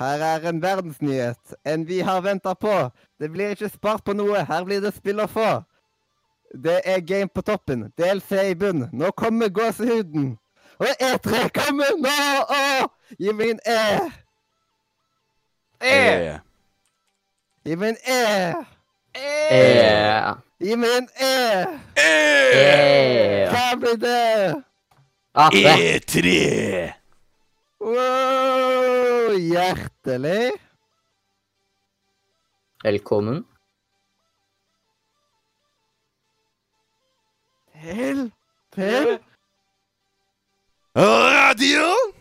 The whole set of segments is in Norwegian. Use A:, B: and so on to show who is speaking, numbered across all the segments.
A: her er en verdensnyhet. En vi har venta på. Det blir ikke spart på noe. Her blir det spill å få. Det er game på toppen. DLC i bunn. Nå kommer gåsehuden. Og E3 kommer nå! Å, Gi meg en E.
B: E.
A: Gi meg en E.
C: E.
A: Gi meg en E.
C: E.
A: Hva blir det?
B: E3!
A: Wow, hjertelig.
C: Velkommen.
A: Til Til
B: Radio!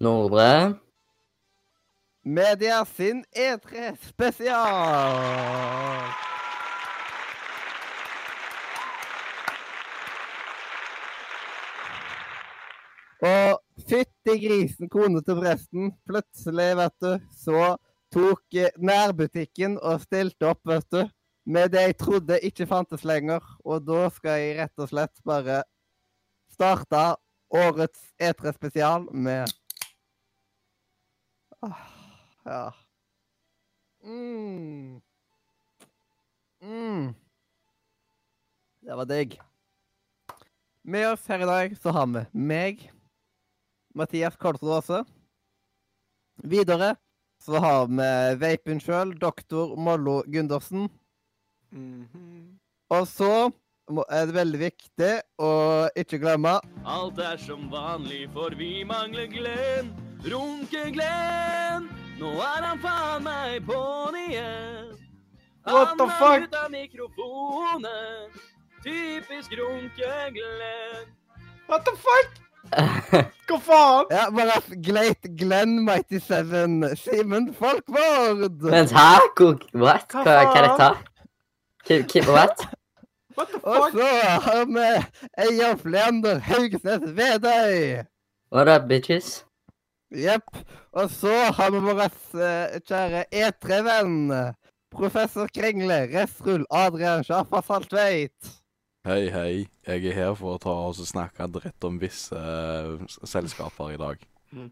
C: Nordre.
A: Media sin E3 spesial. Og fytti grisen, kone til presten. Plutselig, vet du, så tok eh, nærbutikken og stilte opp, vet du. Med det jeg trodde ikke fantes lenger. Og da skal jeg rett og slett bare starte årets E3 spesial med ah, Ja. Mm. Mm. Det var digg. Med oss her i dag så har vi meg, Mathias Kolsrud Aase. Videre så har vi vapen sjøl, doktor Mollo Gundersen.
B: Mhm.
A: Og så er det veldig viktig å ikke glemme
D: Alt er som vanlig, for vi mangler Glenn. Runke-Glenn, nå er han faen meg på'n igjen.
B: What the fuck?
D: Han er ute av mikrofonen. Typisk Runke-Glenn.
B: What the fuck? Hva faen?
A: Ja, bare Gleit Glenn Mighty Seven Simen Folkvord.
C: Vent, hæ? Hvor, what? Hva, hva er dette? Ki- What?
B: What the fuck?
A: Og så har vi Eyolf Leander Haugesnes Vedøy.
C: What up, bitches?
A: Jepp. Og så har vi vår uh, kjære E3-venn. Professor Kringle, Restrull, Adrian Sjafa Saltveit.
B: Hei, hei. Jeg er her for å ta og snakke dritt om visse uh, selskaper i dag.
A: Mm.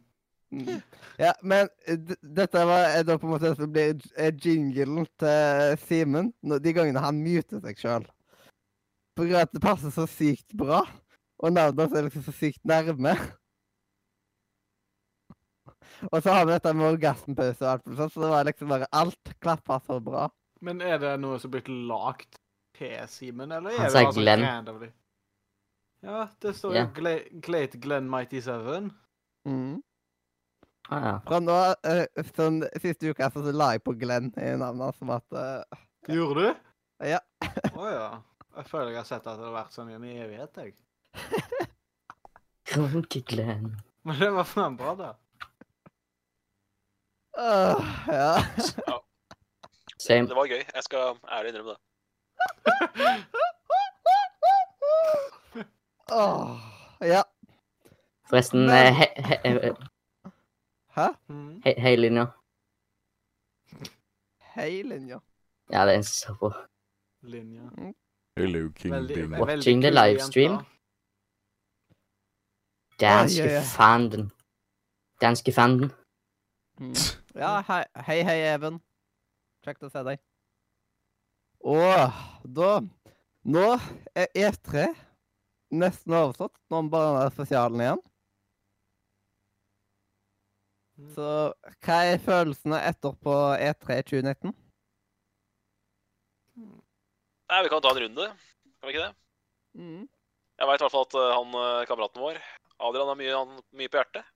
A: Ja, men eh, dette var er da på en måte det som blir eh, jinglen til Simen de gangene han muter seg sjøl. På grunn av at det passer så sykt bra, og navnet hans er liksom så sykt nærme. Og så har vi dette med orgasmepause og alt mulig sånt, så det var liksom bare alt klappa så bra.
E: Men er det noe som er blitt lagt til Simen, eller
C: Han sa
E: det
C: Glenn.
E: sånn randomly? Ja, det står jo
C: Ja.
E: Glate Glenn Mighty Seven.
A: Mm.
C: Ah, ja.
A: Fra nå uh, sånn Siste uka så la jeg på Glenn i navnet som at uh,
E: Gjorde du?
A: Ja.
E: Å ja. Jeg føler jeg har sett at det har vært sånn i en evighet, jeg.
C: Kronke Glenn.
E: Men det var faen bra, da.
A: åh, Ja.
C: Same.
F: Det var gøy. Jeg skal ærlig innrømme det.
A: Åh, ja.
C: Forresten,
A: Men-
C: eh, he, he, he,
A: Hæ?
E: Mhm.
C: he, hei, linja.
A: Hei, linja.
C: Ja, det er en som ser på.
E: Linja.
B: Hello, King
E: Veldig,
B: Bing.
C: Watching the livestream. Danske
A: oi.
C: fanden. Danske fanden.
A: Mm. Ja, hei, hei, hei, Even. Kjekt å se deg. Og da Nå er E3 nesten overstått. Nå er bare den spesialen igjen.
E: Mm.
A: Så hva er følelsene etter på E E3 2019?
F: Nei, Vi kan ta en runde, kan vi ikke det?
A: Mm.
F: Jeg veit i hvert fall at eh, han eh, kameraten vår, Adrian, har mye, han, mye på hjertet.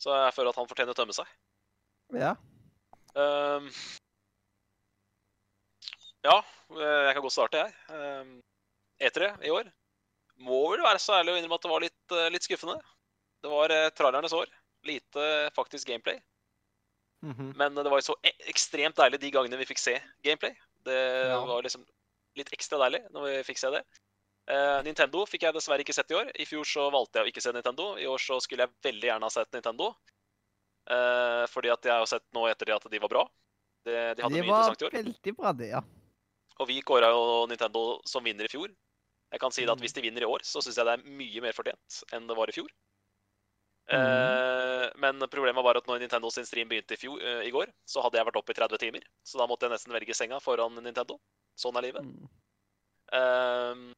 F: Så jeg føler at han fortjener å tømme seg.
A: Ja.
F: Ehm, ja, eh, jeg kan godt starte, jeg. Ehm, E3 i år må vel være så ærlig å innrømme at det var litt, eh, litt skuffende. Det var uh, trallernes år. Lite faktisk gameplay.
E: Mhm.
F: Men det var jo så e ekstremt deilig de gangene vi fikk se gameplay. Det
E: Ja.
F: var liksom litt ekstra deilig når vi fikk se det. Uh, Nintendo fikk jeg dessverre ikke sett i år. I fjor så valgte jeg å ikke se Nintendo. I år så skulle jeg veldig gjerne ha sett Nintendo. Uh, fordi at jeg har sett nå etter det at de var bra. Det, de hadde
A: De
F: mye interessant i år.
A: De var veldig bra, det, ja.
F: Og vi kåra jo Nintendo som vinner i fjor. Jeg kan si det at
E: Mm.
F: hvis de vinner i år, så syns jeg det er mye mer fortjent enn det var i fjor.
A: Mm.
F: Eh, Men problemet var at når Nintendo sin stream begynte i, fjor, eh, i går, så hadde jeg vært oppe i 30 timer. Så da måtte jeg nesten velge senga foran Nintendo. Sånn er livet.
A: Mm.
F: Ehm,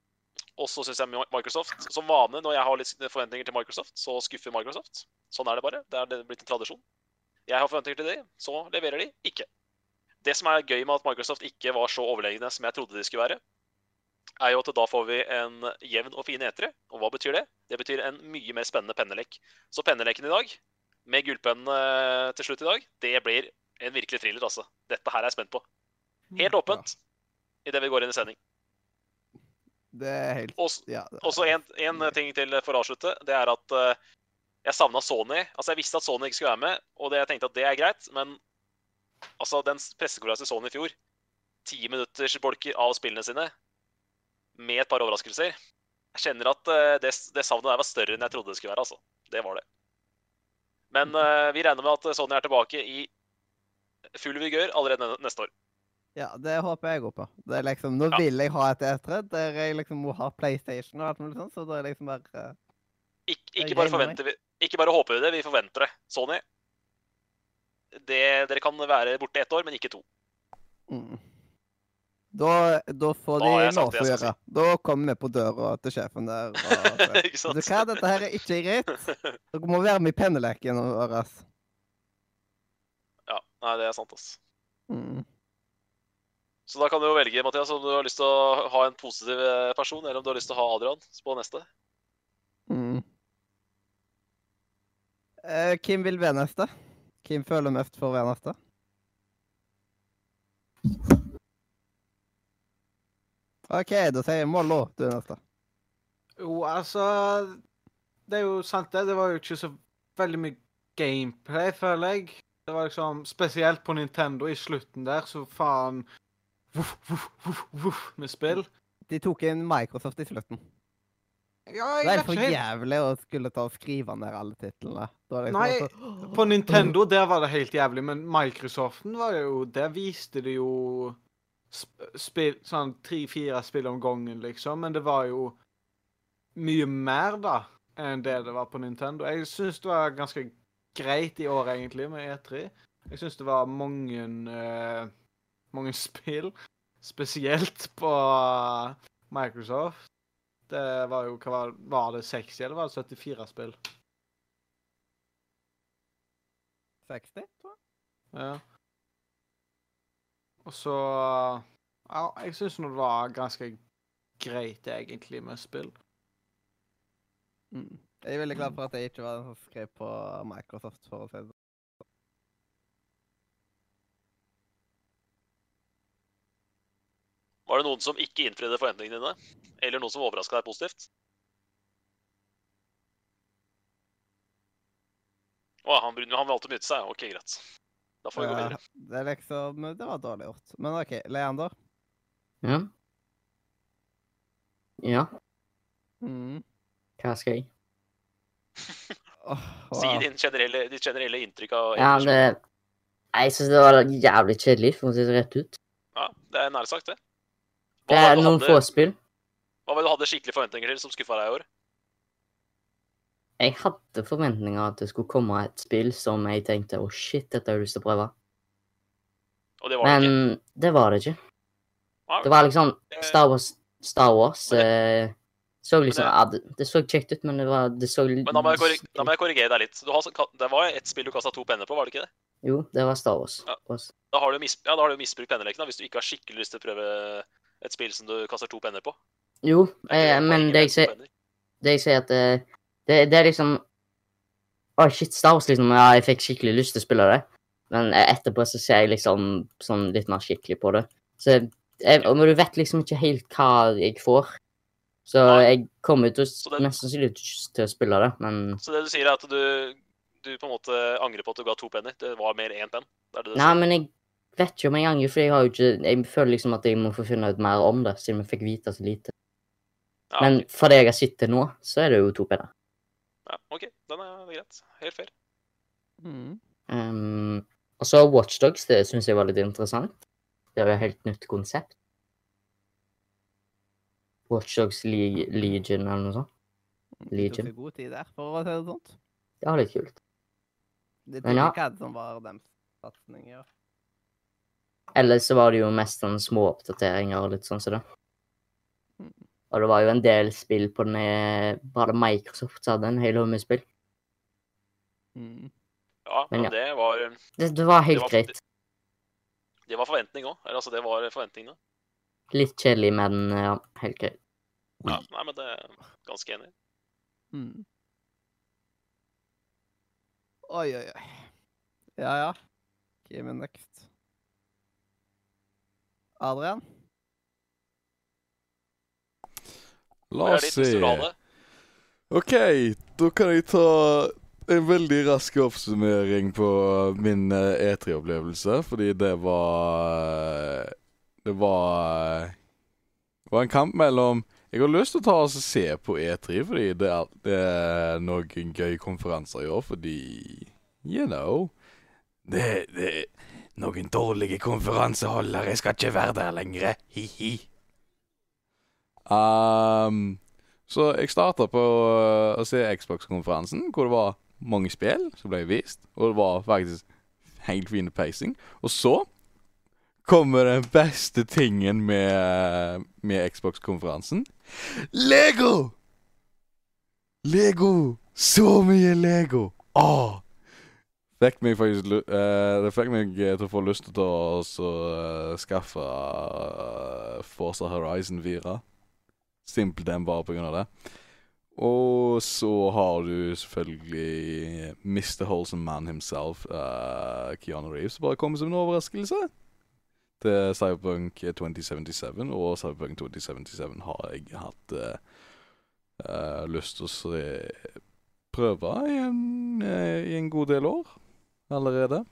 F: og så syns jeg Microsoft Som vane når jeg har litt forventninger til Microsoft, så skuffer Microsoft. Sånn er det bare. Det er blitt en tradisjon. Jeg har forventninger til det, så leverer de ikke. Det som er gøy med at Microsoft ikke var så overlegne som jeg trodde de skulle være, er jo at da får vi en jevn og fin etere. Og hva betyr det? Det betyr en mye mer spennende pennelek. Så penneleken i dag, med gullpennen eh, til slutt i dag, det blir en virkelig thriller, altså. Dette her er jeg spent på. Helt åpent idet vi går inn i sending.
A: Det er helt
F: Og
A: Ja.
F: en, en ting til for å avslutte. Det er at eh, jeg savna Sony. Altså, jeg visste at Sony ikke skulle være med, og det, jeg tenkte at det er greit, men altså, den pressekonferansen til Sony i fjor, ti minutters bolker av spillene sine, med et par overraskelser Jeg kjenner at eh, det, det savnet der var større enn jeg trodde det skulle være, altså. Det var det. Men uh, vi regner med at Sony er tilbake i full vigør allerede neste år.
A: Ja, det håper jeg òg på. Det er liksom, Nå
F: Ja.
A: vil jeg ha et E3 der jeg liksom må ha PlayStation og alt mulig sånt, så det er liksom bare uh,
F: Ik ikke, bare forventer vi, ikke bare håper vi det, vi forventer det. Sony, det, dere kan være borte ett år, men ikke to.
A: mm. da, da får de lov til å gjøre. Si. Da kommer vi på døra til sjefen der. Og,
F: ikke sant?
A: du hva, dette her er ikke greit. Dere må være med i penneleken vår.
F: Ja, nei, det er sant, ass.
A: Mm.
F: Så da kan du jo velge, Mathias, om du har lyst til å ha en positiv eh, person, eller om du har lyst til å ha Adrian på neste.
A: Mm. Eh, Kim vil være neste. Kim føler mest for neste. OK, da sier jeg Mollo, du er neste.
E: Jo, altså Det er jo sant, det. Det var jo ikke så veldig mye gameplay, føler jeg. Det var liksom Spesielt på Nintendo i slutten der, så faen voff, voff, voff, voff med spill.
A: De tok inn Microsoft i slutten.
E: Ja,
A: Det
E: jeg
A: er for jævlig å skulle ta og skrive ned alle titlene. Da liksom
E: Nei, På Nintendo der var det helt jævlig, men Microsoften var jo Der viste de jo sp spill Sånn tre-fire spill om gangen, liksom. Men det var jo mye mer, da, enn det det var på Nintendo. Jeg syns det var ganske greit i år, egentlig, med E3. Jeg syns det var mange uh, mange spill, spesielt på Microsoft. Det var jo Hva var, var det 60, eller var det 74 spill?
A: 60, tror jeg.
E: Ja. Og så Ja, jeg syns nå det var ganske greit, egentlig, med spill.
A: Mm. Jeg er veldig glad for at jeg ikke var den som skrev på Microsoft, for å si det
F: Var det noen som ikke innfridde forventningene dine? Eller noen som overraska deg positivt? Å, han, han valgte å myte seg? OK, greit. Da får vi gå videre.
A: det er liksom Det var dårlig gjort. Men OK, Leander.
C: Ja. Ja,
A: Mm.
C: hva skal jeg?
A: Åh,
F: Si din generelle, ditt generelle inntrykk av
C: Ja, men Jeg syns det var jævlig kjedelig, for å si det rett ut.
F: Ja, det er nære sagt, det.
C: Det er noen få spill.
F: hva var det du hadde skikkelig forventninger til som skuffa deg i år?
C: Jeg hadde forventninger at det skulle komme et spill som jeg tenkte å shit, dette har jeg lyst til å prøve.
F: Og det var det ikke.
C: Men det var det ikke.
F: Nei,
C: Det var liksom
F: Eh,
C: Star Wars Star Wars
F: det,
C: eh, så liksom
F: det-
C: ja, det, det så kjekt ut, men det var Det så
F: Men da må jeg, da må jeg korrigere deg litt. Du har, det var ett spill du kasta to penner på, var det ikke det?
C: Jo, det var Star Wars.
F: Ja. Da har du, mis ja, da har du misbrukt penneleken, da, hvis du ikke har skikkelig lyst til å prøve et spill som du kaster to penner på.
C: Jo, eh, men det jeg
F: ser,
C: det jeg ser at eh, det, det er liksom Oi, shit, Star Wars, liksom. Ja, jeg fikk skikkelig lyst til å spille det. Men eh, etterpå så ser jeg liksom sånn litt mer skikkelig på det. Så jeg, og du vet liksom ikke helt hva jeg får. Så
F: Nei.
C: jeg kommer til å mest sannsynlig til å spille det, men
F: Så det du sier, er at du, du på en måte angrer på at du ga to penner? Det var mer én penn? Det det
C: Nei, men jeg vet ikke om en gang, for jeg har jo ikke Jeg føler liksom at jeg må få finne ut mer om det, siden vi fikk vite så lite.
F: Ja,
C: Men
F: ok.
C: for det jeg har sett til nå, så er det jo to penner.
F: ja, OK, den er greit. Helt fair.
A: Mm.
C: Um, og så Watchdogs, det syns jeg var litt interessant. Det er jo et helt nytt konsept. Watchdogs Le Legion eller noe sånt. Legion.
A: Du god tid der, for å si det sånt.
C: Det var litt kult.
A: Det
C: Men ja.
A: er ikke hva som var deres satsinger.
C: Ellers så var det jo mest sånn små oppdateringer og litt sånn som det.
A: Mm.
C: Og det var jo en del spill på den eh, Bare Microsoft som hadde en hel haug med spill.
A: Mm.
F: Ja,
C: Men
F: men
C: ja.
F: det var
C: Det, det var helt
F: Det var-
C: greit.
F: Det var forventning òg. Altså, det var forventningene.
C: Litt kjedelig, men ja, helt greit.
F: Ja, nei, men det er ganske enig.
A: Mm. Oi, oi, oi. Ja, ja. Game me next. Adrian?
B: La oss se. OK, da kan jeg ta en veldig rask oppsummering på min eh, E3-opplevelse, fordi det var Det var Det var en kamp mellom Jeg har lyst til å ta og se på E3, fordi det er, det er noen gøye konferanser i år, fordi You know Det, det Noen dårlige konferanseholdere skal ikke være der lenger. Hi-hi. Um, så jeg starta på uh, å se Xbox-konferansen, hvor det var mange spill som ble vist. Og det var faktisk helt fin pacing. Og så kommer den beste tingen med, med Xbox-konferansen. Lego! Lego! Så mye Lego! Åh! Fikk meg faktisk eh, Det fikk meg eh, til å få lyst til å så, uh, skaffe uh, Forza Horizon 4. Simpelthen bare på grunn av det. Og så har du selvfølgelig Mr. Holson Man himself, uh, Keanu Reeves, som bare kommer som en overraskelse. Til Cyberpunk 2077, og Cyberpunk 2077 har jeg hatt lyst til å se, prøve i en, i en god del år allerede.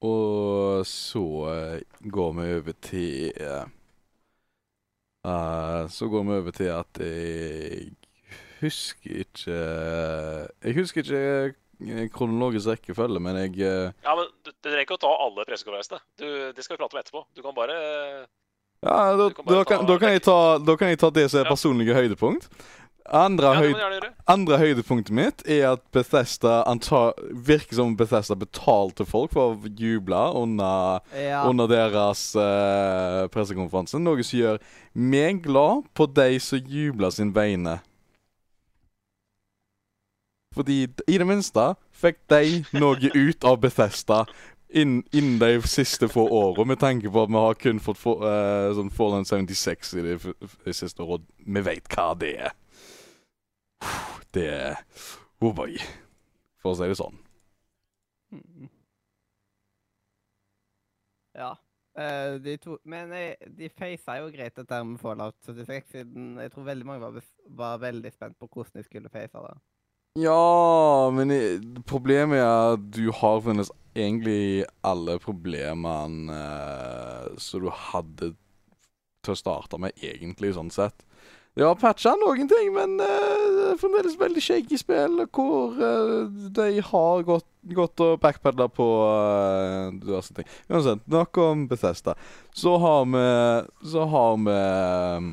B: Og så eh, går vi over til eh, eh, Så går vi over til at jeg husker ikke Jeg husker ikke kronologisk rekkefølge, men jeg
F: Ja, men du, du trenger ikke å ta alle pressekonferansene. Du- Det skal vi prate om etterpå. Du kan bare
B: Ja, da,
F: kan bare
B: da, kan,
F: ta
B: da, kan jeg ta, da kan jeg ta det som er
F: Ja.
B: personlige høydepunkt. Andre,
F: Ja, det
B: høyd, andre høydepunktet mitt er at Bethesda antar... virker som Bethesda betalte folk for å juble under,
A: Ja.
B: under deres uh, pressekonferanse. Noe som gjør meg glad på de som jubler sin vegne. Fordi i det minste fikk de noe ut av Bethesda inn- innen de siste få årene, med tanke på at vi har kun fått for, uh, sånn Fallen 76 i de, f- de siste årene. Vi vet hva det er. Det er Oh boy. For å si det sånn.
A: Mm. Ja. Uh, de to Men eh, de faca jo greit dette med Fallout 76, siden jeg tror veldig mange var, var veldig spent på hvordan de skulle face det.
B: Ja, men i- problemet er at du har funnet egentlig alle problemene uh, som du hadde til å starte med, egentlig, sånn sett. Det var patcha noen ting, men eh, det er fremdeles veldig shaky spill, hvor eh, de har gått, gått og backpedla på uh, diverse ting. Uansett, nok om Bethesda. Så har vi Så har vi um,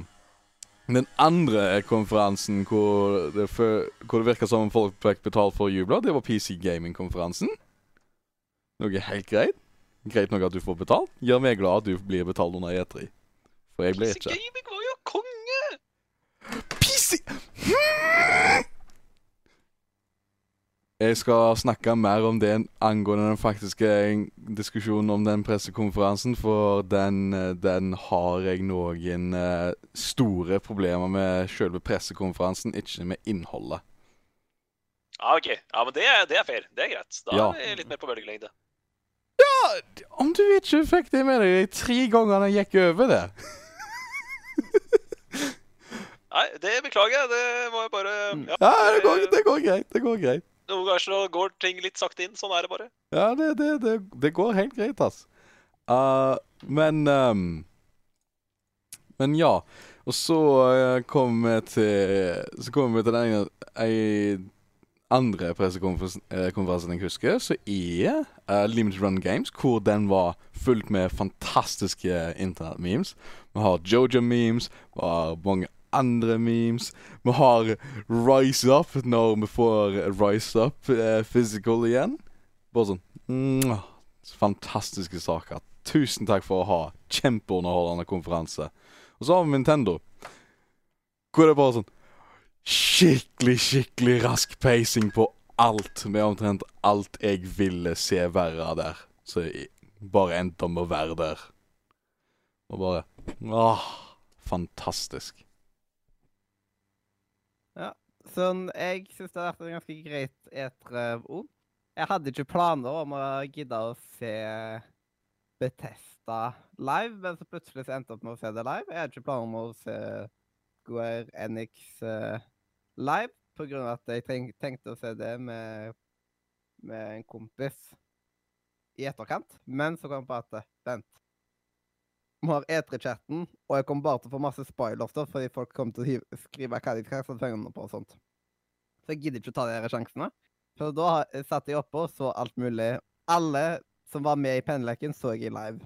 B: den andre konferansen hvor det, for, hvor det virka som folk fikk betalt for å juble, det var PC Gaming-konferansen. Noe helt greit. Greit nok at du får betalt. Gjør meg glad at du blir betalt under E3. For jeg blir
F: PC. Gaming var jo konge!
B: PC Jeg skal snakke mer om det angående den faktiske diskusjonen om den pressekonferansen, for den, eh, den har jeg noen eh, store problemer med selve pressekonferansen, ikke med innholdet.
F: Ja, OK. Ja, men det, er- det er fair. Det er greit. Da
B: Ja.
F: er vi litt mer på bølgelengde.
B: Om du ikke fikk det med deg de tre gangene jeg gikk over det.
F: Nei, det beklager jeg. Det må jeg bare
A: Mm.
F: Ja,
B: Ja, det går, det går greit. Det går greit.
F: Noen ganger så går ting litt sakte inn. Sånn er det bare.
B: Ja, det, det, det, det går helt greit, ass. Uh, men um, Men ja. Og så uh, kom vi til Så kom vi til den ei andre pressekonferansen eh, jeg husker, så er uh, Limited Run Games, hvor den var fullt med fantastiske internettmemes. Vi har Jojo-memes, vi har mange andre memes. Vi har Rise Up når vi får Rise Up uh, physical igjen. Bare sånn mm, Fantastiske saker. Tusen takk for å ha kjempeunderholdende konferanse. Og så har vi Nintendo. Hvor det er bare sånn skikkelig, skikkelig rask pacing på alt. Med omtrent alt jeg ville se være der. Så jeg bare endte med å være der. Og bare Åh, fantastisk.
A: Sånn, jeg syns det har vært en ganske greit etere òg. Jeg hadde ikke planer om å gidde å se Betesta live, men så plutselig så endte jeg opp med å se det live. Jeg hadde ikke planer om å se Square Enix eh, live, av at jeg tenkte å se det med, med en kompis i etterkant. Men så kom jeg på at Vent. Vi har E3-chatten, og jeg kommer bare til å få masse spoilers da, fordi folk kommer til å skrive hva de skal sende på og sånt. Så jeg gidder ikke å ta de sjansene. Så da har- satt jeg oppe og så alt mulig. Alle som var med i penneleken, så jeg i live.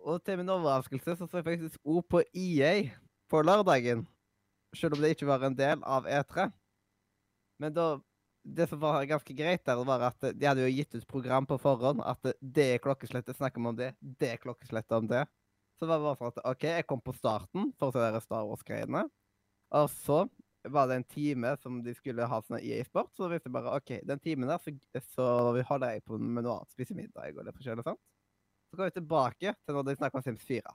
A: Og til min overraskelse så så jeg faktisk O på EA på lørdagen. Selv om det ikke var en del av E3. Men da Det som var ganske greit der, var at de hadde jo gitt ut program på forhånd. At det er klokkeslettet, snakker vi om det. Det er klokkeslettet om det. Så det var bare sånn at OK, jeg kom på starten for å se de Star Wars-greiene. Og så var det en time som de skulle ha sånn EA-sport. Så visste jeg bare OK, den timen der, så, så holder jeg på med noe annet. Spiser middag og det forskjellige sånt. Så går vi tilbake til når de snakker om Sims 4.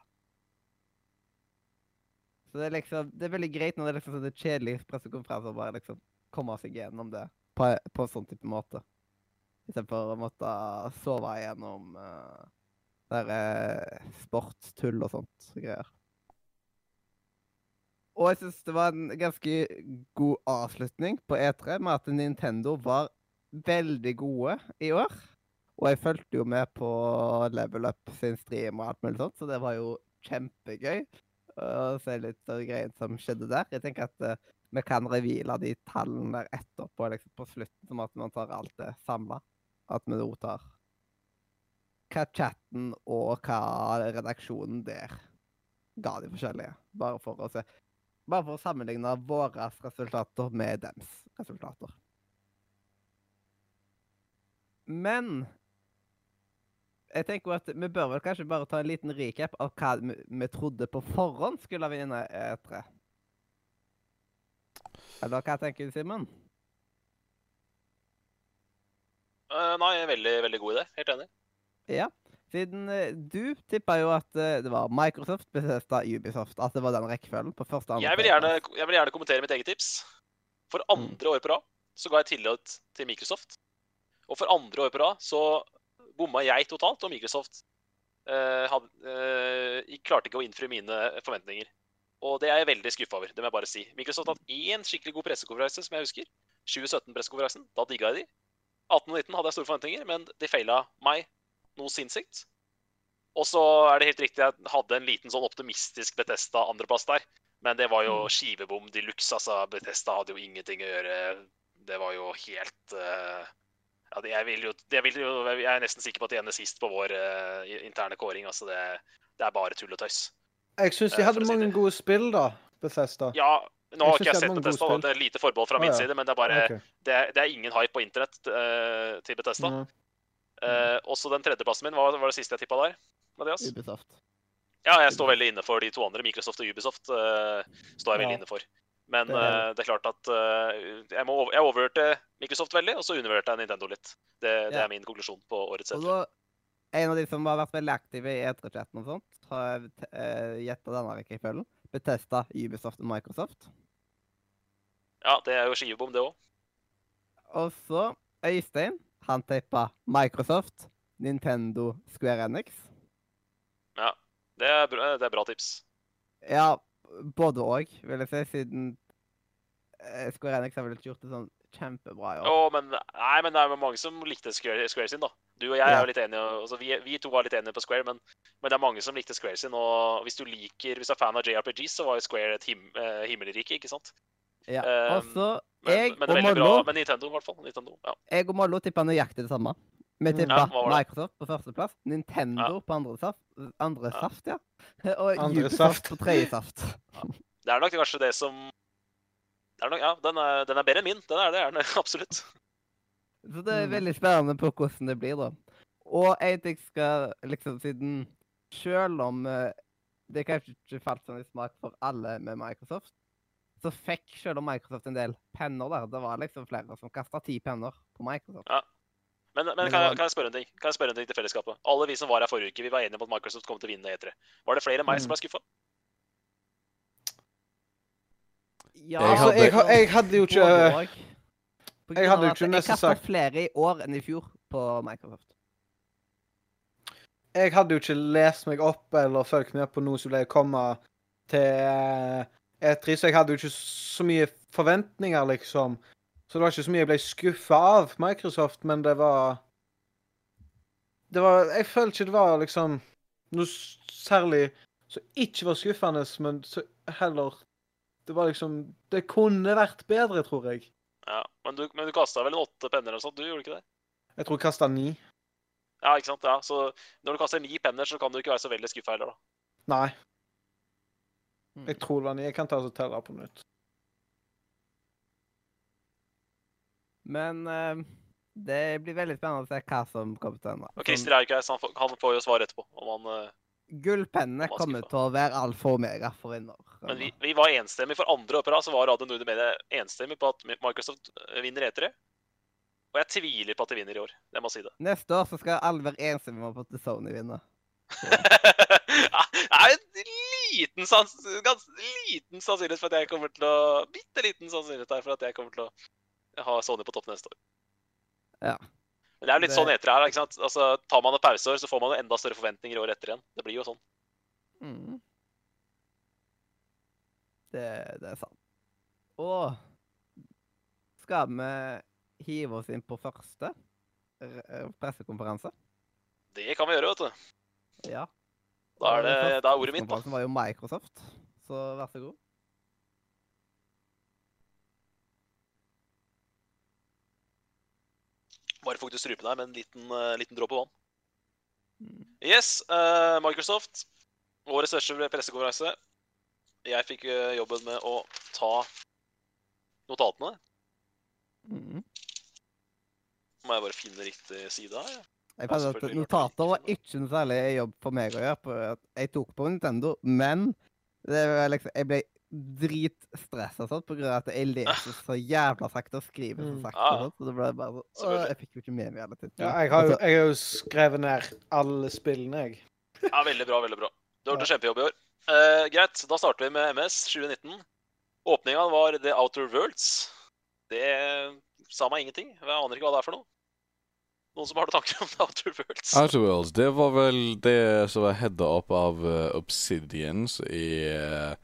A: Så det er liksom, det er veldig greit når det er liksom sånne kjedelige pressekonferanser å bare liksom komme seg gjennom det på, på sånn type måte. Istedenfor å måtte sove gjennom uh, der uh, sportstull og sånt greier. Og jeg syns det var en ganske god avslutning på E3 med at Nintendo var veldig gode i år. Og jeg fulgte jo med på Level Up sin stream og alt mulig sånt, så det var jo kjempegøy å se litt av greiene som skjedde der. Jeg tenker at uh, vi kan reveale de tallene der etterpå, liksom på slutten, som at man tar alt det samla. At vi nå tar hva chatten og hva redaksjonen der ga de forskjellige. Bare for å se Bare for å sammenligne våre resultater med dems resultater. Men jeg tenker jo at vi bør vel kanskje bare ta en liten recap av hva vi, vi trodde på forhånd skulle vinne E3. Eller hva tenker du, Simen?
F: Uh, nei, veldig, veldig god idé. Helt enig.
A: Ja. Siden eh, du tippa jo at eh, det var Microsoft, Bethesda, Ubisoft. At det var den rekkefølgen på første andre
F: Jeg vil, gjerne, jeg vil gjerne kommentere mitt eget tips. For
A: Mm.
F: andre år på rad så ga jeg tillit til Microsoft. Og for andre år på rad så bomma jeg totalt, og Microsoft eh, had, eh, klarte ikke å innfri mine forventninger. Og det er jeg veldig skuffa over. det må jeg bare si. Microsoft hatt én skikkelig god pressekonferanse, som jeg husker. 2017-pressekonferansen. Da digga jeg de. 18 og 19 hadde jeg store forventninger, men de feila meg noe sinnssykt. Og så er det helt riktig, jeg hadde en liten sånn optimistisk Betesta andreplass der. Men det var jo skivebom de luxe, altså. Betesta hadde jo ingenting å gjøre. Det var jo helt uh, ja, jeg, vil jo, jeg, vil jo, jeg er nesten sikker på at de ender sist på vår uh, interne kåring. altså det, det er bare tull og tøys.
E: Jeg syns de
F: Eh,
E: hadde
F: uh, si
E: mange gode spill, da. Bethesda.
F: Ja, nå har ikke jeg sett
E: hadde mange
F: Betesta,
E: gode
F: da. det er lite forbehold fra min
E: ja.
F: side, men det er bare
E: okay.
F: det, det er ingen hype på internett til Bethesda.
E: Mhm.
F: Eh, også den tredjeplassen min, hva var det siste jeg tippa der? Mathias?
A: Ubisoft.
F: Ja, jeg står veldig inne for de to andre. Microsoft og Ubisoft uh, står jeg veldig
E: Ja.
F: inne for. Men
E: Det er-
F: uh, det er klart at jeg, må, over- jeg overhørte Microsoft veldig, og så undervurderte jeg Nintendo litt. Det, det er min konklusjon på årets E3.
A: en av de som har vært veldig aktive i E3-chatten og sånt, har uh, gjetta denne rekkefølgen. Betesta, Ubisoft og Microsoft.
F: Ja, det er jo skivebom, det òg.
A: Og så Øystein. Han teipa Microsoft, Nintendo, Square Enix.
F: Det, er bra- det er bra tips.
A: Ja, både òg, vil jeg si, siden eh, Square Enix har vel ikke gjort det sånn kjempebra i år.
F: Oh, men, nei, men det er mange som likte Square, Square sin, da. Du og jeg er jo litt enige. Altså, vi, vi to var litt enige på Square, men, men det er mange som likte Square sin. Og hvis du liker, hvis du er fan av JRPGs, så var jo Square et him, eh, himmelrike, ikke sant?
A: Ja.
F: um,
A: Og så
F: Men,
A: jeg
F: men veldig bra.
A: Mollo
F: Men Nintendo, i hvert fall. Nintendo, ja.
A: Jeg og Mollo tippa nøyaktig det samme. Vi
E: Mm.
A: tippa
F: Ja?
A: Microsoft på førsteplass, Nintendo på andre saft, andre
F: Ja.
A: saft, ja. Og
E: Andre
A: Ubisoft på tredje saft.
F: Det er nok kanskje det som det er nok, Ja, den er, den er bedre enn min. Den er det, er den absolutt.
A: Så det er
E: Mm.
A: veldig spennende på hvordan det blir, da. Og en ting skal liksom siden Selv om eh, det kanskje ikke falt sånn i smak for alle med Microsoft, så fikk selv om Microsoft en del penner der. Det var liksom flere som kasta ti penner på Microsoft.
F: Ja. men
A: Men
F: kan, jeg, kan jeg spørre en ting Kan jeg spørre en ting til fellesskapet? Alle vi som var her forrige uke, vi var enige om at Microsoft kom til å vinne E3. Var det flere enn meg som
E: Mm.
F: ble skuffa?
A: Ja,
B: Jeg
E: Altså,
B: hadde-
E: jeg, jeg hadde jo ikke
A: grunn
E: jeg hadde jo ikke
A: Jeg
E: nesten
A: kasta
E: sagt-
A: flere i år enn i fjor på Microsoft.
E: Jeg hadde jo ikke lest meg opp eller fulgt med på noe som ble komme til eh, E3, så jeg hadde jo ikke så mye forventninger, liksom. Så det var ikke så mye jeg ble skuffa av Microsoft, men det var Det var Jeg følte ikke det var liksom noe særlig som ikke var skuffende, men så heller Det var liksom Det kunne vært bedre, tror jeg.
F: Ja, men du, men du kasta vel en åtte penner eller sånt? Du gjorde ikke det?
E: Jeg tror jeg kasta ni.
F: Ja, ikke sant? Ja, Så når du kaster ni penner, så kan du ikke være så veldig skuffa heller, da.
E: Nei,
A: Mm.
E: jeg tror det var ni. Jeg kan ta og telle på nytt.
A: Men eh, det blir veldig spennende å se hva som kommer til å hende.
F: Og Christer er ikke her, så han får, han får jo svar etterpå. om han... eh,
A: Gullpennene kommer til å være alfa og omega for vinner.
F: Men vi, vi var enstemmige for andre opera, så var Radio Nordre Media enstemmig på at Microsoft eh, vinner E3. Og jeg tviler på at de vinner i år. Jeg må si det.
A: Neste år så skal alle være enstemmige på at Sony vinner.
F: Ja, det er liten, sans, ganske liten sannsynlighet for at jeg kommer til å Bitte liten sannsynlighet her for at jeg kommer til å ha Sony på topp neste år.
A: Ja.
F: Men det er jo litt
A: Det-
F: sånn etter her. ikke sant? Altså, Tar man et pauseår, så får man jo enda større forventninger året år etter igjen. Det blir jo sånn.
A: Mm. Det, det er sant. Og skal vi hive oss inn på første pressekonferanse?
F: Det kan vi gjøre, vet du.
A: Ja.
F: Da er, det, da er ordet mitt, da.
A: Det var jo Microsoft, så vær så god.
F: Bare fukte ikke her med en liten, eh, liten dråpe vann.
A: Mm.
F: Yes, uh, Microsoft. Årets største pressekonferanse. Jeg fikk eh, jobben med å ta notatene.
A: Mm.
F: Må jeg bare finne riktig side her. ja.
A: Jeg fant at Notater var ikke noe særlig jobb for meg å gjøre. på at Jeg tok på Nintendo, men det var liksom, jeg ble dritstressa sånn, av at jeg leser så jævla sakte og skriver så
E: Mm.
A: sakte.
F: Og
A: sånt, så det ble bare sånn, «Åh. Jeg fikk jo ikke med meg alle titlene.
E: Ja, jeg har, jo,
A: Altså,
E: jeg har jo skrevet ned alle spillene, jeg.
F: Ja, veldig bra, veldig bra. Du har gjort en kjempejobb i år. Uh, greit, da starter vi med MS 2019. Åpninga var The Outer Worlds. Det sa meg ingenting. Jeg aner ikke hva det er for noe. Noen som har noen tanker om The Outer Worlds?
B: Outer Worlds, det var vel det som var heada opp av uh, Obsidians i uh,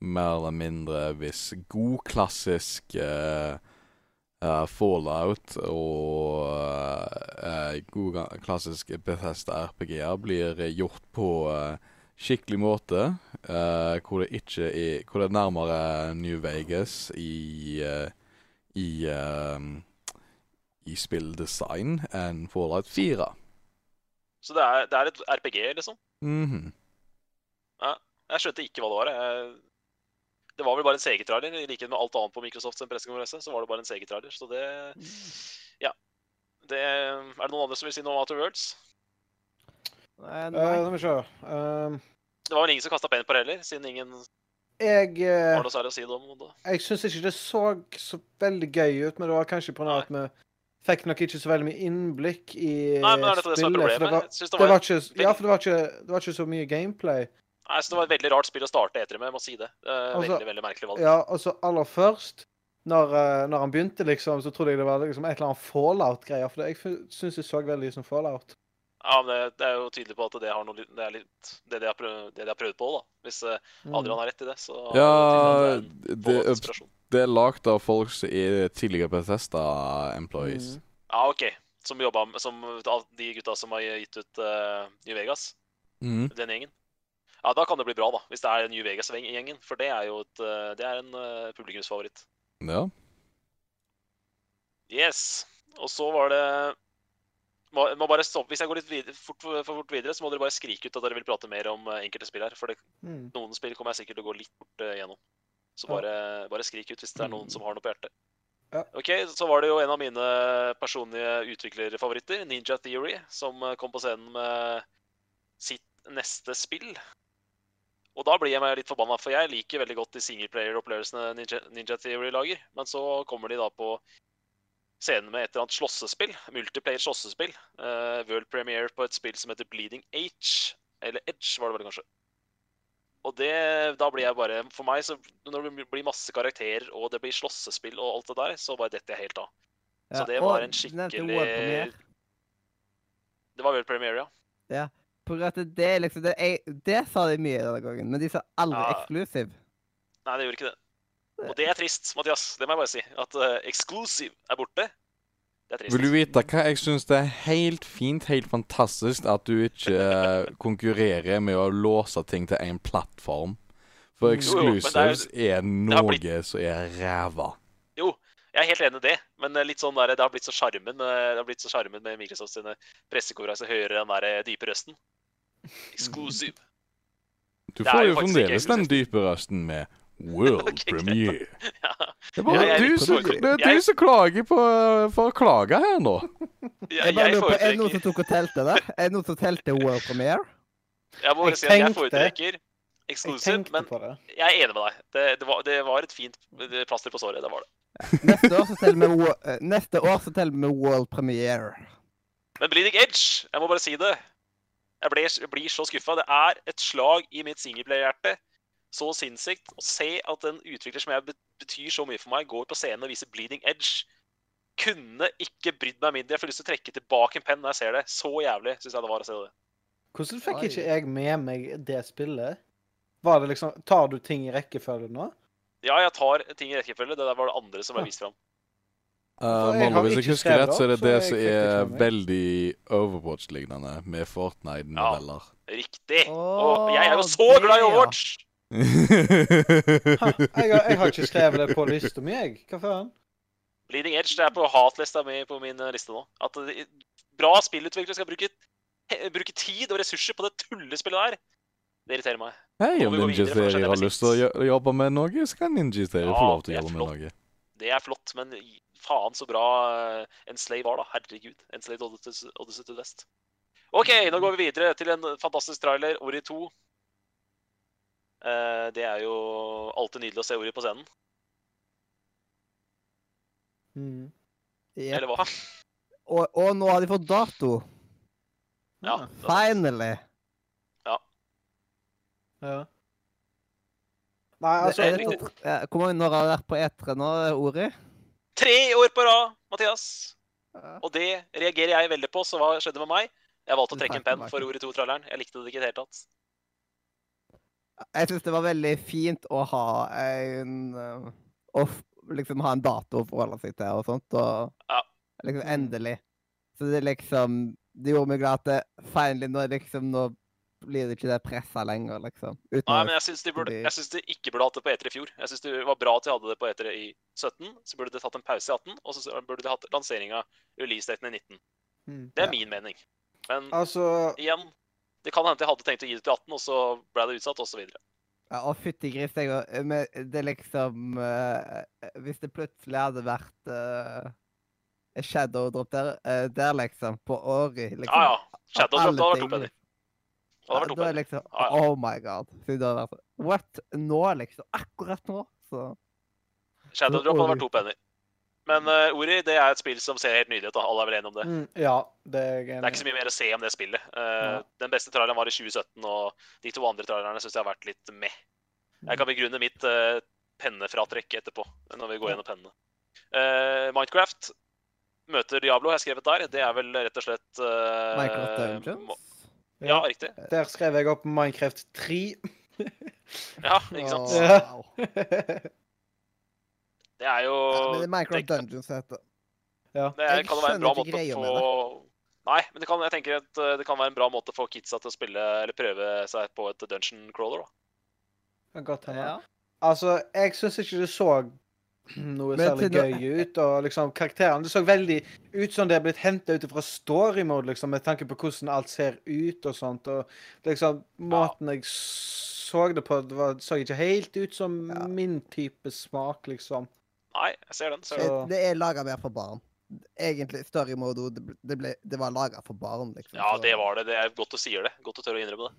B: mer eller mindre viss god klassisk uh, Fallout og god klassisk Bethesda RPG-er blir gjort på skikkelig måte. hvor det ikke er Hvor det er nærmere New Vegas i i eh, i spilldesign enn Fallout 4.
F: Så det er, det er et RPG, liksom?
B: Mhm.
F: Jeg skjønte ikke hva det var. Jeg... Det var vel bare en CG-trailer. I likhet med alt annet på Microsoft sin pressekonferanse, så var det bare en CG-trailer. Så det Ja. Det... Er det noen andre som vil si noe om Outer Worlds?
A: Nei
E: Uh,
A: nei.
E: la meg se. Um,
F: Det var vel ingen som kasta penn på det heller, siden ingen
E: jeg uh,
F: har noe særlig å si det om det.
E: jeg syns ikke det så så veldig gøy ut, men det var kanskje pga. at vi fikk nok ikke så veldig mye innblikk i
F: Nei, men er dette det som er
E: spillet. For
F: problemet?
E: det var,
F: Jeg synes
E: det
F: det
E: var
F: var,
E: ikke, ja, for det var ikke, det var ikke så mye gameplay.
F: Nei, så det var et veldig rart spill å starte etter med, jeg må si det. det
E: Altså,
F: veldig, veldig merkelig valg.
E: Ja, altså aller først når, eh, når han begynte, liksom, så trodde jeg det var liksom et eller annet fallout-greier. For det, jeg syns det så veldig ut som fallout.
F: Ja, men det, det er jo tydelig på at det har noe Det er litt det de har prøvd, det de har prøvd på, da. Hvis eh,
E: Mm.
F: Adrian har rett i det, så
B: Ja,
F: det det
B: det, er lagd av folk som er tidligere Bethesda-employees.
E: Mm.
F: Ja, OK. Som jobba Som av de gutta som har gitt ut uh, New Vegas.
B: Mm.
F: Den gjengen. Ja, da kan det bli bra, da. Hvis det er New Vegas-gjengen. For det er jo et, eh, det er en uh, publikumsfavoritt.
B: Ja.
F: Yes. Og så var det må, må bare stoppe. Hvis jeg går litt videre, fort, for fort videre, så må dere bare skrike ut at dere vil prate mer om enkelte spill her. For det,
E: Mm.
F: noen spill kommer jeg sikkert til å gå litt fort uh, gjennom. Så bare, bare skrik ut hvis det er noen som har noe på hjertet.
E: Ja.
F: Ok, Så var det jo en av mine personlige utviklerfavoritter, Ninja Theory, som eh, kom på scenen med sitt neste spill. Og da blir jeg meg litt forbanna, for jeg liker veldig godt de singleplayer-opplevelsene Ninja, Ninja Theory lager. Men så kommer de da på scenen med et eller annet slåssespill. Multiplayer slåssespill. Uh, world premiere på et spill som heter Bleeding Age. Eller Edge, var det vel kanskje. Og det, da blir jeg bare For meg, så når det blir masse karakterer, og det blir slåssespill og alt det der, så bare detter jeg helt av. Så det var en skikkelig Det var world premiere, ja.
A: På grunn av at det er liksom det, jeg, det sa de mye denne gangen, men de sa aldri
F: Ja.
A: exclusive.
F: Nei, det gjorde ikke det. Og det er trist, Mathias. Det må jeg bare si. At uh, exclusive er borte.
B: Vil du vite hva? Jeg syns det er helt fint, helt fantastisk at du ikke eh, konkurrerer med å låse ting til én plattform. For exclusives er-
F: er
B: noe
F: blitt-
B: som er ræva.
F: Jo, jeg er helt enig i det, men eh, litt sånn der, det har blitt så sjarmen med, det har blitt med Microsoft sine pressekonferanser. Hører den der eh, dype røsten. Exclusive.
B: Du får
F: jo
B: fremdeles den dype røsten med World
F: okay.
B: Premiere.
F: Ja.
B: Det er bare
F: Ja,
B: du, som, er
F: Jeg-
B: du som klager på, for å klage her nå.
F: Ja,
A: Jeg bare lurer på, Er det noen som tok og telte det? Er det noen som telte World Premiere?
F: Jeg må bare
E: Jeg
F: si at jeg foretrekker exclusive,
E: jeg
F: men jeg er enig med deg. Det, det, var, det var et fint plaster på såret. Det var det.
A: Neste år så teller vi, eh, neste år så teller vi World Premiere.
F: Men Bleeding Edge, jeg må bare si det. Jeg, blir, blir så skuffa. Det er et slag i mitt singleplayer-hjerte. Så sinnssykt å se at en utvikler som jeg betyr så mye for meg, går på scenen og viser Bleeding Edge. Kunne ikke brydd meg mindre. Jeg får lyst til å trekke tilbake en penn når jeg ser det. Så jævlig syns jeg det var å se det.
E: Hvordan fikk
A: Oi.
E: ikke jeg med meg det spillet? Var det liksom Tar du ting i rekkefølge nå?
F: Ja, jeg tar ting i rekkefølge. Det der var det andre som ble vist fram.
B: Uh, Mollo, hvis jeg
E: ikke
B: husker rett, så er det
E: så
B: det som er veldig Overwatch-lignende, med Fortnite-noveller.
F: Riktig.
A: Oh,
F: Og jeg er jo så glad i
A: ja.
F: Overwatch!
E: Ha, jeg, har, jeg har ikke skrevet det på lista mi, jeg. Hva faen?
F: Bleeding Edge det er på hatlista mi på min eh, liste nå. At eh, bra spillutviklere skal bruke, bruke tid og ressurser på det tullespillet der. Det irriterer meg.
B: Hei, om
F: vi
B: Ninja
F: videre, for
B: Theory
F: skjønner
B: har lyst til å jobbe med noe, så kan Ninja Theory
F: Ja,
B: få lov til å
F: det er
B: jobbe med noe.
F: Det er flott, men faen så bra En Slave var, da. Herregud. En Slave Odyssey to West. OK, nå går vi videre til en fantastisk trailer, Ori 2. Eh, det er jo alltid nydelig å se Ori på scenen.
E: Mm.
A: Yep.
F: Eller hva?
A: Og, og nå har de fått dato.
F: Ja.
E: Ah.
A: Finally.
E: ja. Nei, altså
F: det
A: det, hvor mange år har du vært på E3 nå, Ori?
F: Tre år på rad, Mathias!
A: Ja.
F: Og det reagerer jeg veldig på, så hva skjedde med meg? Jeg valgte å trekke en penn for Ori 2-tralleren. Jeg likte det ikke i det hele tatt.
A: Jeg syns det var veldig fint å ha en uh, Å liksom ha en dato å forholde seg til og sånt. Og
F: Ja.
A: liksom endelig. Så det liksom Det gjorde meg glad at det finally nå liksom Nå blir det ikke det pressa lenger, liksom. Uten
F: Nei, men jeg syns de, de ikke burde hatt det på E3 i fjor. Jeg syns det var bra at de hadde det på E3 i 17. Så burde de tatt en pause i 18, og så burde de hatt lanseringa releasedaten i 19.
E: Mm.
F: Det er
A: Ja.
F: min mening. Men
E: Altså
F: igjen, det kan hende jeg hadde tenkt å gi det til 18, og så ble det utsatt, osv.
A: Ja, og fytti gris, jeg òg. Men det liksom uh, Hvis det plutselig hadde vært uh, Shadow Drop der, uh, der, liksom, på Ori liksom,
F: Ja, ja. Shadow Drop, da hadde vært. Det
A: Ja, da er liksom
F: ah, ja.
A: Oh my god. What? Nå, liksom? Akkurat nå? Så
F: Shadow Drop hadde vært to penner. Men uh, Ori det er et spill som ser helt nydelig ut. da. Alle er vel enige om det.
E: mm, Ja, det er
F: Det er ikke så mye mer å se om det spillet. Uh,
E: Ja.
F: Den beste traileren var i 2017, og de to andre trailerne syns jeg har vært litt meh. Jeg kan begrunne mitt uh, pennefratrekk etterpå, når vi går gjennom pennene. Eh, Minecraft møter Diablo, har jeg skrevet der. Det er vel rett og slett
A: Minecraft Dungeons?
F: må- Ja, riktig.
E: Der skrev jeg opp Minecraft 3.
F: Ja, ikke sant.
A: Wow.
F: Det er jo
A: Ja, men det er Minecraft
F: det,
A: Dungeons heter
E: ja.
F: det
A: Jeg
F: kan være en bra måte å få Nei, men det kan, jeg tenker at eh, det kan være en bra måte å få kidsa til å spille eller prøve seg på et dungeon crawler. da.
E: Godt hende.
A: Ja.
E: Altså, jeg syns ikke det så noe
A: Men
E: særlig gøy ut. Og liksom karakterene Det så veldig ut som det er blitt henta ut fra story mode, liksom, med tanke på hvordan alt ser ut og sånt. Og liksom måten jeg så det på, det var, så ikke helt ut som
A: Ja.
E: min type smak, liksom.
F: Nei, jeg ser den.
A: Det.
E: Så-
A: det er laga mer for barn. Egentlig, story mode, det, ble- det, ble, det var laga for barn, liksom.
F: Ja, det var det. Det er godt du sier det. Godt du tør å innrømme det.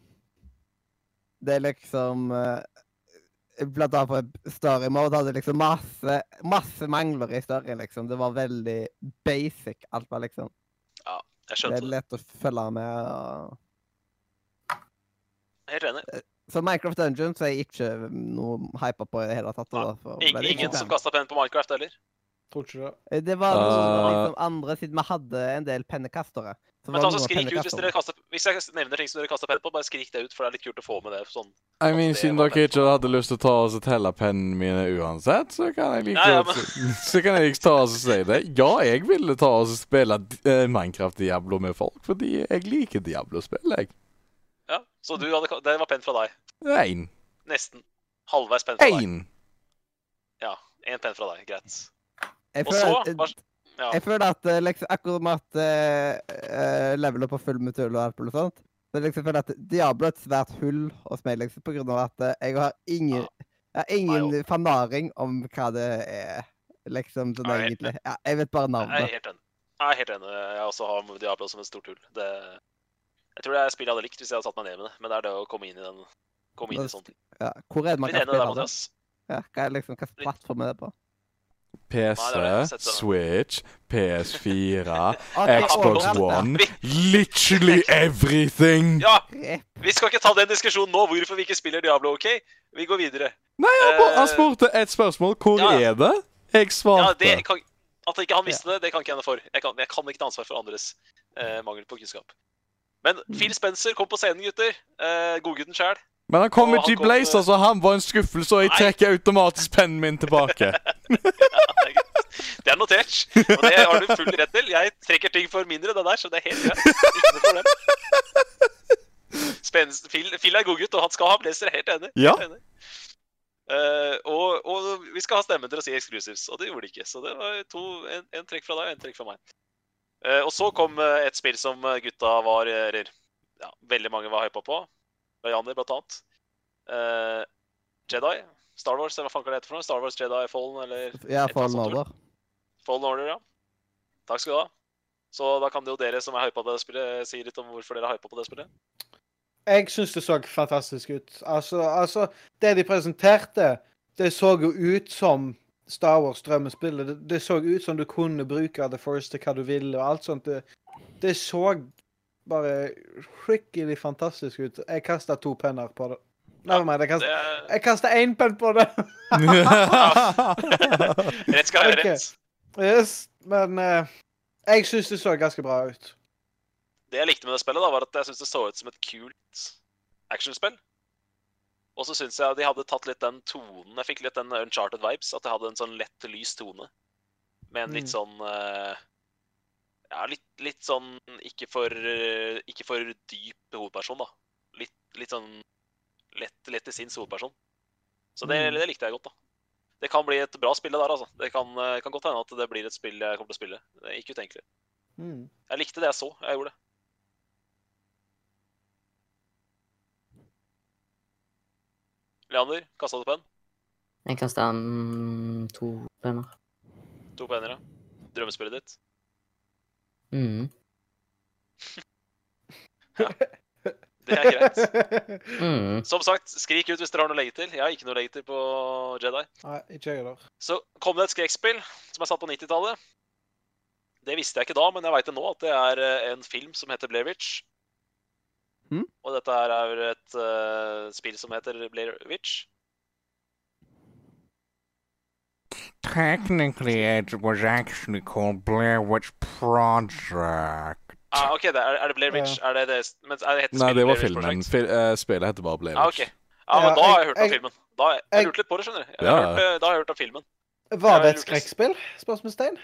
A: Det er liksom eh, Blant annet på story mode hadde liksom masse, masse mangler i storyen, liksom. Det var veldig basic. Alt var liksom
F: Ja,
A: Jeg
F: skjønte
A: Det
F: Det er
A: lett å følge med. og...
F: Helt enig.
A: Så Minecraft Dungeons er jeg ikke noe hypa på i det hele tatt.
F: Ja.
A: og derfor
F: Ing
A: det
F: ingen som kasta penn på Minecraft heller.
E: Tror ikke det.
A: Eh, Det var noen
B: Ah.
A: liksom andre, siden vi hadde en del pennekastere. så
F: Men ta så skrik ut hvis dere kaster Hvis jeg nevner ting som dere kaster penn på, bare skrik det ut, for det er litt kult å få med det. sånn.
B: I mean, siden dere ikke hadde lyst til å ta oss og telle pennene mine uansett, så kan jeg like
F: Ja, ja,
B: godt så kan jeg ta oss og si det. Ja, jeg ville ta oss og spille eh, Minecraft Diablo med folk, fordi jeg liker Diablo-spill, jeg.
F: Så du hadde, det var penn fra deg.
B: Én.
F: Nesten. Halvveis penn fra deg.
B: Én.
F: Ja, én penn fra deg. Greit.
A: Jeg
F: Og
A: føler
F: så var- Ja.
A: Jeg føler at eh, liksom, akkurat med at uh, level up på full metull og alt mulig sånt, så liksom føler at Diablo er et svært hull hos meg, liksom, på grunn av at eh, jeg har ingen, jeg har ingen fornaring om hva det er, liksom, sånn
F: Nei,
A: egentlig. Ja, jeg vet bare navnet.
F: Jeg er helt enig. Jeg er helt enig. Jeg også har Diablo som et stort hull. Det, jeg tror det er spillet jeg hadde likt hvis jeg hadde satt meg ned med det, men det er det å komme inn i den Komme inn i sånt.
A: Ja, hvor er det man kan spille det? Ja, hva er liksom,
F: Litt.
A: plattform er det på?
B: PC. Switch, PS4, Xbox. One Literally everything!
F: Ja, vi skal ikke ta den diskusjonen nå, hvorfor vi ikke spiller Diablo, OK? Vi går videre.
B: Nei, han,
F: Eh,
B: spurte et spørsmål. Hvor
F: ja.
B: er det? Jeg
F: Ja,
B: svarte.
F: det kan, At ikke han visste det, det kan ikke jeg noe for. Jeg kan, jeg kan ikke ta ansvar for andres eh, mangel på kunnskap. Men Phil Spencer kom på scenen, gutter. Eh, Godgutten sjæl.
B: Men han kom i
F: han
B: blazer, så han var en skuffelse, og jeg trekker automatisk pennen min tilbake.
F: Det er notert. Og det har du full rett til. Jeg trekker ting for mindre, det der, så det er helt greit. Spens, Phil, Phil er en gutt, og han skal ha blazer. Helt enig.
B: Ja.
F: Helt enig. Uh, og, og vi skal ha stemmen til å si exclusives, og det gjorde de ikke. Så det var to, en, en trekk fra deg og en trekk fra meg. Eh, og så kom eh, et spill som eh, gutta var Eller ja, veldig mange var hypa på. Rayaner, blant annet. Uh, Jedi. Star Wars, eller hva faen kan det heter for noe? Star Wars Jedi Fallen, eller
A: Ja, Fallen Order.
F: Fallen Order, ja. Takk skal du ha. Så da kan jo dere som er hypa på det spillet, si litt om hvorfor dere er hypa på det spillet.
E: Jeg syns det så fantastisk ut. Altså, altså, det de presenterte, det så jo ut som Star Wars drømmespillet. Det, det så ut som du kunne bruke The Force til hva du ville, og alt sånt. Det, det så bare skikkelig fantastisk ut. Jeg kasta to penner på det. Nei, meg, jeg kasta én penn på det.
F: Rett skal være rett.
E: yes, men uh, jeg syns det så ganske bra ut.
F: Det jeg likte med det spillet, da, var at jeg synes det så ut som et kult actionspill. Og så syns jeg de hadde tatt litt den tonen Jeg fikk litt den Uncharted vibes. At det hadde en sånn lett, lys tone. Med en litt
E: Mm.
F: sånn eh, Ja, litt, litt sånn ikke for, eh, ikke for dyp hovedperson, da. Litt, litt sånn lett, lett til sinns hovedperson. Så det,
E: Mm.
F: det likte jeg godt, da. Det kan bli et bra spill, det der, altså. Det kan, eh, kan godt hende at det blir et spill jeg kommer til å spille. Det er ikke utenkelig.
E: Mm.
F: Jeg likte det jeg så. Jeg gjorde det. Leander, kasta du penn?
C: Jeg kasta mm, to penner.
F: To penner, ja. Drømmespillet ditt?
C: Mm.
F: Det er greit.
C: Mm.
F: Som sagt, skrik ut hvis dere har noe å legge til. Jeg har ikke noe å legge til på Jedi.
E: Nei, ikke jeg heller.
F: Så kom det et skrekkspill som er satt på 90-tallet. Det visste jeg ikke da, men jeg veit det nå, at det er eh, en film som heter Blair
A: Hm?
F: Og dette her er et uh, spill som heter Blair Witch.
B: Technically, it was actually called Blair Witch Project.
F: Ah, OK, det er, er det Blair Witch? Er det det men er det heter
B: Nei, det var
F: Blair Witch
B: filmen. Fil uh, spillet heter bare Blair Witch.
F: Ah,
B: okay.
F: ok. Ja, men
E: Ja,
F: da har jeg hørt om
E: jeg-
F: filmen. Da, jeg,
E: jeg-
F: lurte litt på det, skjønner du. Jeg
B: Ja.
F: har hørt, eh, da har jeg hørt om filmen.
E: Var det
F: Ja,
E: et skrekkspill? Spørsmålstegn?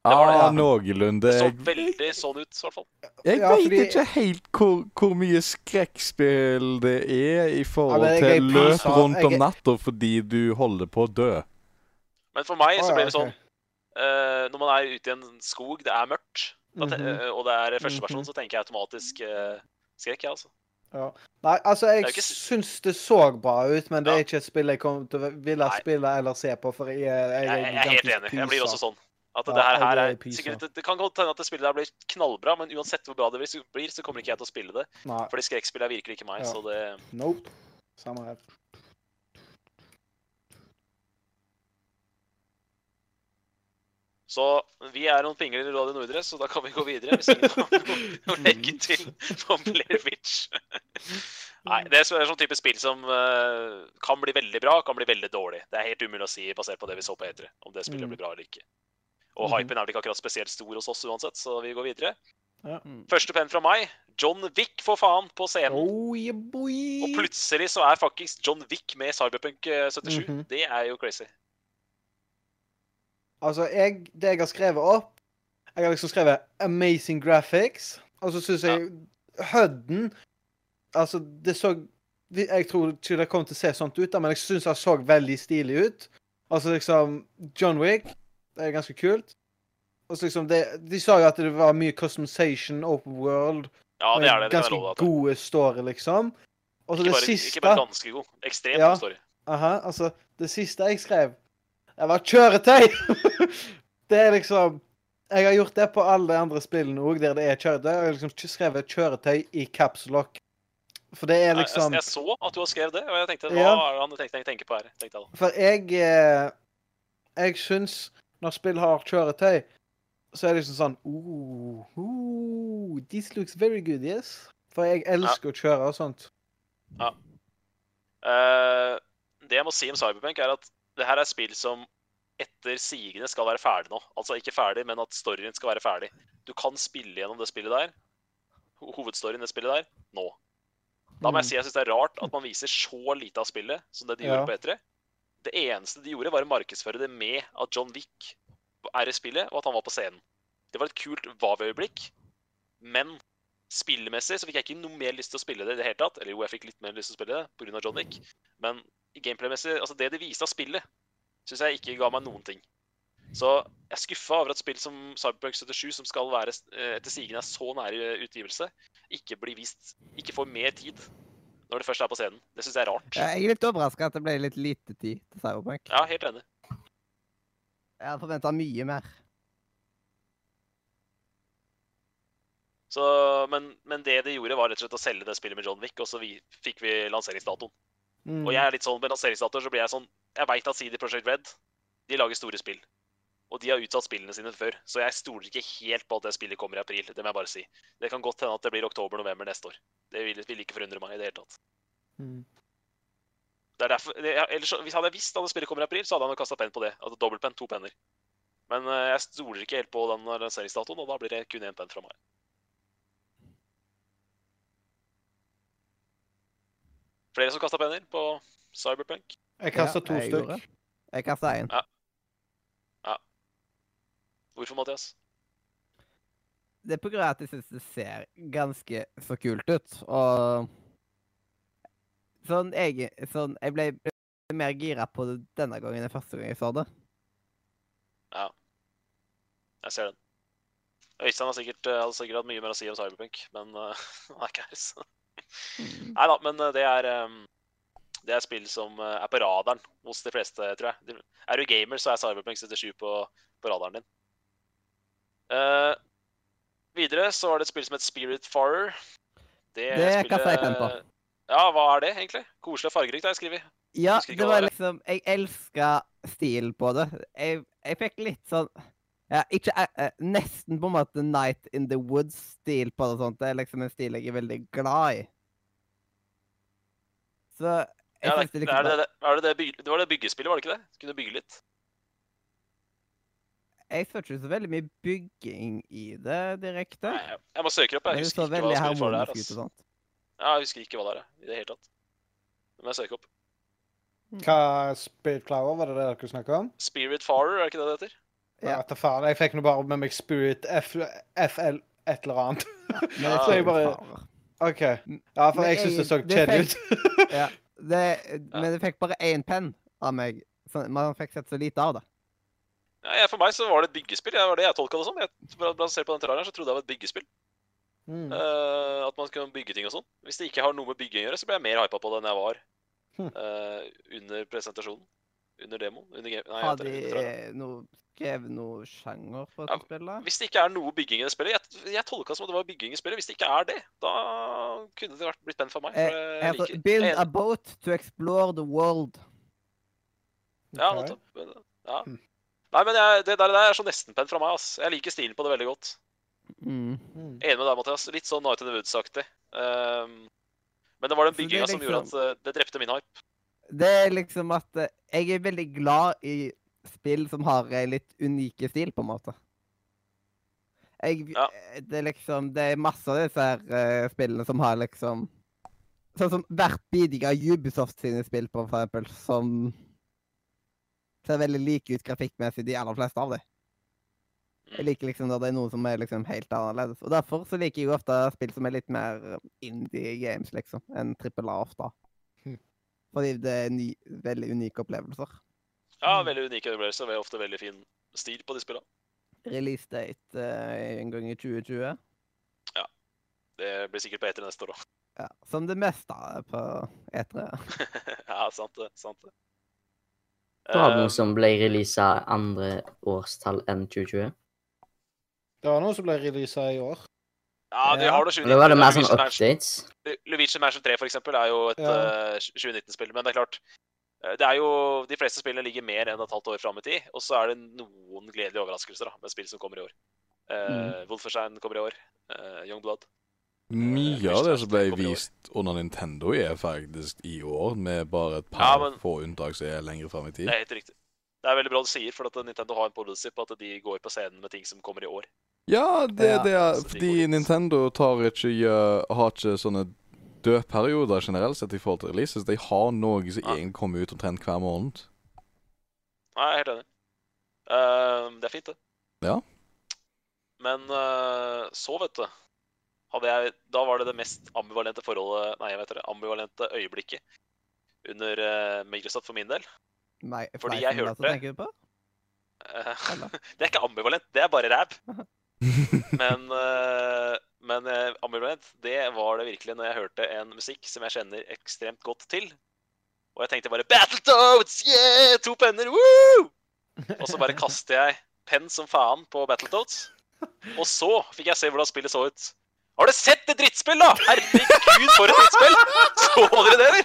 F: Det var det,
B: ah,
F: ja.
B: noenlunde.
F: Det så veldig sånn ut, i hvert fall.
B: jeg
E: Ja,
B: vet
E: fordi-
B: ikke helt hvor, hvor mye skrekkspill det er i forhold
E: Ja, jeg
B: til løp rundt om natta fordi du holder på å dø.
F: Men for meg så blir det sånn uh, Når man er ute i en skog, det er mørkt, mm
E: Mhm.
F: eh, og det er førsteperson,
E: person
F: så tenker jeg automatisk uh, skrekk, jeg, altså.
E: Nei, altså, jeg
F: ikke
E: syns det så bra ut, men det er ikke et spill jeg kommer til å ville spille eller se på, for jeg jeg,
F: Jeg, jeg er helt enig. Jeg blir også sånn. At det her, her
E: er
F: er sikkert, det, kan godt hende at det spillet der blir knallbra, men uansett hvor bra det blir, så- kommer ikke jeg til å spille det.
E: Nei.
F: Fordi skrekkspill er virkelig ikke meg,
E: Ja.
F: så det
E: Nope. Samme her.
F: Så vi er noen pingler i Radio Nordre, så da kan vi gå videre. Hvis ingen har noe legge til på Blair Witch. Nei, det er så- sånn type spill som eh, kan bli veldig bra, kan bli veldig dårlig. Det er helt umulig å si basert på det vi så på E3, om det spillet
E: Mm.
F: blir bra eller ikke. Og
E: Mhm.
F: hypen er vel ikke akkurat spesielt stor hos oss uansett, så vi går videre.
E: Ja.
A: Mm.
F: Første penn fra meg. John Wick, for faen, på scenen.
E: Oh, yeah,
F: Og plutselig så er faktisk John Wick med Cyberpunk eh, 77.
E: -hmm.
F: Det er jo crazy.
E: Altså, jeg, det jeg har skrevet opp Jeg har liksom skrevet 'amazing graphics', og så syns jeg Hudden Altså, det så Jeg tror ikke det kom til å se sånt ut, da, men jeg syns det så veldig stilig ut. Altså liksom John Wick, det er ganske kult. Og så liksom det, De sa jo at det var mye customization, open world,
F: Ja, det er det.
E: ganske
F: det er.
E: gode story, liksom. Og så det
F: bare,
E: siste
F: ikke bare ganske god. Ekstremt
E: Ja.
F: god story.
E: Aha, altså, det siste jeg skrev, det var kjøretøy! det er liksom Jeg har gjort det på alle andre spillene òg, der det er kjøretøy. Jeg har liksom skrevet kjøretøy i caps lock. For det er
F: Nei,
E: liksom
F: Jeg, jeg så at du har skrevet det, og jeg tenkte hva
E: Ja.
F: er det han tenkte, tenker på her? jeg.
E: For jeg eh, Jeg syns når spill har kjøretøy, så er det liksom sånn oh, oh, This looks very good, yes. For jeg elsker å kjøre og sånt.
F: Eh, det jeg må si om Cyberpunk, er at det her er spill som etter sigende skal være ferdig nå. Altså ikke ferdig, men at storyen skal være ferdig. Du kan spille gjennom det spillet der, hovedstoryen i det spillet der, nå. Da må jeg si jeg syns det er rart at man viser så lite av spillet som det de
E: Ja.
F: gjorde på E3. Det eneste de gjorde, var å markedsføre det med at John Wick er i spillet, og at han var på scenen. Det var et kult var-øyeblikk, men spillmessig så fikk jeg ikke noe mer lyst til å spille det i det hele tatt. Eller jo, jeg fikk litt mer lyst til å spille det pga. John Wick. Men gameplay-messig, altså det de viste av spillet, syns jeg ikke ga meg noen ting. Så jeg er skuffa over at spill som Cyberpunk 77, som skal være eh, etter sigende er så nære utgivelse, ikke blir vist Ikke får mer tid når det først er på scenen. Det syns jeg er rart.
A: Jeg er litt overraska at det ble litt lite tid til Cyberpunk.
F: Ja, helt enig.
A: Jeg hadde forventa mye mer.
F: Så, men, men det de gjorde, var rett og slett å selge det spillet med John Wick, og så vi, fikk vi lanseringsdatoen.
E: Mm.
F: Og jeg er litt sånn med lanseringsdatoer, så blir jeg sånn Jeg veit at CD Projekt Red de lager store spill. Og de har utsatt spillene sine før, så jeg stoler ikke helt på at det spillet kommer i april. Det må jeg bare si. Det kan godt hende at det blir oktober-november neste år. Det vil, vil ikke forundre meg i det hele tatt.
E: Mm.
F: Det er derfor, det, ellers, hvis hadde jeg visst at spillet kommer i april, så hadde han kasta penn på det. Altså dobbeltpenn, to penner. Men uh, jeg stoler ikke helt på den lanseringsdatoen, og da blir det kun én penn fra meg. Flere som kasta penner på Cyberpunk?
E: Jeg kasta to
A: jeg
E: stykk.
A: gjorde. Jeg kasta én.
F: Hvorfor, Mathias?
A: Det er på grunn av at jeg syns det ser ganske så kult ut, og Sånn jeg, sånn, jeg ble mer gira på det denne gangen enn første gang jeg så det. Ja.
F: Jeg ser den. Øystein har sikkert, eh, hadde sikkert hatt mye mer å si om Cyberpunk, men eh, han er ikke her, så Nei da, men eh, det er um, Det er spill som eh, er på radaren hos de fleste, tror jeg. Er du gamer, så er Cyberpunk 77 på, på radaren din. Eh, videre så var det et spill som het Spirit Farer. Det,
A: Det
F: spillet-
A: kasta jeg på.
F: Ja, hva er det, egentlig? Koselig og fargerikt, har jeg skrevet.
A: Ja, det var
F: det
A: liksom Jeg elska stilen på det. Jeg, jeg fikk litt sånn ja, ikke, eh, eh, Nesten på en måte Night in the Woods-stil på det. og sånt. Det er liksom en stil jeg er veldig glad i. Så jeg
F: Ja,
A: synes
F: det, er
A: liksom
F: det, det, er det, det, det var det byggespillet, var det ikke det? Kunne bygge litt.
A: Jeg følte ikke så veldig mye bygging i det direkte.
F: Nei, jeg, jeg må søke opp. Jeg husker ikke hva
A: det
F: Spirit Farer er.
A: harmonisk ut
F: ass. Ja, jeg husker ikke hva det er i det hele tatt. Det må jeg søke opp.
E: Hva Spirit Flower, var det det dere snakket om?
F: Spirit Farer, er det ikke det det heter?
A: Ja.
E: Ja. faen, jeg fikk nå bare med meg Spirit F, FL et eller annet.
A: Men
F: Ja,
E: så jeg
A: er
E: bare- OK. Ja, for jeg syns det så kjedelig ut.
A: Ja, det, men det fikk bare én penn av meg. Så man fikk sett så lite av det.
F: Ja, jeg, for meg så var det et byggespill. Det var det jeg tolka det som. Jeg, basert på den traileren så trodde jeg det var et byggespill.
E: Mm.
F: Uh, at man kunne bygge ting og sånn. Hvis det ikke har noe med bygging å gjøre, så ble jeg mer hypa på det enn jeg var
E: Hm.
F: eh, under presentasjonen. Under demoen. Under game. Nei,
A: Har de
F: jeg.
A: noe, skrevet noe sjanger for
F: Ja,
A: spillet?
F: Hvis det ikke er noe bygging i det spillet Jeg, jeg tolka som at det var bygging i spillet. Hvis det ikke er det, da kunne det vært blitt spennende for meg. For
A: Eh,
F: jeg
A: liker.
F: liker
A: build
F: er
A: a boat to explore the world.
F: Ja,
E: Ok.
F: nettopp. Ja. Nei, men jeg, det der, det der er så nesten-penn fra meg. ass. Jeg liker stilen på det veldig godt.
A: Mm.
E: Mm.
F: Enig med deg, Mathias. Litt sånn Night in the Woods-aktig. Um, men det var den
A: bygginga er
F: som gjorde
A: liksom-
F: at eh, det drepte min hype.
A: Det er liksom at eh, jeg er veldig glad i spill som har en litt unike stil, på en måte. Jeg,
F: Ja.
A: eh, Det er liksom Det er masse av disse her uh, spillene som har liksom Sånn som hvert bidige av Ubisoft sine spill, på for eksempel, som ser veldig like ut grafikkmessig, de aller fleste av dem. Jeg liker liksom da det er noe som er liksom helt annerledes. Og derfor så liker jeg jo ofte spill som er litt mer indie games, liksom, enn trippel A ofte. Fordi det er ny, veldig unike opplevelser.
F: Ja, veldig unike opplevelser. og Ofte veldig fin stil på de spillene.
A: Release date uh, en gang i 2020. Ja.
F: Det blir sikkert på etter neste år òg.
A: Ja, som det meste på E E3.
F: ja, sant det. Sant det.
C: Var det noe som ble releasa andre årstall enn 2020.
E: Det var noe som ble releasa i år.
F: Ja, de har det 2019.
C: Og da var det mer sånn updates.
F: Luigi Mansion 3 for eksempel, er jo et
E: Ja.
F: eh, 2019-spill, men det er klart eh, det er jo, De fleste spillene ligger mer enn et halvt år fram i tid, og så er det noen gledelige overraskelser da, med spill som kommer i år. Uh, Wolfenstein kommer i år. Uh, Youngblood.
B: Mye
F: Eh,
B: av det som ble vist under Nintendo, er faktisk i år, med bare et
F: Ja,
B: par
F: men-
B: få unntak som er lenger fram i tid.
F: Det er helt riktig. Det er veldig bra du sier, for at Nintendo har en policy på at de går på scenen med ting som kommer i år.
B: Ja, det, det er
F: Så de
B: fordi Nintendo tar ikke, har ikke sånne dødperioder generelt sett i forhold til releases. De har noe som
F: Ja.
B: egentlig kommer ut omtrent hver måned.
F: Nei, jeg er helt enig. Uh, det er fint, det.
B: Ja.
F: Men uh, så, vet du jeg, Da var det det mest ambivalente forholdet Nei, jeg vet det, ambivalente øyeblikket under uh, Microsoft for min del.
A: Nei,
F: Fordi jeg
A: Simulator
F: hørte-
A: det. du på?
F: Eh, det er ikke ambivalent, det er bare ræv. Men, uh, men eh, ambivalent, det var det virkelig når jeg hørte en musikk som jeg kjenner ekstremt godt til. Og jeg tenkte bare Battletoads! Yeah! To penner! Woo! Og så bare kaster jeg penn som faen på Battletoads. Og så fikk jeg se hvordan spillet så ut. Har du sett det drittspill, da?! Herregud, for et drittspill! Så dere det, eller?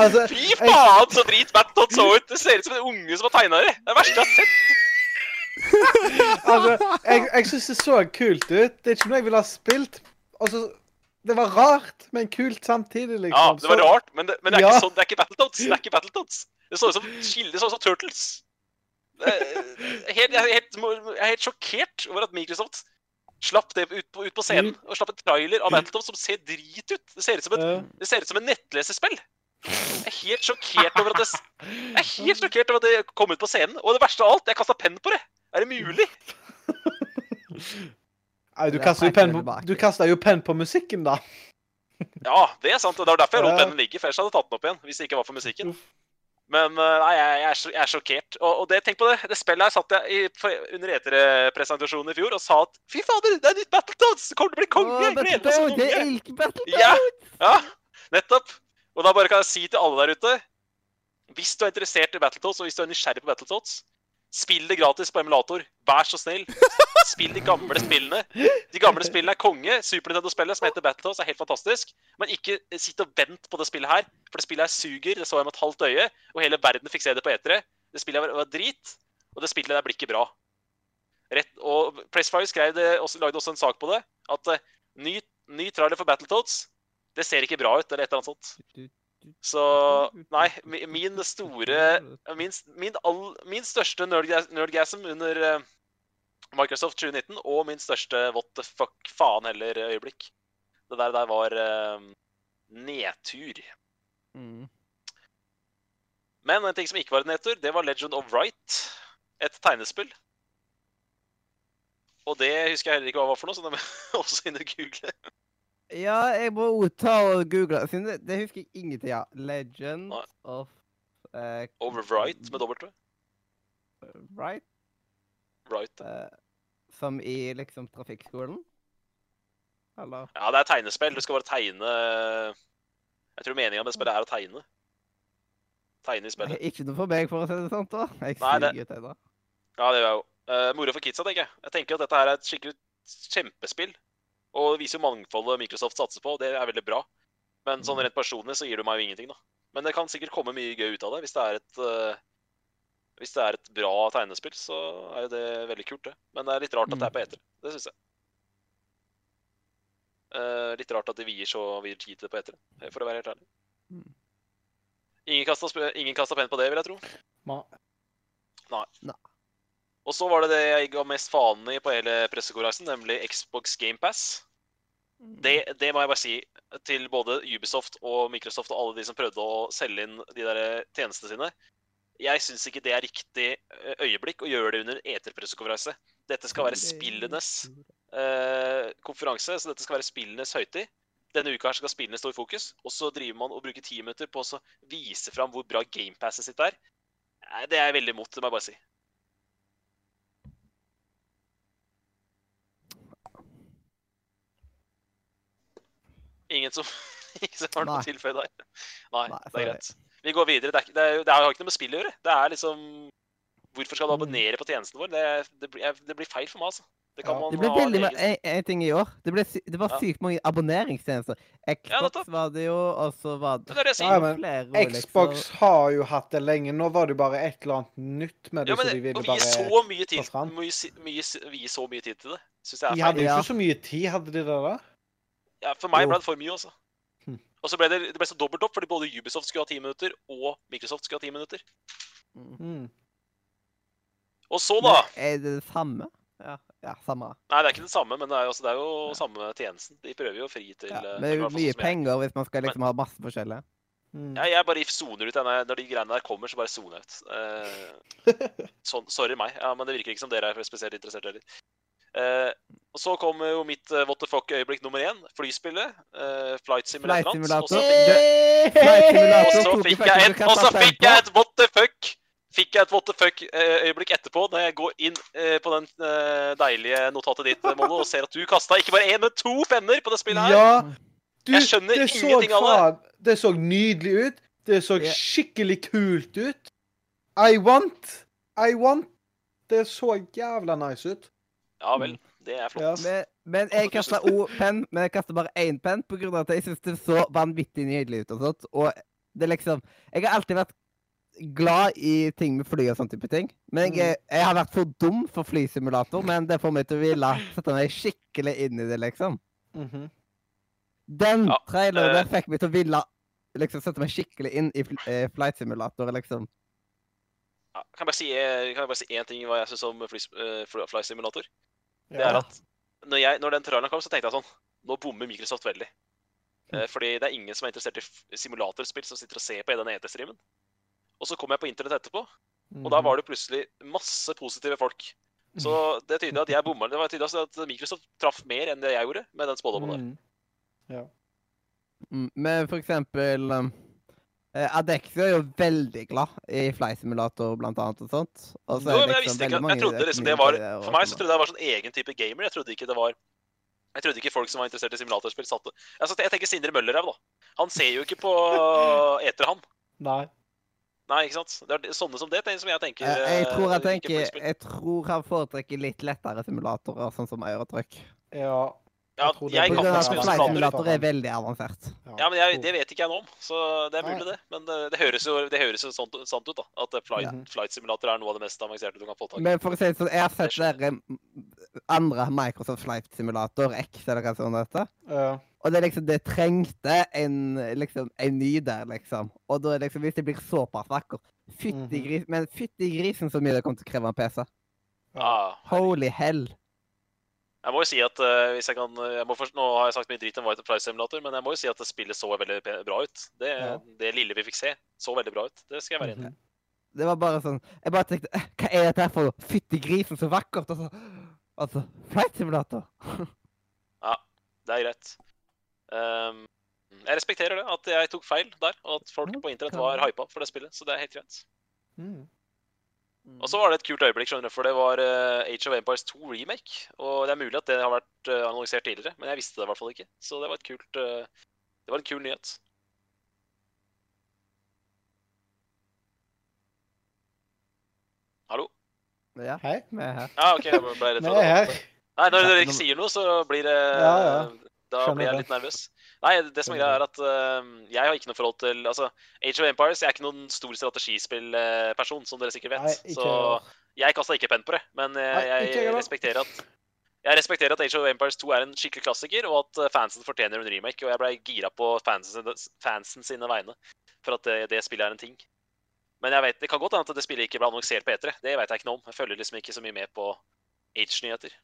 E: Altså,
F: Fy faen, så drit Battletoads så ut! Det ser ut som en unge som har tegna det. Det er det verste jeg har sett.
E: altså jeg, jeg syns det så kult ut. Det er ikke noe jeg ville ha spilt. Altså, det var rart, men kult samtidig, liksom.
F: Ja, det var rart, men det, men det er
E: Ja.
F: ikke sånn, det er ikke Battletoads. Det er ikke Battletoads. Det så ut som Chili, så ut som Turtles. Helt, jeg, er helt, jeg er helt sjokkert over at Microsoft slapp det ut på, ut på scenen. Og slapp en trailer av Battletoads som ser drit ut. Det ser ut som et, det ser ut som en nettlesespill. Jeg er helt sjokkert over at det, jeg er helt sjokkert over at det kom ut på scenen. Og det verste av alt, jeg kasta penn på det. Er det mulig?
E: Nei, du kasta jo penn på, pen kastet jo penn på musikken, da.
F: Ja, det er sant. Det var derfor jeg lot pennen ligge. For ellers hadde jeg tatt den opp igjen. Hvis det ikke var for musikken. Men uh, nei, jeg, jeg, er, jeg er sjokkert. Og, og det, tenk på det. Det spillet her satt jeg i, under E3-presentasjonen i fjor og sa at fy fader, det er nytt Battletoads! Det kommer til å bli konge! Jeg gleder meg som! Ja, ja, nettopp. Og da bare kan jeg si til alle der ute Hvis du er interessert i Battletoads, og hvis du er nysgjerrig på Battletoads, spill det gratis på emulator. Vær så snill. Spill de gamle spillene. De gamle spillene er konge. Super Nintendo-spillet som heter Battletoads, er helt fantastisk. Men ikke sitt og vent på det spillet her, for det spillet her suger. Det så jeg med et halvt øye, og hele verden fikk se det på E3. Det spillet var, var drit, og det spillet der blir ikke bra. Rett, og Pressfire skrev det, også, lagde også en sak på det, at eh, ny, ny trailer for Battletoads, det ser ikke bra ut, eller et eller annet sånt. Så nei, min store Min, min, all, min største nerdga- nerdgasm under eh, Microsoft 2019, og min største what the fuck faen heller-øyeblikk. Det der, der var uh, nedtur.
A: Mm.
F: Men en ting som ikke var en nedtur, det var Legend of Right. Et tegnespill. Og det husker jeg heller ikke hva var for noe, så det må jeg også inn og google.
A: Ja, jeg må ta og google det, det, det husker jeg ingenting av. Legend
F: Nei.
A: of uh,
F: Overwrite med W.
A: Right?
F: Right.
A: Eh, som i liksom trafikkskolen? Eller?
F: Ja, det er tegnespill. Du skal bare tegne Jeg tror meninga med spillet er å tegne. Tegne i spillet.
A: Ikke noe for meg, for å si det sånn. da. Jeg
F: Nei, det-
A: suger til.
F: Ja, det gjør jeg jo. Uh, moro for kidsa, tenker jeg. Jeg tenker at dette her er et skikkelig kjempespill. Og det viser jo mangfoldet Microsoft satser på, og det er veldig bra. Men sånn rent personlig så gir du meg jo ingenting, da. Men det kan sikkert komme mye gøy ut av det. Hvis det er et eh, Hvis det er et bra tegnespill, så er jo det veldig kult, det. Men det er litt rart at det er på etere. Det syns jeg. Uh, litt rart at de vier så vier tid til det på etere, for å være helt ærlig.
A: Mm.
F: Ingen kasta, ingen kasta penn på det, vil jeg tro.
E: Ma-
F: Og så var det det jeg ga mest faen i på hele pressekonferansen, nemlig Xbox GamePass. Det, det må jeg bare si til både Ubisoft og Microsoft og alle de som prøvde å selge inn de der tjenestene sine. Jeg syns ikke det er riktig eh, øyeblikk å gjøre det under en eterpressekonferanse. Dette skal være spillenes eh, konferanse, så dette skal være spillenes høytid. Denne uka her skal spillene stå i fokus, og så driver man og bruker ti minutter på å så vise fram hvor bra gamepasset sitt er. Det er jeg veldig imot, det må jeg bare si. Ingen som, ingen som har noe å tilføye der? Nei,
A: Nei,
F: det er greit. Vi går videre. Det, er, det, er, det har ikke noe med spill å gjøre. Det er liksom Hvorfor skal du
A: Mm.
F: abonnere på tjenesten vår? Det, det, blir, det blir feil for meg, altså. Det kan
E: Ja.
F: man
A: Det ble veldig
F: egen-
A: en, en ting i år. Det, ble, sy det var
F: Ja.
A: sykt mange abonneringstjenester. Xbox
F: ja,
A: var det jo, og så var det
F: Det det.
E: Ja, men. Xbox har jo hatt det lenge. Nå var det jo bare et eller annet nytt med det,
F: Ja, men
E: så de ville bare
F: så mye tid, mye, mye, Vi så mye tid til det, syns jeg
E: De
F: er
E: hadde
F: feil.
E: jo
A: Ja.
E: ikke så mye tid, hadde de det da?
F: Ja, for meg
A: Jo.
F: ble det for mye, altså. Og så ble det, det ble så dobbelt opp, fordi både Ubisoft skulle ha ti minutter, og Microsoft skulle ha ti minutter.
E: Mm.
F: Og så, da
A: Men Er det det samme? Ja, ja samme.
F: Nei, det er ikke det samme, men det er altså, det er jo samme tjenesten. De prøver jo å fri til
A: Ja,
F: eh,
A: men det er jo mye penger hvis man skal liksom ha masse forskjellige.
E: Mm.
F: Jeg, jeg bare soner ut. Når når de greiene der kommer, så bare soner jeg ut. Eh, sånn, sorry meg, ja, men det virker ikke som dere er spesielt interessert heller. Eh, og så kommer jo mitt uh, what the fuck-øyeblikk nummer én. Flyspillet. Uh, Flight Simulator.
A: Flight Simulator.
F: Og så fikk jeg et, og så fikk jeg et what the fuck Fikk jeg et what the fuck-øyeblikk etterpå, når jeg går inn eh, på den eh, deilige notatet ditt, Molo, og ser at du kasta ikke bare én, men to penner på det spillet her.
E: Ja! Du,
F: Jeg skjønner ingenting av det.
E: Det så nydelig ut. Det så skikkelig kult ut. I want. I want. Det så jævla nice ut.
F: Ja vel. Det er
E: Ja.
F: flott.
A: Men, men jeg kasta òg penn, men jeg kasta bare én penn pga. at jeg syns det så vanvittig nydelig ut. Og sånt. Og det liksom Jeg har alltid vært glad i ting med fly og sånn type ting. Men
E: Mm.
A: jeg, jeg har vært for dum for flysimulator, men det får meg til å ville sette meg skikkelig inn i det, liksom.
E: Mhm.
A: Den
F: Ja,
A: traileren der fikk meg til å ville liksom sette meg skikkelig inn i fl eh, flight simulator, liksom.
F: Ja, kan jeg bare si, eh, kan jeg bare si én ting hva jeg syns om fly, eh, fly, fly Simulator? Det er at når, jeg, når den traileren kom, så tenkte jeg sånn Nå bommer Microsoft veldig. Eh, fordi det er ingen som er interessert i simulatorspill som sitter og ser på i den ET-streamen. Og så kom jeg på internett etterpå, og da var det plutselig masse positive folk. Så det tyder at jeg bomma. Det var tydelig at Microsoft traff mer enn det jeg gjorde med den spådommen der.
E: Mm. Ja.
A: Med Men for eksempel um, eh, er jo veldig glad i flight simulator, blant annet, og sånt. Og så
F: Jo,
A: er
F: men jeg
A: liksom
F: visste ikke at, jeg trodde liksom det var For meg så trodde jeg det var sånn egen type gamer. Jeg trodde ikke det var Jeg trodde ikke folk som var interessert i simulatorspill, satte altså, Jeg tenker Sindre Møllerhaug, da. Han ser jo ikke på eter, han.
E: Nei.
F: Nei, ikke sant? Det er sånne som det, som jeg tenker.
A: Eh, Jeg tror jeg
F: eh,
A: tenker. Jeg tror han foretrekker litt lettere simulatorer, sånn som Eurotrøkk.
E: Ja.
F: Ja, jeg,
A: jeg
F: kan ikke
A: at
F: spille
A: flight
F: simulator.
A: simulator er veldig avansert.
F: Ja, men jeg, det vet ikke jeg noe om, så det er
E: Nei.
F: mulig, det. Men det, det høres jo, det høres jo sånt, sant ut, da. At eh, flight,
E: Ja.
F: flight simulator er noe av det mest avanserte du kan få tak i.
A: Men for å si det sånn, jeg har sett
F: Det
A: der mm, andre Microsoft Flight Simulator, X eller hva som det heter.
E: Ja.
A: Og det er liksom, det trengte en, liksom, en ny der, liksom. Og da liksom, hvis det blir såpass vakkert Fytti
E: Mhm.
A: grisen, men fytti grisen så mye det kommer til å kreve en PC.
F: Ja,
A: Holy hell.
F: Jeg må jo si at uh, hvis jeg kan jeg må først, Nå har jeg sagt mye dritt om White Price Simulator, men jeg må jo si at det spillet så veldig bra ut. Det,
E: Ja.
F: det lille vi fikk se, så veldig bra ut. Det skal jeg være enig i.
E: Mhm.
A: Det var bare sånn Jeg bare tenkte "Eh, Hva er dette her for noe? Fytti grisen, så vakkert! Og så Altså, Flight Simulator.
F: ja, Det er greit. Um, jeg respekterer det, at jeg tok feil der, og at folk på internett var hypa for det spillet. Så det er helt greit.
E: Mm.
F: Og så var det et kult øyeblikk, skjønner du, for det var eh, Age of Empires 2 remake. Og det er mulig at det har vært eh, annonsert tidligere, men jeg visste det i hvert fall ikke. Så det var et kult eh, Det var en kul nyhet. Hallo?
A: Ja,
E: Hei.
A: vi er her.
F: Ja, OK, jeg ble redd
E: Vi
F: for
E: er her.
F: det. Nei, når dere ikke sier noe, så blir det
E: Ja, ja.
F: Da blir jeg litt nervøs. Nei, det som er greia, er at uh, jeg har ikke noe forhold til Altså, Age of Empires Jeg er ikke noen stor strategispillperson, som dere sikkert vet.
E: Nei, ikke
F: så jeg kasta ikke penn på det. Men eh,
E: Nei, jeg
F: jeg respekterer at jeg respekterer at Age of Empires 2 er en skikkelig klassiker, og at eh, fansen fortjener en remake. Og jeg blei gira på fansen, fansen sine vegne for at det, det spillet er en ting. Men jeg vet, det kan godt hende at det spillet ikke ble annonsert på E3. Det vet jeg ikke noe om. Jeg følger liksom ikke så mye med på Age-nyheter.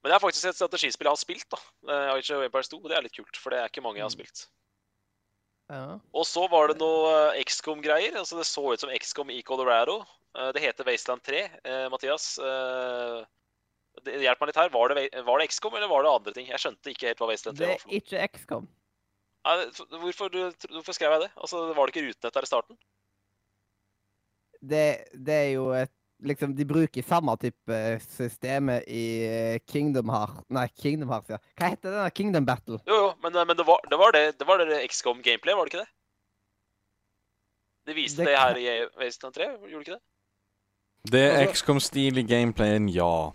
F: Men det er faktisk et strategispill jeg har spilt, da. Age of Empires 2. og Det er litt kult, for det er ikke mange jeg har spilt.
A: Ja.
F: Og så var det noe eh, XCOM-greier. altså Det så ut som XCOM i Colorado. Eh, Det heter Wasteland 3. Eh, Mathias, hjelp meg litt her. Var det, var det XCOM, eller var det andre ting? Jeg skjønte ikke helt hva Wasteland 3 var for noe.
A: Det er ikke XCOM.
F: Nei, Hvorfor, hvorfor skrev jeg det? Altså, Var det ikke rutenett der i starten?
A: Det, det er jo et Liksom, de bruker samme type systemet i eh, Kingdom Hearts Nei, Kingdom Hearts, ja. Hva heter den? Kingdom Battle?
F: Jo, jo, men, eh, men det var det, var det, det, var det XCOM-gameplay, var det ikke det? De viste
A: Det
F: det, her i Wasteland 3, gjorde de ikke det?
B: Det er
E: Altså-
B: XCOM-stil i gameplayen, ja.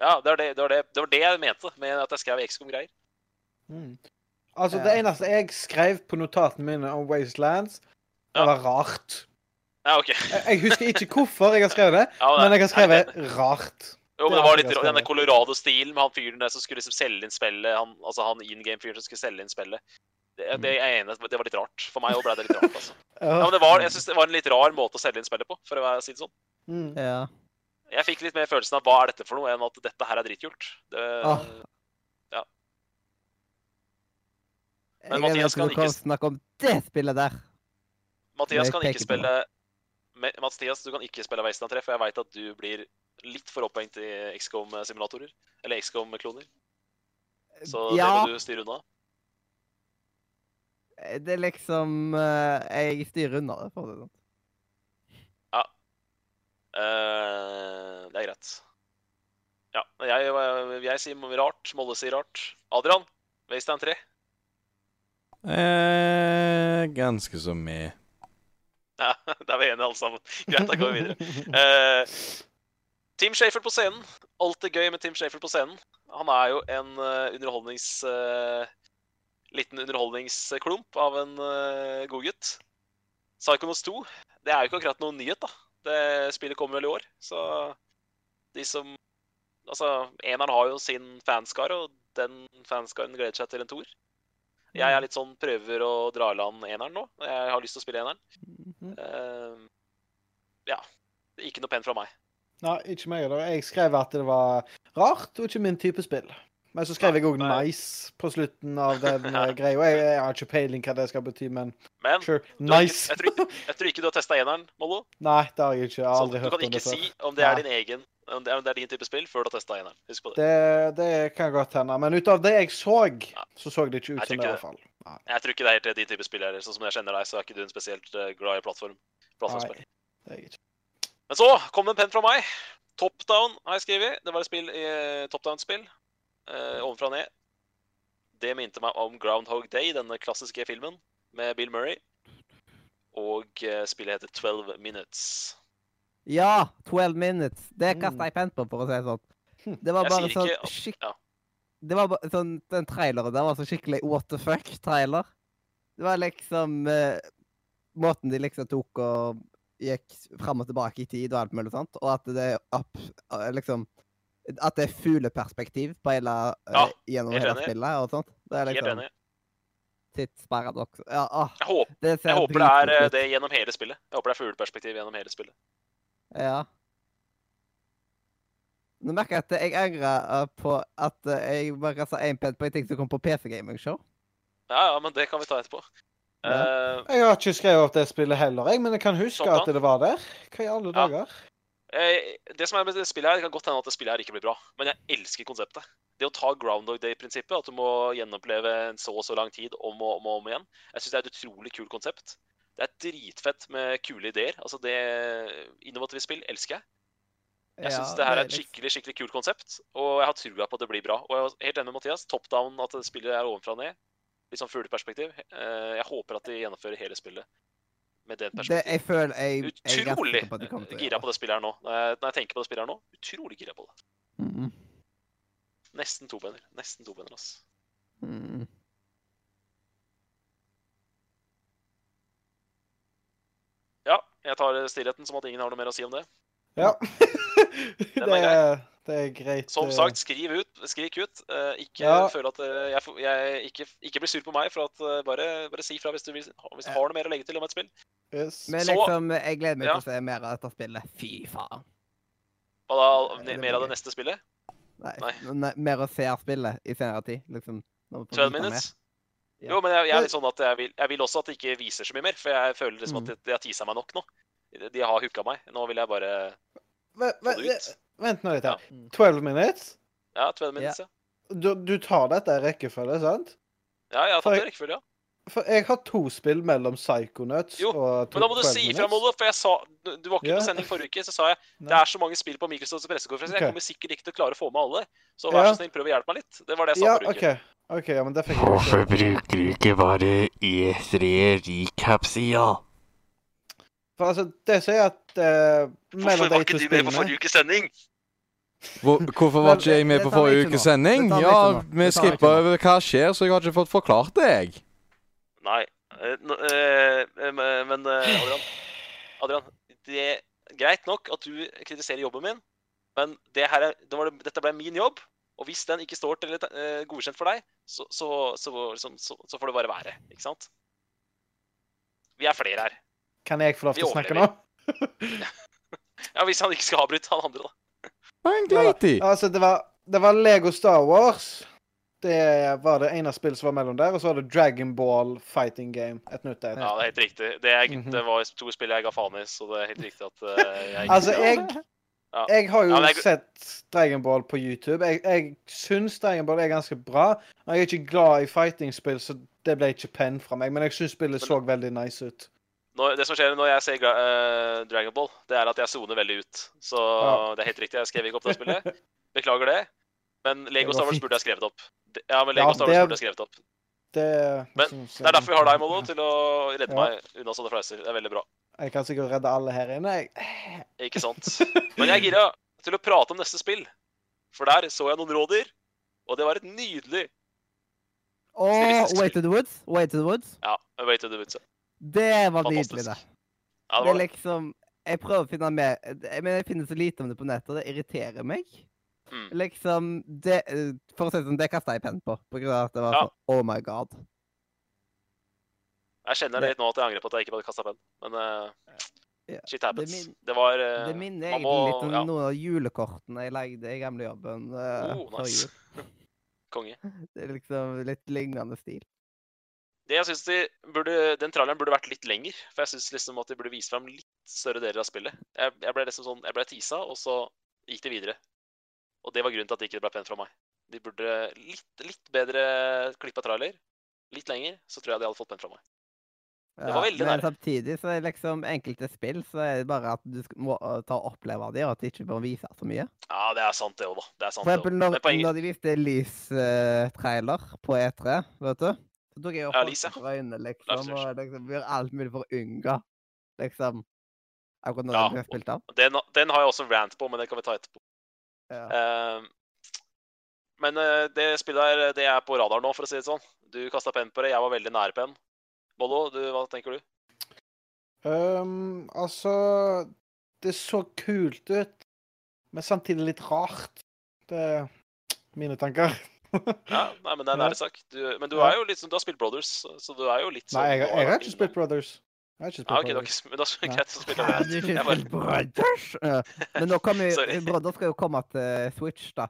F: Ja, det var det, det, var det, det var det jeg mente med at jeg skrev XCOM-greier.
E: Mm. Altså, det eneste jeg skrev på notatene mine om Wastelands, det
F: Ja.
E: var rart.
F: Ja, OK.
E: Jeg, husker ikke hvorfor jeg har skrevet det,
F: Ja,
E: men jeg har skrevet rart.
F: Jo, men
E: Det
F: det var litt denne. Colorado-stilen med han fyren der som skulle liksom selge inn spillet. Han, altså han in game-fyren som skulle selge inn spillet. Det, det, er jeg enig, det var litt rart. For meg òg ble det litt rart. altså. Ja, men det var, Jeg synes det var en litt rar måte å selge inn spillet på, for å si det sånn.
E: Mm.
A: Ja.
F: Jeg fikk litt mer følelsen av hva er dette for noe, enn at dette her er dritkult. Det,
A: ah.
F: Ja. Men
A: jeg
F: Mathias kan ikke-
A: snakke om det spillet der.
F: Mathias kan ikke spille Mathias, du kan ikke spille Wasteland 3, for jeg veit at du blir litt for opphengt i XCOM-simulatorer. Eller XCOM-kloner. Så det må du styre unna.
A: det er liksom eh, Jeg styrer unna det, for å si det sånn.
F: Eh, det er greit. Ja. Jeg, jeg sier rart. Molle sier rart. Adrian, Wasteland 3.
B: Eh, ganske så med.
F: Ja, Da er vi enige alle sammen. Greit, da går vi videre. Uh, Tim Shafer på scenen. Alltid gøy med Tim Shafer på scenen. Han er jo en uh, underholdnings... Uh, liten underholdningsklump av en uh, god gutt. Psychonauts 2 det er jo ikke akkurat noen nyhet, da. Det spillet kommer vel i år, så de som Altså, eneren har jo sin fanskare, og den fanskaren gleder seg til en toer. Jeg er litt sånn prøver å dra i land eneren nå. Jeg har lyst til å spille eneren.
E: Mm
F: -hmm. uh, ja. Ikke noe penn fra meg.
E: Nei, ikke meg heller. Jeg skrev at det var rart og ikke min type spill. Men så skrev jeg òg nice på slutten av den eh, greia. Jeg, jeg har ikke peiling hva det skal bety, men
F: Men
E: sure. Nice.
F: ikke, jeg, tror ikke, jeg tror ikke du har testa eneren, Mollo.
E: Nei, det har jeg ikke. Jeg har aldri hørt om det
F: Du
E: kan ikke
F: si om det er din egen om det er, din type spill før du har testa eneren. Husk på det.
E: Det, det kan godt hende. Men ut av det jeg så, så så det ikke ut som det, i hvert fall. Nei,
F: Jeg tror ikke det er helt din type spill heller. Sånn som jeg kjenner deg, så er ikke du en spesielt eh, glad i plattform. plattformspill.
E: Nei.
F: Men så kom det en penn fra meg. Top Down har jeg skrevet. Det var et spill, i Top Down-spill. Eh, ovenfra og ned. Det minte meg om Groundhog Day, denne klassiske filmen med Bill Murray. Og eh, spillet heter 12 Minutes.
A: Ja! 12 minutes. Det
E: Mm.
A: kasta jeg penn på, for å si det sånn. Det var bare sånn
F: ikke
A: skikk...
F: ja.
A: Det var bare sånn Den traileren der var så skikkelig what the fuck-trailer. Det var liksom eh, Måten de liksom tok og gikk fram og tilbake i tid og alt mulig sånt, og at det er opp, eh, liksom At det er fugleperspektiv på hele eh,
F: Ja,
A: gjennom hele
F: enig.
A: spillet og sånt. Det er
F: Helt
A: liksom
F: enig.
A: tidsparadoks. Ja, ah,
F: Jeg håper,
A: det
F: jeg håper det er eh,
A: ut.
F: det gjennom hele spillet. Jeg håper det er fugleperspektiv gjennom hele spillet.
A: Ja. Nå merker jeg at jeg angrer eh, på at jeg bare sa én pent på en ting som kom på PC Gaming Show.
F: Ja, ja, men det kan vi ta etterpå. Eh,
E: Jeg har ikke skrevet opp det spillet heller, jeg, men jeg kan huske
F: Sånn,
E: at det var der. Hva i alle
F: Ja.
E: dager?
F: Eh, det som er med det spillet her, Det kan godt hende at det spillet her ikke blir bra, men jeg elsker konseptet. Det å ta Groundhog Day-prinsippet, at du må gjenoppleve en så og så lang tid om og om, og om igjen, jeg syns det er et utrolig kult konsept. Det er dritfett med kule ideer. Altså det Innovative spill elsker jeg. Jeg
A: Ja,
F: syns det her er et skikkelig skikkelig kult konsept, og jeg har trua på at det blir bra. Og jeg er helt enig med Mathias. Top down, at spillet er ovenfra og ned. Litt sånn fugleperspektiv. Eh, Jeg håper at de gjennomfører hele spillet med den
A: Det,
F: perspektivet.
A: jeg føler jeg, jeg
F: Utrolig
A: på til
F: gira på det spillet her nå. Når jeg, tenker på det spillet her nå, utrolig gira på det.
A: Mm,
F: Nesten tobener. Nesten tobener, ass.
A: mm.
F: Ja, jeg tar stillheten som at ingen har noe mer å si om det.
E: Ja. Det,
F: er
E: er, det er greit.
F: Som
E: eh,
F: sagt, skriv ut, skrik ut. Eh, ikke
E: Ja.
F: føl at eh, jeg, jeg ikke, ikke bli sur på meg, for at bare, bare si fra hvis du, vil, hvis du har noe mer å legge til om et spill.
E: yes.
A: Men liksom, jeg gleder meg
F: Ja.
A: til å se mer av dette spillet. Fy faen.
F: Hva da? Mer av det neste spillet?
A: Nei,
F: Nei.
A: nei, mer å se av spillet i senere tid. Liksom. når
F: 12 minutes?
A: Ja.
F: Jo, men jeg, jeg er litt sånn at jeg vil, jeg vil også at det ikke viser så mye mer, for jeg føler liksom
A: Mm.
F: at de, har teasa meg nok nå. De, har hooka meg. Nå vil jeg bare
E: Vent,
F: få det ut.
E: Vent nå litt her.
A: Ja.
E: 12 minutes?
F: Ja, 12 minutes, ja.
E: Du, du tar dette i rekkefølge, sant?
F: Ja, jeg har tatt det i rekkefølge, ja.
E: For jeg har to spill mellom Psychonauts
F: Jo,
E: og
F: Men da må du si ifra, Mollo, for jeg sa Du var ikke
E: yeah.
F: på sending forrige uke, så sa jeg det er så mange spill på Microsofts pressekonferanse, jeg kommer sikkert ikke til å klare å få med alle. Så vær
E: Ja.
F: så snill, prøv å hjelpe meg litt. Det var det jeg sa
E: Ja,
F: forrige
E: OK.
F: uke.
E: Ok, ja, men det fikk jeg
G: Hvorfor bruker du ikke bare E3 recap-sida?
E: For altså, det som er at eh, du med på forrige
F: ukes sending?
B: Hvor, hvorfor var ikke jeg med på
A: tar vi
B: forrige
A: ikke
B: ukes sending? Ja, vi skippa over hva skjer, så jeg har ikke fått forklart det, jeg.
F: Nei. eh, eh, men eh, Adrian, Adrian det er greit nok at du kritiserer jobben min, men det her er, det var, dette ble min jobb. Og hvis den ikke står til eh, godkjent for deg, så, så, så, liksom, så, så får det bare være. Ikke sant? Vi er flere her.
E: Kan jeg få lov til å snakke nå?
F: Ja, Hvis han ikke skal avbryte han andre, da.
E: Altså, det var, det var Lego Star Wars. Det var det ene spillet som var mellom der. Og så var det Dragon Ball Fighting Game. Et nytt et.
F: Ja, det er helt riktig. Det, er,
E: Mhm.
F: det var to spill jeg ga faen i, så det er helt riktig at eh, jeg
E: Altså, jeg Jeg har jo
F: Ja, jeg-
E: sett Dragon Ball på YouTube. Jeg, jeg syns Dragon Ball er ganske bra. Jeg er ikke glad i fighting-spill, så det ble ikke penn fra meg. Men jeg syns spillet så veldig nice ut.
F: Når, det som skjer når jeg ser eh, Dragon Ball, det er at jeg soner veldig ut. Så
E: Ja.
F: det er helt riktig. Jeg skrev ikke opp det spillet. Beklager det. Men Lego Star Wars burde jeg skrevet opp. Ja, men Lego
E: Ja,
F: Star Wars burde jeg skrevet opp.
E: Det,
F: Men Det er derfor vi har deg, Mollo, til å redde
E: Ja.
F: meg unna sånne fleiser. Det er veldig bra.
E: Jeg kan sikkert redde alle her inne. Jeg.
F: Ikke sant? Men jeg er gira til å prate om neste spill. For der så jeg noen rådyr, og det var et nydelig
A: Og Way to the Woods. Way to the Woods.
F: Ja, Way to the Woods. ja.
A: Det var
F: Fantastisk.
A: nydelig, det.
F: Ja, det
A: Det
F: var
A: er
F: det.
A: liksom Jeg prøver å finne mer Men jeg finner så lite om det på nettet, og det irriterer meg.
F: Mm.
A: Liksom det, eh, For å si det sånn, det kasta jeg penn på. På grunn av at det var
F: Ja.
A: sånn Oh my god.
F: Jeg kjenner
A: Det-
F: litt nå at jeg angrer på at jeg ikke hadde kasta penn. Men uh,
A: Ja,
F: shit happens.
A: min-
F: Det, var uh,
A: Det minner egentlig
F: må-
A: litt om
F: ja.
A: noen av julekortene jeg lagde i gamle jobben uh,
F: Oh,
A: før
F: nice.
A: jul.
F: Konge.
A: Det er liksom litt lignende stil.
F: Det jeg synes de burde, Den traileren burde vært litt lenger. For jeg syns liksom at de burde vise fram litt større deler av spillet. Jeg, jeg ble liksom sånn, jeg ble tisa, og så gikk de videre. Og det var grunnen til at det ikke ble pent fra meg. De burde litt, litt bedre klippa trailer. Litt lenger, så tror jeg de hadde fått pent fra meg. Det var veldig
A: men
F: nære.
A: samtidig så er liksom enkelte spill så er det bare at du må uh, ta og oppleve de, og at de ikke bør vise så mye.
F: Ja, det er sant, det òg, da. Det er sant,
A: For
F: det
A: eksempel når, når de viste Lys-trailer på E3, vet du, så tok jeg
F: jo
A: for øynene, liksom, og liksom gjør alt mulig for å unngå liksom Akkurat når
F: Ja,
A: den ble spilt av.
F: Den, den har jeg også rant på, men det kan vi ta etterpå.
A: Ja.
F: Eh, men uh, det spillet her, det er på radaren nå, for å si det sånn. Du kasta penn på det, jeg var veldig nær penn. Mollo, hva tenker du?
E: Um, altså Det så kult ut, men samtidig litt rart. Det er mine tanker.
F: Ja, nei, men det er
E: nære
F: sagt. sak. Du, men du er jo litt sånn, du har spilt Brothers, så- du er jo litt sånn
E: Nei, jeg, jeg har ikke spilt Brothers. Jeg har ikke spilt
F: Ja, ok, det var
E: Brothers.
F: men da er greit å spille med.
A: du ikke spilt Brothers? Men nå kommer jo Brothers skal jo komme til Switch, da.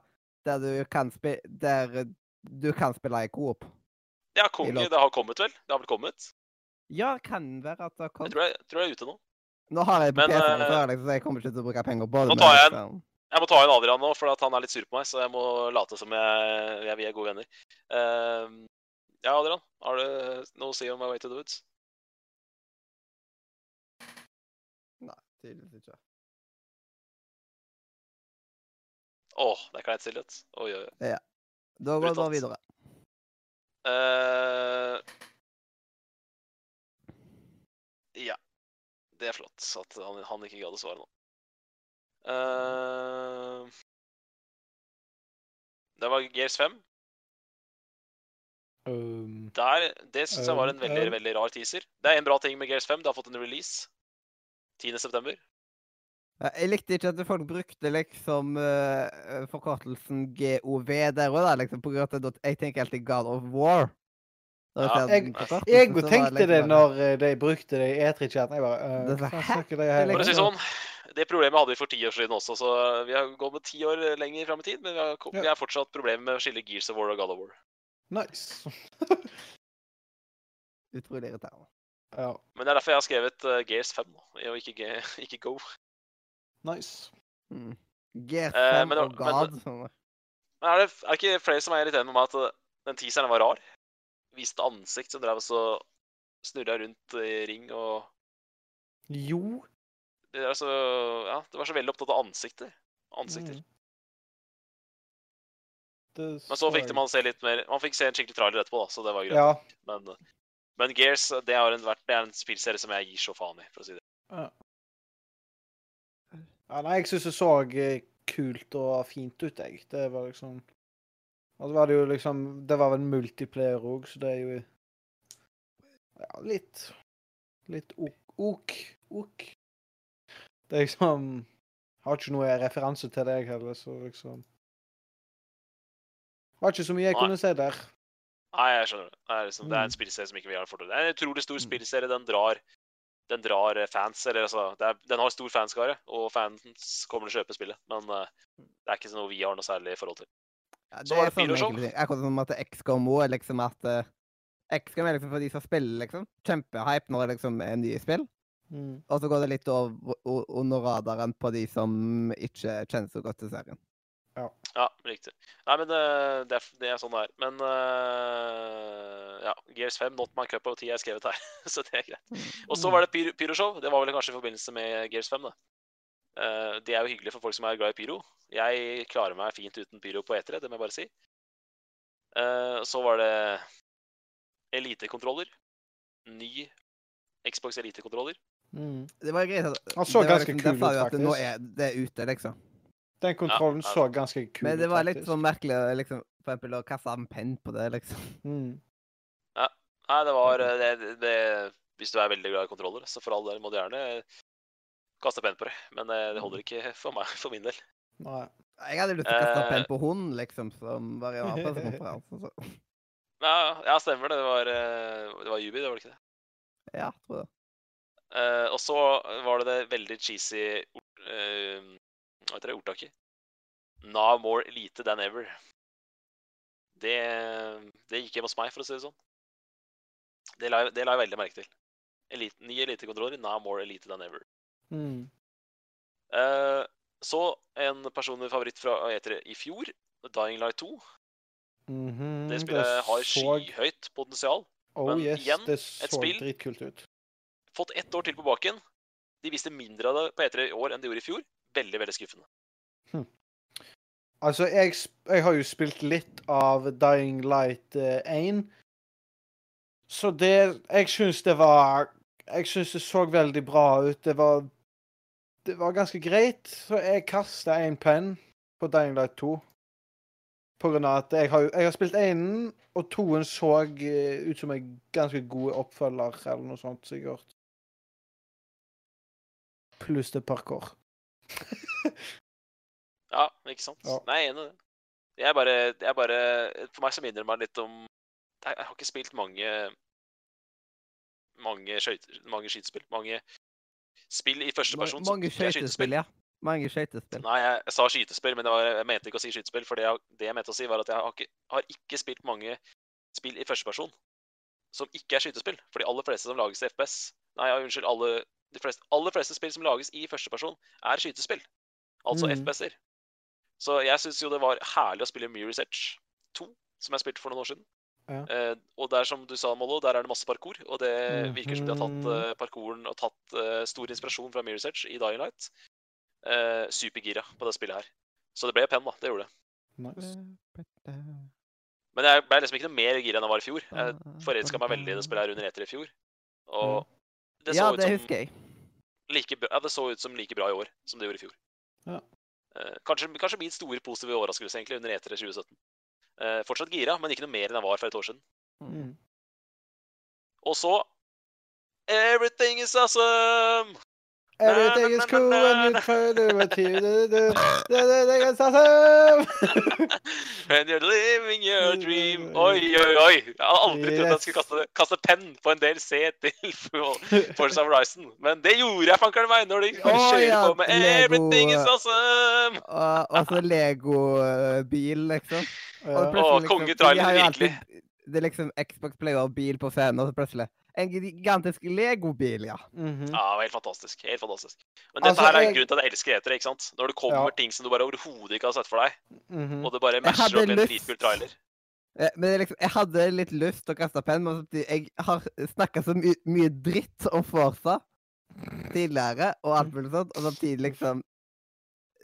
A: Der du kan spille Der du kan spille i coop.
F: Ja, konge. Det har kommet, vel? Det har vel kommet?
A: Ja, kan være at det har
F: Jeg
A: kommet.
F: tror jeg, tror jeg er ute nå.
A: Nå har jeg på PC-en
F: eh,
A: liksom, så jeg kommer ikke til å bruke penger på det.
F: nå tar jeg
A: liksom-
F: Jeg må ta inn Adrian nå, for han er litt sur på meg, så jeg må late som jeg, jeg, vi er gode venner. Uh, ja, Adrian, har du noe å si om My Way to the Woods?
A: Nei, tydeligvis ikke.
F: Åh, det er kleint stillhet. Oi, oi, oi.
A: Da går vi bare videre.
F: Uh, ja. Det er flott at han, han ikke gadd å svare nå. Eh, det var Gears 5.
E: Um,
F: Der, det syns jeg var en
E: Um,
F: veldig
E: um.
F: veldig rar teaser. Det er en bra ting med Gears 5. Det har fått en release 10.9.
A: Ja, Jeg likte ikke at folk brukte liksom uh, forkortelsen GOV der òg. Liksom, på grunn av at jeg tenker alltid God of War.
F: Ja,
E: jeg- jeg tenkte
A: liksom
E: det når eh, de brukte det i E3-chatten. Jeg bare
A: Det
E: uh,
A: det,
E: faen
A: Hæ? Jeg,
E: jeg,
F: Jeg det problemet hadde vi for ti år siden også, så vi har gått med ti år lenger fram i tid. Men vi har, vi har fortsatt problemer med å skille Gears of War og God of War.
E: Nice.
A: Utrolig irriterende.
E: ja,
F: Men det er derfor jeg har skrevet uh, Gears 5 og ikke, G ikke Go.
E: nice.
A: Mm. Gear
F: Eh,
A: 5
F: uh,
A: og God. Men,
F: Men er det, er det ikke flere som er irriterende med at eh, den teaseren var rar? Viste ansikt som drev og så snurra rundt i ring og
E: Jo.
F: Det, er så, ja, det var så veldig opptatt av ansikter. Ansikter.
E: Mm. Det
F: Men så fikk man se litt mer Man fikk se en skikkelig trailer etterpå, da, så det var greit.
E: Ja.
F: Men, men Gears det en, det er en spillserie som jeg gir så faen i, for å si det.
E: ja. ja nei, jeg syns det så eh, kult og fint ut, jeg. Det var liksom Og så var det jo liksom Det var vel multiplayer òg, så det er jo Ja, litt Litt ok. Ok. ok. Det er liksom Har ikke noe referanse til deg heller, så liksom Var ikke så mye jeg
F: Nei.
E: kunne se der.
F: Nei, jeg skjønner det. Det er, liksom, det er
E: Mm.
F: en spillserie som ikke vi har fordel. Det er en utrolig stor
E: Mm.
F: spillserie. Den drar, den drar eh, fans. Eller altså det er, Den har stor fanskare, og fans kommer til å kjøpe spillet. Men uh, det er ikke noe vi har noe særlig forhold til.
A: Ja,
F: Så var det Pyroshow.
A: ting. Akkurat som at XCOM òg er liksom at uh, XCOM er liksom for de som spiller, liksom. Kjempehype når det liksom er nye spill.
E: Mm.
A: Og så går det litt over, under radaren på de som ikke kjenner så godt til serien.
F: Ja, riktig. Nei, men det, det, er, det er sånn det er. Men uh, ja, Gears 5, not my cup of tea, er skrevet her. så det er greit. Og så var det pyro, Pyroshow. Det var vel kanskje i forbindelse med Gears 5, det. Uh, det er jo hyggelig for folk som er glad i pyro. Jeg klarer meg fint uten pyro på etere, det må jeg bare si. Uh, så var det elitekontroller. Ny Xbox elitekontroller.
E: Mm.
A: Det var greit at
E: Han så ganske
A: liksom,
E: kul ut,
A: faktisk. at Nå er det ute, liksom.
E: Den kontrollen
F: Ja, ja.
E: så ganske kul ut,
A: Men det var litt sånn merkelig liksom, for eksempel å kaste en penn på det, liksom.
E: mm.
F: Nei, det var eh, det, det, Hvis du er veldig glad i kontroller, så for all del må du gjerne kaste penn på det. Men eh, det holder ikke for meg, for min del.
E: Nei.
A: Jeg hadde lyst til å kaste
F: Eh.
A: penn på hunden, liksom, som var i en pressekonferanse. så-
F: Ja, ja, stemmer det. Det var, eh, det var Jubi, det var det ikke det?
A: Ja, tror jeg.
F: Eh, og så var det det veldig cheesy eh, Hva heter det ordtaket? Now more elite than ever. Det, det gikk hjem hos meg, for å si det sånn. Det la, det la jeg veldig merke til. Elite, ny elitekontroller, now more elite than ever.
E: Mm.
F: Uh, så en personlig favoritt fra det, i fjor, Dying Light 2.
E: Mhm,
F: Det spillet har
E: så-
F: skyhøyt potensial.
E: Oh
F: men
E: yes,
F: igjen,
E: det
F: et
E: så
F: spill.
E: dritkult ut.
F: Fått ett år til på baken. De viste mindre av det på E3 i år enn de gjorde i fjor. Veldig, veldig skuffende.
E: Altså, jeg, jeg har jo spilt litt av Dying Light eh, 1. Så det Jeg syns det var Jeg syns det så veldig bra ut. Det var Det var ganske greit. Så jeg kasta en penn på Dying Light 2. På grunn av at jeg har, jeg har spilt énen, og toen så eh, ut som en ganske god oppfølger, eller noe sånt sikkert. Pluss det parkour.
F: Ja, ikke sant?
E: Ja.
F: Nei, jeg er enig i det. Jeg bare, jeg bare For meg så minner det meg litt om Jeg har ikke spilt mange mange, skøyter, mange skytespill. Mange spill i første person
A: Mange skøytespill, ja. Mange skøytespill.
F: Nei, jeg, jeg sa skytespill, men det var, jeg mente ikke å si skytespill. For det jeg, det jeg mente å si, var at jeg har ikke, har ikke spilt mange spill i første person som ikke er skytespill. For de aller fleste som lages i FPS Nei, ja, unnskyld. Alle, de fleste, aller fleste spill som lages i førsteperson, er skytespill. Altså
E: mm.
F: FPS-er. Så jeg syns jo det var herlig å spille Mirror's Edge 2, som jeg spilte for noen år siden.
E: Ja.
F: Eh, og der som du sa, Mollo, der er det masse parkour. Og det virker som de har tatt
E: Mhm.
F: eh, parkouren og tatt eh, stor inspirasjon fra Mirror's Edge i Dying Light. Eh, supergira på det spillet her. Så det ble penn, da. Det gjorde det.
E: Nice.
F: Men jeg ble liksom ikke noe mer gira enn jeg var i fjor. Jeg forelska meg veldig i det spillet her under eter i fjor. Og det så
A: Ja,
F: ut
A: det
F: som
A: husker jeg.
F: like ja, det så ut som like bra i år som det gjorde i fjor.
E: Ja.
F: Eh, kanskje, kanskje min store positive overraskelse egentlig under E3 2017. Eh, fortsatt gira, men ikke noe mer enn jeg var for et år siden.
E: Mm.
F: Og så Everything is awesome!
E: Everything is cool when you try to achieve awesome!
F: When you're living your dream Oi, oi, oi! Jeg hadde aldri trodd jeg skulle kaste, kaste penn på en del C til Forza Horizon. Men det gjorde jeg fanker meg når de kjører på med Everything is awesome!
A: Og, og så Lego-bil, liksom. Og plutselig liksom-
F: kongetrailer, virkelig.
A: Det er liksom Xbox Player og bil på scenen, og så plutselig en gigantisk Lego-bil, ja.
E: -hmm.
F: Ja, det var helt fantastisk. Helt fantastisk. Men dette
E: Altså,
F: her er
E: jeg-
F: grunn til at jeg elsker etere, ikke sant? Når det kommer
E: Ja.
F: ting som du bare overhodet ikke har sett for deg,
E: Mhm.
F: og det bare
A: matcher
F: opp i en dritkul trailer.
A: Eh, Men det liksom, jeg hadde litt lyst til å kaste penn, men jeg har snakka så my mye dritt om Forza tidligere, og alt mulig sånt, og samtidig liksom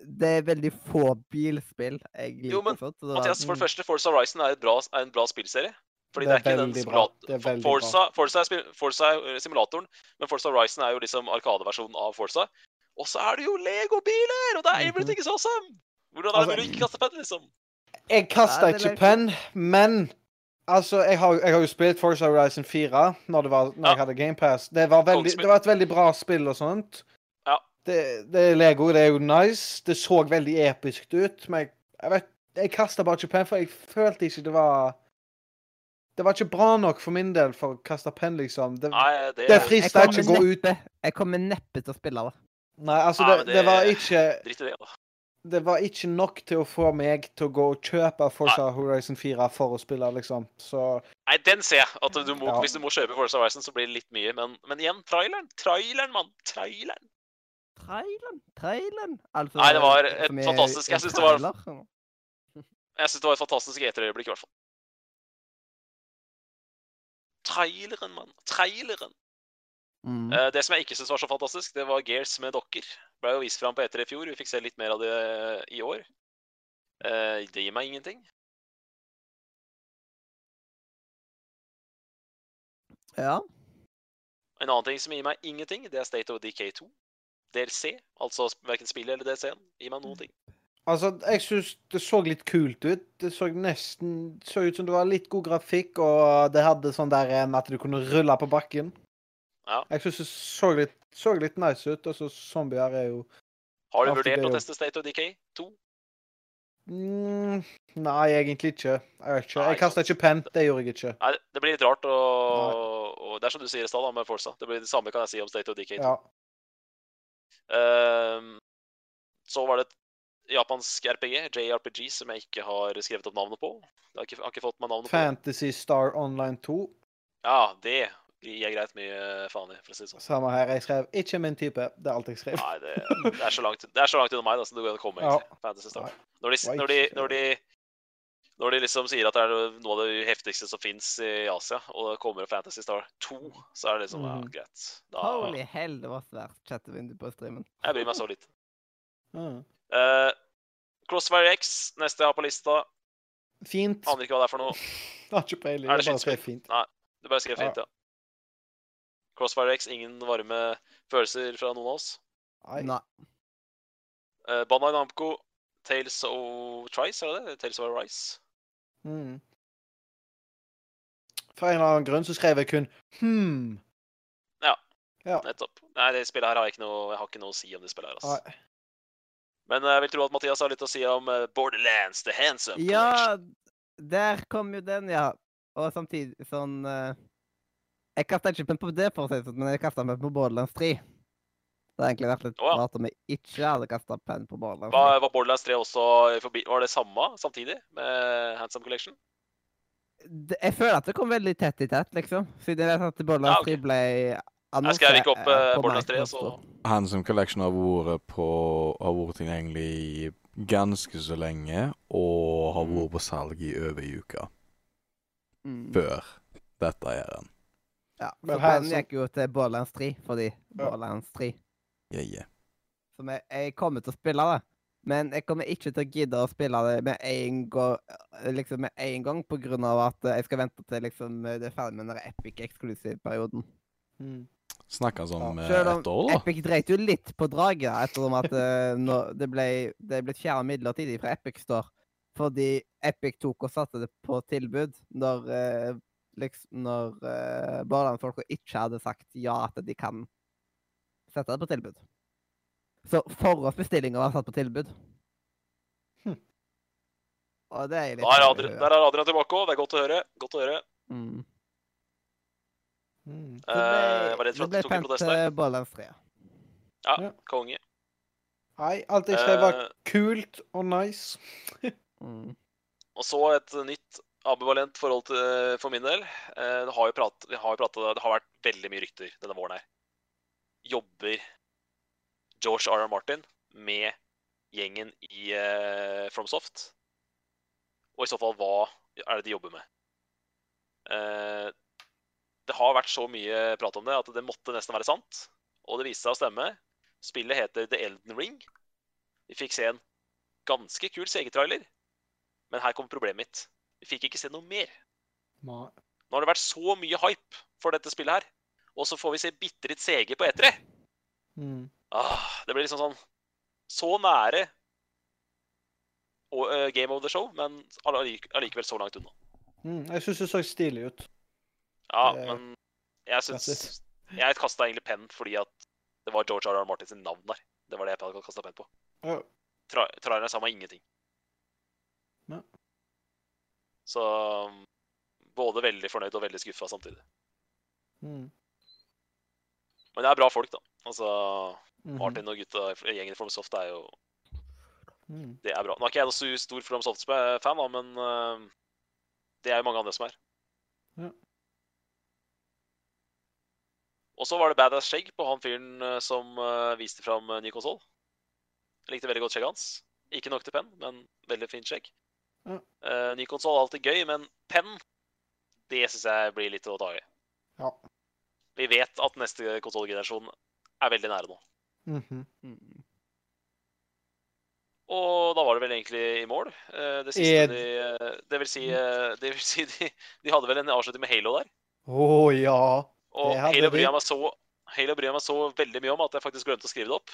A: Det er veldig få bilspill jeg liker
F: Jo, men,
A: sånt. så det
F: Mathias, for det
E: Mm.
F: første, Forza Horizon er, et bra, er en bra spillserie. Fordi det er, ikke den
E: bra. Det er veldig bra.
F: Forza, Forza, er, Forza er eh, simulatoren, men Forza Horizon er jo liksom arkadeversjonen av Forza. Og så er det jo Lego-biler, og det er
E: Mhm.
F: everything is awesome! Hvordan er det
E: Altså-
F: mulig å ikke kaste penn, liksom?
E: Jeg kasta
A: Ja, det er
E: ikke penn, men altså, jeg har, jeg har jo spilt Forza Horizon 4 når, det var, når
F: Ja.
E: jeg hadde GamePass. Det, var veldig- det var et veldig bra spill og sånt.
F: Ja.
E: Det, det er Lego, det er jo nice. Det så veldig episk ut, men jeg, jeg vet Jeg kasta bare ikke penn, for jeg følte ikke det var Det var ikke bra nok for min del for å kaste penn, liksom. Det,
F: Nei, det,
E: det
F: er
E: er frist-
A: jeg
E: frister
A: kommer
E: ikke gå ut.
A: jeg kommer neppe til å spille det.
E: nei, altså,
F: Nei,
E: det,
F: det,
E: det var ikke
F: Drit i det. da.
E: det var ikke nok til å få meg til å gå og kjøpe Forza Horizon 4 for å spille, liksom. Så
F: Nei, den ser jeg. At du må,
E: Ja.
F: Hvis du må kjøpe Forza Horizon, så blir det litt mye. Men, men igjen, traileren. Traileren, mann. Traileren.
A: Traileren? Traileren? Altså,
F: Nei, det var et fantastisk- jeg
A: syns
F: synes det var- Jeg syns det var et fantastisk E3-øyeblikk, i hvert fall. Traileren, mann. Traileren.
A: Mm.
F: Uh, det som jeg ikke syns var så fantastisk, det var Gears med dokker. Ble jo vist fram på E3 i fjor. Vi fikk se litt mer av det eh, i år. Uh, det gir meg ingenting.
A: Ja.
F: En annen ting som gir meg ingenting, det er State of Decay 2. DLC, altså verken spillet eller DLC-en, gir meg noen ting.
E: Altså, jeg syns det så litt kult ut. Det så nesten så ut som det var litt god grafikk, og det hadde sånn der en at du kunne rulle på bakken.
F: Ja.
E: Jeg syns det så litt, så litt nice ut. Altså, zombier er jo
F: Har du vurdert å teste State of Decay 2?
E: mm, Nei, egentlig ikke. Jeg ikke. Jeg kasta ikke pent, Det gjorde jeg ikke.
F: Nei, det blir litt rart å og Det er som du sier i stad med Forza. Det blir det samme kan jeg si om State of Decay 2.
E: Ja.
F: Um, så var det et japansk RPG, JRPG, som jeg ikke har skrevet opp navnet på. Jeg har ikke, har ikke fått meg navnet på.
E: Fantasy Star Online 2.
F: Ja, det gir jeg greit mye faen i, for å si det sånn.
E: Samme her. Jeg skrev 'ikke min type'. Det er alt jeg skrev.
F: Nei, det, det, er så langt, det er så langt unna meg da, som det går an å komme.
E: Ja.
F: Fantasy Star. Når de, når, de, når, de, når de liksom sier at det er noe av det heftigste som fins i Asia, og det kommer Fantasy Star 2, så er det liksom ja,
E: Mhm.
F: greit. Da,
A: Holy hell, det var svært chattevindu på streamen.
F: jeg bryr meg så litt.
E: Ja.
F: Eh, Crossfire X, neste jeg har på lista.
E: Fint.
F: Aner ikke hva det er for noe.
E: Det har ikke peiling.
F: Er det
E: Jeg bare
F: skytespill?
E: skrev fint.
F: Nei, du bare skrev fint, ja. Crossfire X, ingen varme følelser fra noen av oss.
E: Nei.
A: Nei.
F: Uh, Bandai Namco, Tales of Trice, er det det? Tales of Arise.
E: Mm. For en eller annen grunn så skrev jeg kun hm.
F: Nettopp. Nei, det spillet her har jeg ikke noe, jeg har ikke noe å si om det spillet her, altså.
E: Nei.
F: Men eh, jeg vil tro at Mathias har litt å si om eh, Borderlands The Handsome
A: Ja, der kom jo den, ja. Og samtidig sånn uh, Jeg kasta ikke pen på det, for å si det sånn, men jeg kasta pen på Borderlands 3. Det har egentlig vært litt
F: oh, ja.
A: rart om jeg ikke hadde kasta pen på Borderlands 3.
F: Var, var Borderlands 3 også forbi, Var det samme samtidig med Handsome Collection?
A: Det- Jeg føler at det kom veldig tett i tett, liksom. Siden jeg vet at Borderlands
F: Ja, okay.
A: 3 ble
F: Jeg skrev ikke opp
A: eh,
F: Borderlands 3, så
B: Handsome Collection har vært, på, har vært tilgjengelig ganske så lenge, og har vært på salg i over ei uke.
A: Mm.
B: før dette her.
A: Ja.
E: Men
A: Så
E: her
A: den gikk jo til Borderlands 3, fordi
E: Ja.
A: Borderlands 3
B: Yeah, yeah.
A: Som jeg, jeg kommer til å spille det, men jeg kommer ikke til å gidde å spille det med en gang, liksom med en gang på grunn av at jeg skal vente til liksom det er ferdig med den Epic Exclusive-perioden.
E: Mm.
B: Snakkes om eh,
A: om
B: et år, da.
A: Epic dreit jo litt på draget ettersom at eh, det ble det ble fjernet midlertidig fra Epic Store. Fordi Epic tok og satte det på tilbud når eh, liksom når uh, Borderlands-folka ikke hadde sagt ja at de kan sette det på tilbud. Så forhåndsbestillinga var satt på tilbud.
E: Hm.
A: Og det er litt
F: er, der er Adrian tilbake òg. Det er godt å høre. Godt å høre.
A: Mm.
E: Mm.
F: Eh,
A: det ble
F: uh, ble en
A: pent til Borderlands 3.
F: Ja,
E: Ja.
F: konge.
E: Nei, alt jeg skrev var
F: uh,
E: kult og nice.
A: Mm.
F: Og så et nytt ambivalent forhold til, for min del. Eh, det har jo prat, vi har jo pratet, det har vært veldig mye rykter denne våren her. Jobber George R. R. Martin med gjengen i uh, FromSoft? Og i så fall, hva er det de jobber med? Eh, det har vært så mye prat om det at det måtte nesten være sant. Og det viste seg å stemme. Spillet heter The Elden Ring. Vi fikk se en ganske kul CG-trailer. Men her kom problemet mitt. Vi fikk ikke se noe mer. Nå har det vært så mye hype for dette spillet her, og så får vi se bitte litt CG på E3.
E: Mm.
F: Ah, det blir liksom sånn Så nære og, eh, Game of the Show, men allikevel så langt unna.
E: Mm. Jeg syns det så stilig ut.
F: Ja,
E: Det-
F: men jeg syns Jeg kasta egentlig penn fordi at det var George R. R. Martin sin navn der. Det var det jeg hadde kasta penn på.
E: Ja.
F: Tra Traileren sa meg ingenting.
E: Ja.
F: Så um, både veldig fornøyd og veldig skuffa samtidig.
E: Mm.
F: Men det er bra folk, da. Altså,
E: Mhm.
F: Martin og gutta i gjengen i FromSoft er jo
E: Mm.
F: Det er bra. Nå er ikke jeg noe så stor FromSoft-fan, da, men øh, det er jo mange andre som er.
E: Ja.
F: Og så var det badass skjegg på han fyren øh, som øh, viste fram øh, ny konsoll. Likte veldig godt skjegget hans. Ikke nok til penn, men veldig fint skjegg.
E: Ja.
F: Eh, ny konsoll er alltid gøy, men penn, det syns jeg blir litt å ta i.
E: Ja.
F: Vi vet at neste konsollgenerasjon er veldig nære nå.
E: Mhm.
A: Mm.
F: Og da var det vel egentlig i mål. Eh, Det siste de eh, Det vil si, eh, det vil si de, de hadde vel en avslutning med Halo der.
E: Å ja.
F: Og Halo bryr meg så Halo bryr jeg meg så veldig mye om at jeg faktisk glemte å skrive det opp.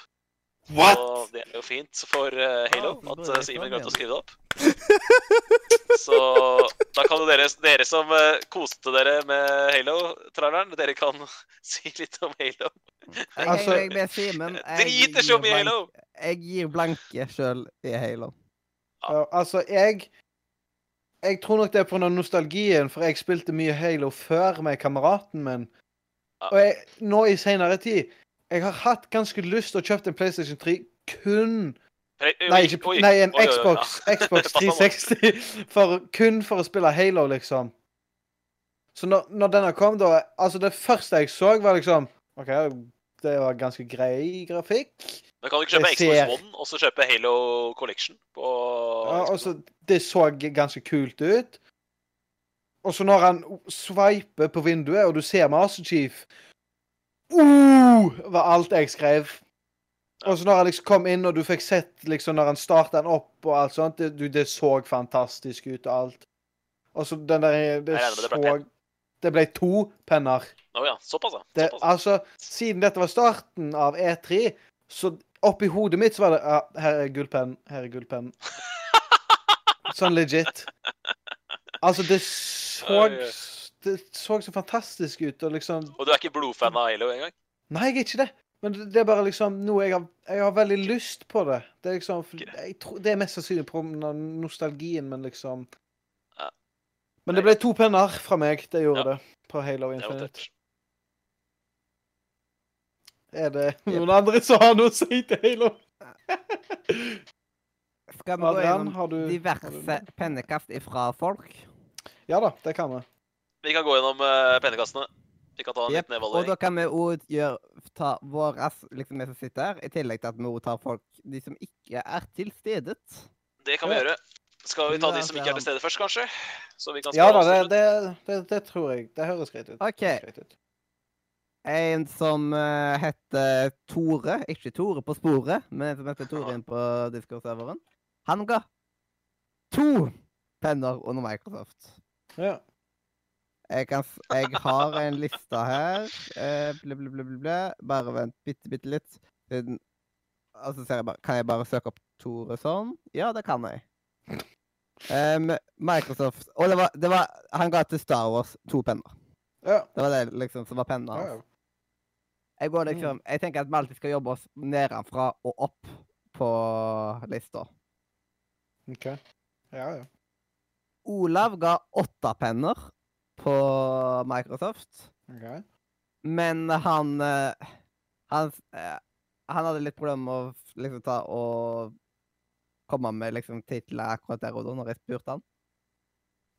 E: What?!
F: Og det er jo fint for eh, Halo
A: Ja,
F: at
A: jeg
F: Simen glemte å skrive det opp. Så da kan jo dere, dere som eh, koste dere med Halo-traileren, dere kan si litt om Halo.
E: Altså-
A: jeg med Simen. Jeg
F: Driter så mye i Halo!
A: Jeg gir blanke sjøl i Halo.
E: Ja, altså, jeg Jeg tror nok det er pga. nostalgien, for jeg spilte mye Halo før med kameraten min. Og jeg, nå i seinere tid Jeg har hatt ganske lyst til å kjøpe en PlayStation 3 kun Nei, ikke, nei en Xbox. Xbox 360. For, kun for å spille Halo, liksom. Så når, når denne kom, da Altså, det første jeg så, var liksom OK, det var ganske grei grafikk.
F: Men kan du ikke kjøpe Xbox One og så kjøpe Halo Collection på
E: Ja, altså, det så ganske kult ut. Og så når han sveiper på vinduet, og du ser Master Chief uh, var alt jeg skrev. Og så når han liksom kom inn, og du fikk sett liksom når han starta den opp og alt sånt, det, du, det så fantastisk ut og alt. Og så den der Det så Det ble to penner.
F: Å ja, såpass, ja.
E: Altså, siden dette var starten av E3, så oppi hodet mitt så var det ja, Her er gullpenn, her er gullpenn. Sånn legit. Altså, det så. Det så så fantastisk ut, og liksom
F: Og du er ikke blodfan av Halo engang?
E: Nei, jeg er ikke det. Men det er bare liksom noe jeg har Jeg har veldig lyst på det. Det er liksom jeg tror, Det er mest sannsynlig på nostalgien, men liksom
F: Ja.
E: Men det ble to penner fra meg. Det gjorde
F: Ja.
E: det. På Halo Infinite. Er det noen andre som har noe å si til Halo?
A: Skal vi gå gjennom
E: har du har
A: diverse pennekast ifra folk?
E: Ja da, det kan vi.
F: Vi kan gå gjennom uh, pennekastene. Vi kan ta en
A: yep.
F: liten
A: Og da kan vi òg gjøre ta våre, liksom vi som sitter her, i tillegg til at vi òg tar folk de som ikke er til stedet.
F: Det kan vi
E: Ja.
F: gjøre. Skal vi ta de som ikke er til stede først, kanskje? Så vi kan
E: Ja da, det, det, det, det tror jeg. Det høres greit ut.
A: OK.
E: Greit ut.
A: En som uh, heter Tore, ikke Tore på sporet, men en som heter Tore inn på Discord-serveren. Han ga to penner under Microsoft.
E: Ja.
A: Jeg, kan, jeg har en liste her. Eh, ble, ble, ble. Bare vent bitte, bitte litt. Siden- Og så ser jeg bare Kan jeg bare søke opp Tore sånn? Ja, det kan jeg. Um, Microsoft Og det var, det var Han ga til Star Wars to penner.
E: Ja.
A: Det var det liksom som var penna
E: ja,
A: hans.
E: ja.
A: Jeg går liksom Jeg tenker at vi alltid skal jobbe oss nedenfra og opp på lista.
E: OK. Ja, ja.
A: Olav ga åtte penner på Microsoft.
E: Okay.
A: Men han eh, Han, eh, han hadde litt problemer med å liksom ta og komme med liksom titler akkurat der og da, når jeg spurte han.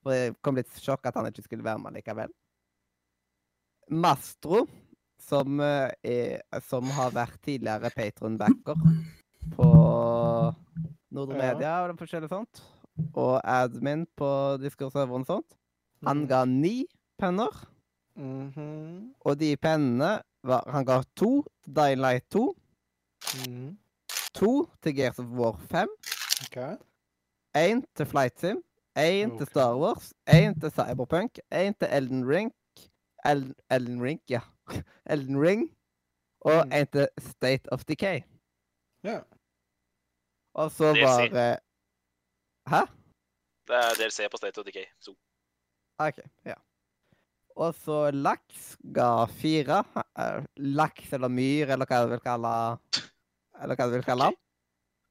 A: For jeg kom litt sjokk at han ikke skulle være med likevel. Mastro, som, eh, er, som har vært tidligere patron-backer på Nordre. Media og forskjellig sånt, og admin på Discord-serveren og sånt, han
E: Mhm.
A: ga ni penner.
E: Mhm.
A: Og de pennene var Han ga to til Dying Light 2,
E: Mm.
A: to til Gears of War 5,
E: OK.
A: én til Flight Sim, én til Star Wars, én til Cyberpunk, én til Elden Ring El Elden Ring, ja. Elden Ring. Og
E: Mm.
A: én til State of Decay.
E: Ja.
A: Og så var eh, Hæ?
F: Det er DLC på State of Decay. Så.
A: OK. Ja. Og så laks ga fire. Laks eller myr, eller hva du vil kalle Eller hva du vil kalle han.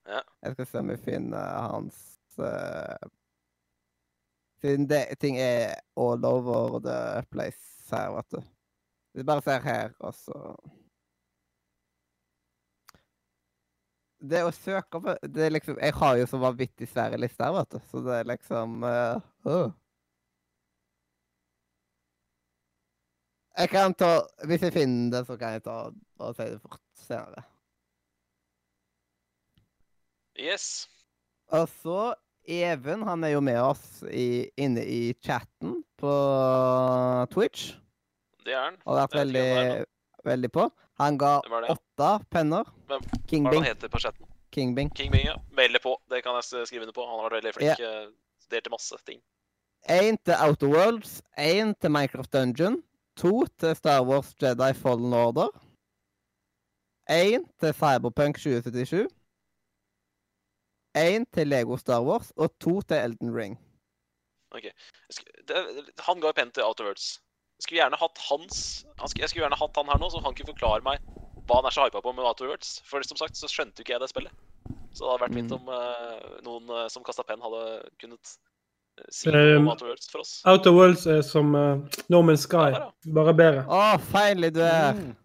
F: Ja.
A: Jeg skal se om jeg finner hans uh, Siden det, ting er all over the place her, vet du. Vi bare ser her, og så Det å søke på det er liksom, Jeg har jo så vanvittig svære lister her, vet du, så det er liksom uh, uh. Jeg kan ta Hvis jeg finner det, så kan jeg ta og si det fort senere.
F: Yes.
A: Og så Even, han er jo med oss i, inne i chatten på Twitch.
F: Det er han.
A: Og har vært veldig, veldig på. Han ga åtte penner.
F: Hvem- Hva er det
A: Kingbing.
F: han heter på chatten?
A: King Bing.
F: King Bing, ja. Melder på. Det kan jeg skrive under på. Han har vært veldig flink. Yeah. Delte masse ting.
A: Én til Outer Worlds, én til Minecraft Dungeon, to til Star Wars Jedi Fallen Order, én til Cyberpunk 2077, én til Lego Star Wars og to til Elden Ring.
F: OK. han ga penn til Outer Worlds. Jeg skulle gjerne hatt hans han skulle, Jeg skulle gjerne hatt han her nå, så han kunne forklare meg hva han er så hypa på med Outer Worlds. For som sagt så skjønte jo ikke jeg det spillet. Så det hadde vært fint
A: Mm.
F: om uh, noen uh, som kasta penn, hadde kunnet eh, si
H: Um,
F: noe om Outer Worlds for oss.
H: Outer Worlds er som uh, Norman Sky,
F: Ja,
H: bare bedre.
A: Å, feil du er!
E: Mm.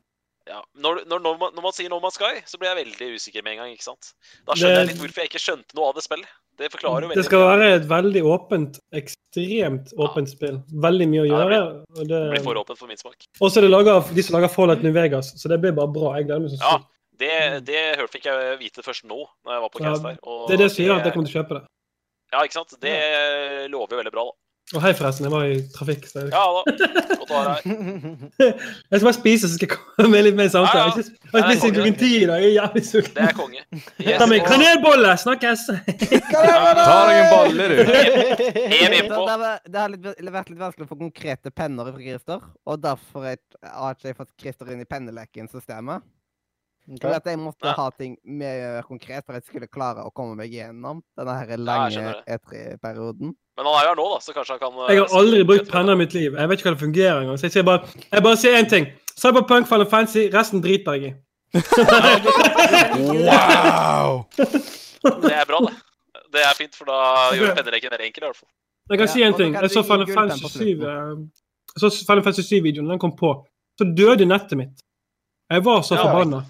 F: Ja, når, når, når, man, når man sier No Man's Sky, så blir jeg veldig usikker med en gang. ikke sant? Da skjønner jeg litt hvorfor jeg ikke skjønte noe av det spillet. Det forklarer jo veldig
H: Det skal
F: mye.
H: være et veldig åpent, ekstremt åpent spill. Veldig mye å
F: Ja, det
H: gjøre. og
F: Det blir for åpent for min smak.
H: Og så er det laget de som lager Fallout New Vegas, så det blir bare bra. Jeg gleder meg sånn.
F: Ja, det, det hørte fikk jeg vite først nå, når jeg var på
H: Ja,
F: cast her. og
H: Det er det som gjør at jeg kommer til å kjøpe det.
F: Ja, ikke sant? Det lover jo veldig bra, da.
H: Og hei, forresten. Jeg var i trafikk. Så
F: Ja da. Godt å være her.
H: jeg skal bare spise, så skal jeg komme med litt mer samtale.
F: Ja, ja.
H: Jeg har ikke- jeg spist klokken ti i dag. Jeg er jævlig
F: Det er konge. Yes,
H: Ta meg
F: og
H: kanelbolle! Snakkes!
B: Ta deg en bolle, du.
F: er innpå.
A: Det,
F: på.
A: det, har- det har litt, vært litt vanskelig å få konkrete penner fra Christer, og derfor har jeg- har ikke jeg fått Christer inn i penneleken-systemet. For
E: Ok.
A: at jeg måtte
F: Ja.
A: ha ting mer konkret for at jeg skulle klare å komme meg gjennom denne her lange
F: skjønner
A: E3-perioden.
F: Men han er jo her nå, da, så kanskje han kan eh,
H: Jeg har aldri brukt penner i mitt liv. Jeg vet ikke hva det fungerer engang. Så jeg sier bare, jeg bare sier én ting. Cyberpunk Final Fantasy, resten driter jeg i.
B: Wow!
F: Det er bra, det. Det er fint, for da gjør pennereken mer enkel, i hvert fall.
H: Jeg kan si en ting. Jeg så Final Fantasy 7
A: slutten.
H: eh, Jeg så Final Fantasy 7-videoen, den kom på. Så døde nettet mitt. Jeg var så
F: Ja,
H: forbanna.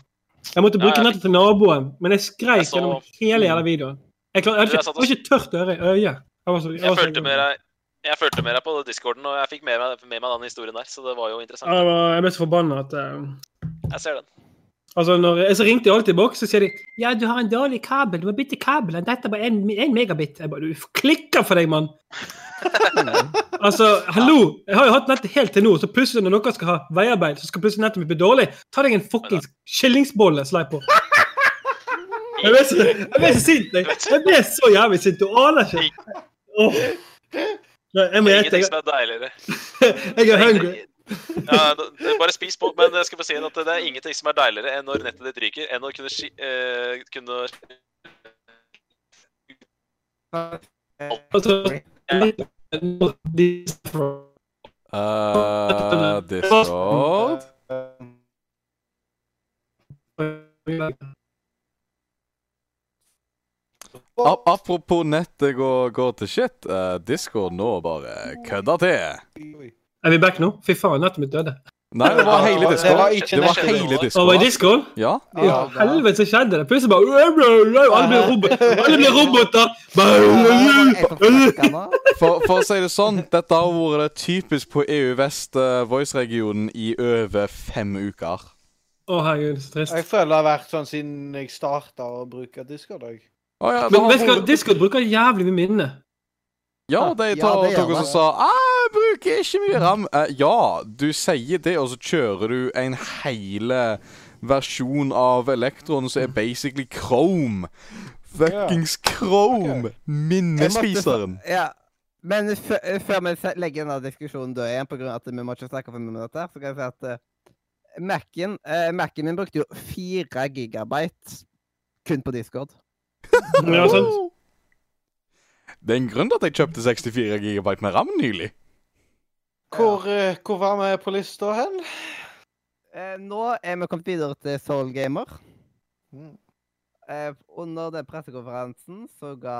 H: Jeg måtte bruke nettet til naboen, men jeg skreik
F: så-
H: gjennom hele jævla videoen. Jeg, klar, jeg,
F: hadde jeg
H: jeg, var ikke tørt øre i øyet. Jeg, så, jeg,
F: Jeg
H: så-
F: med deg jeg fulgte med deg på discorden, og jeg fikk med meg, med meg den historien der, så det var jo interessant.
H: Ja, jeg ble så forbanna at uh...
F: Jeg ser den.
H: Altså, når, Så ringte jeg alltid i boks, så sier de ja, du har en dårlig kabel, du må bytte kabelen. Dette er bare én megabit. Jeg bare, Du klikker for deg, mann! altså, hallo! Jeg har jo hatt nettet helt til nå, så plutselig når dere skal ha veiarbeid, så skal plutselig nettet mitt bli dårlig. Ta deg en fuckings skillingsbolle, slei på. Jeg ble så, jeg ble så sint. Jeg, jeg ble så jævlig sint. Du aner ikke. Oh. Nei, Jeg må.
F: Ingenting som er deiligere.
H: jeg er hungry.
F: Ja, bare spis på. Men jeg skal bare si at det er ingenting som er deiligere enn når nettet ditt ryker, enn å kunne, ski, eh, kunne
H: Altså,
B: Uh, Discord Apropos nettet går, går til shit. Uh, Discord nå bare kødder til.
H: Er vi back nå? Fy faen, nettet mitt døde.
B: Nei, det var hele
E: Det var ikke
B: Det var hele
H: Og var i
B: Discord.
H: Discord?
B: Ja.
H: I
E: Ja,
H: helvete, så skjedde det? Plutselig bare Alle ble, robot, alle ble roboter!
B: For, for å si det sånn, dette har vært typisk på EU Vest eh, Voice-regionen i over fem uker.
H: Å, herregud, så trist.
E: Jeg føler det har vært sånn siden jeg starta å bruke Discord. Jeg.
B: Ja,
H: Men vet du hva, Discord bruker jævlig mye minne.
B: Ja, de
A: Ja, det
B: tok og sa ah, jeg bruker ikke mye ram. Uh, ja, du sier det, og så kjører du en hele versjon av Elektron som er basically Chrome. Fuckings Chrome! Minnespiseren.
A: Ja. Men før, før vi legger denne diskusjonen død igjen, på grunn av at vi må ikke snakke for mye om dette, så kan jeg si at uh, Mac-en uh, Mac-en min brukte jo fire gigabyte kun på Discord.
H: Ja, sant?
B: Det er en grunn til at jeg kjøpte 64 gigabyte med ram nylig.
E: Hvor, ja. hvor var vi på lista hen?
A: Eh, nå er vi kommet videre til Soul Gamer.
E: Mm.
A: Eh, under den pressekonferansen så ga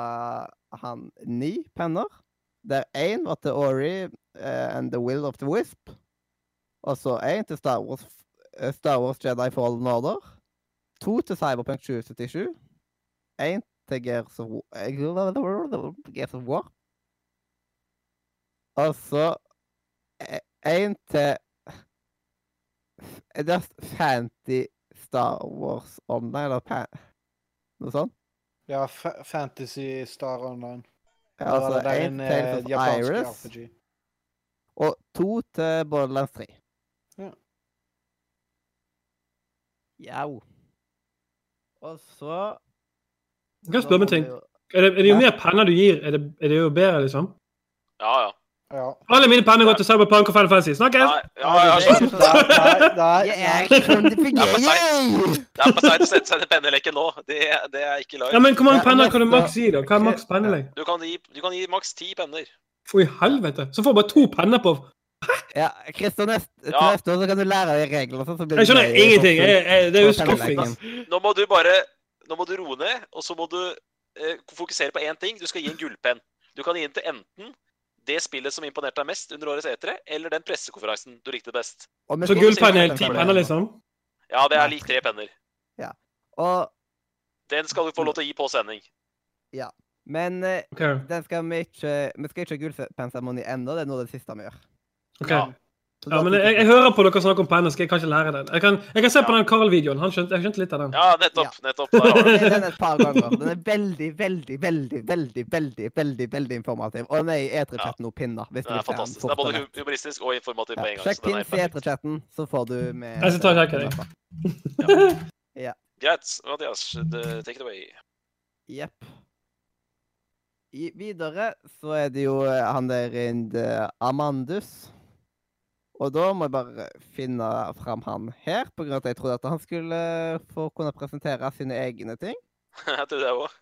A: han ni penner. Der én var til Ori eh, and the Will of the Wisp. Og så én til Star Wars, eh, Star Wars Jedi Fallen Order. To til Cyberpunk 2077. Én til Gears of, War. eh, Gears of War. Og så én til Det er Fanty Star Wars Online, eller pan, noe sånt?
E: Ja, fa Fantasy Star Online.
A: Ja, altså
E: det
A: én til
E: eh,
A: of Iris,
E: RPG.
A: og to til Borderlands 3.
E: Ja.
A: Jau. Og så
H: Jeg kan spørre om en ting. Er det, er det jo mer penner du gir, er det, er det jo bedre, liksom?
F: Ja, ja.
E: Ja.
H: Alle mine penner går til Cyberpunk og Final Fantasy. Snakkes!
F: Ja,
A: det er
F: så,
E: Nei,
A: sånn-. Jeg er ikke sånn det fungerer!
F: det er på tide å sette seg penneleken nå. Det, det er ikke
H: Ja, men Hvor mange penner kan du maks gi, da? Hva er maks pennelengde?
F: Du kan gi, du kan gi maks ti penner.
H: For i helvete! Så får du bare to penner på
A: Ja, Kristian, neste,
F: Ja.
A: neste år så kan du lære deg reglene. sånn, så blir
H: Jeg skjønner
A: mer
H: ingenting. Jeg,
A: sånn-
H: jeg, det er jo skuffing.
F: Nå må du bare Nå må du roe ned, og så må du eh, fokusere på én ting. Du skal gi en gullpenn. Du kan gi den til enten det spillet som imponerte deg mest under årets E3, eller den pressekonferansen du likte best.
A: Og
H: Så gullpanel, ti penner, liksom?
F: Ja, det er lik tre penner.
A: Og,
F: Den skal du få lov til å gi på sending.
A: Ja. men
H: okay.
A: Den skal vi ikke Vi skal ikke ha gullpennseremoni ennå. Det er nå det siste vi gjør.
H: Okay.
F: Ja.
A: Så
H: Ja, men jeg, jeg hører på dere snakke om penner, skal jeg kanskje lære den. Jeg kan, jeg kan se på
F: Ja.
H: den Carl-videoen. Han skjønte, jeg skjønte litt av den.
F: Ja, nettopp. nettopp.
A: Den er et par ganger. Den er veldig, veldig, veldig, veldig, veldig veldig, veldig informativ. Og den er i E3-chatten og pinner. Hvis du
F: Den er fantastisk. den er både humoristisk og informativ på en gang.
A: Sjekk
F: Så
A: pins i. E3-chatten, så får du med
H: Jeg skal ta og sjekke den.
F: Greit. Mathias, the- take it away.
A: Jepp. Videre så er det jo eh, han der Rind Amandus. Og da må jeg bare finne fram han her, på grunn av at jeg trodde at han skulle få kunne presentere sine egne ting.
F: Jeg tror det òg.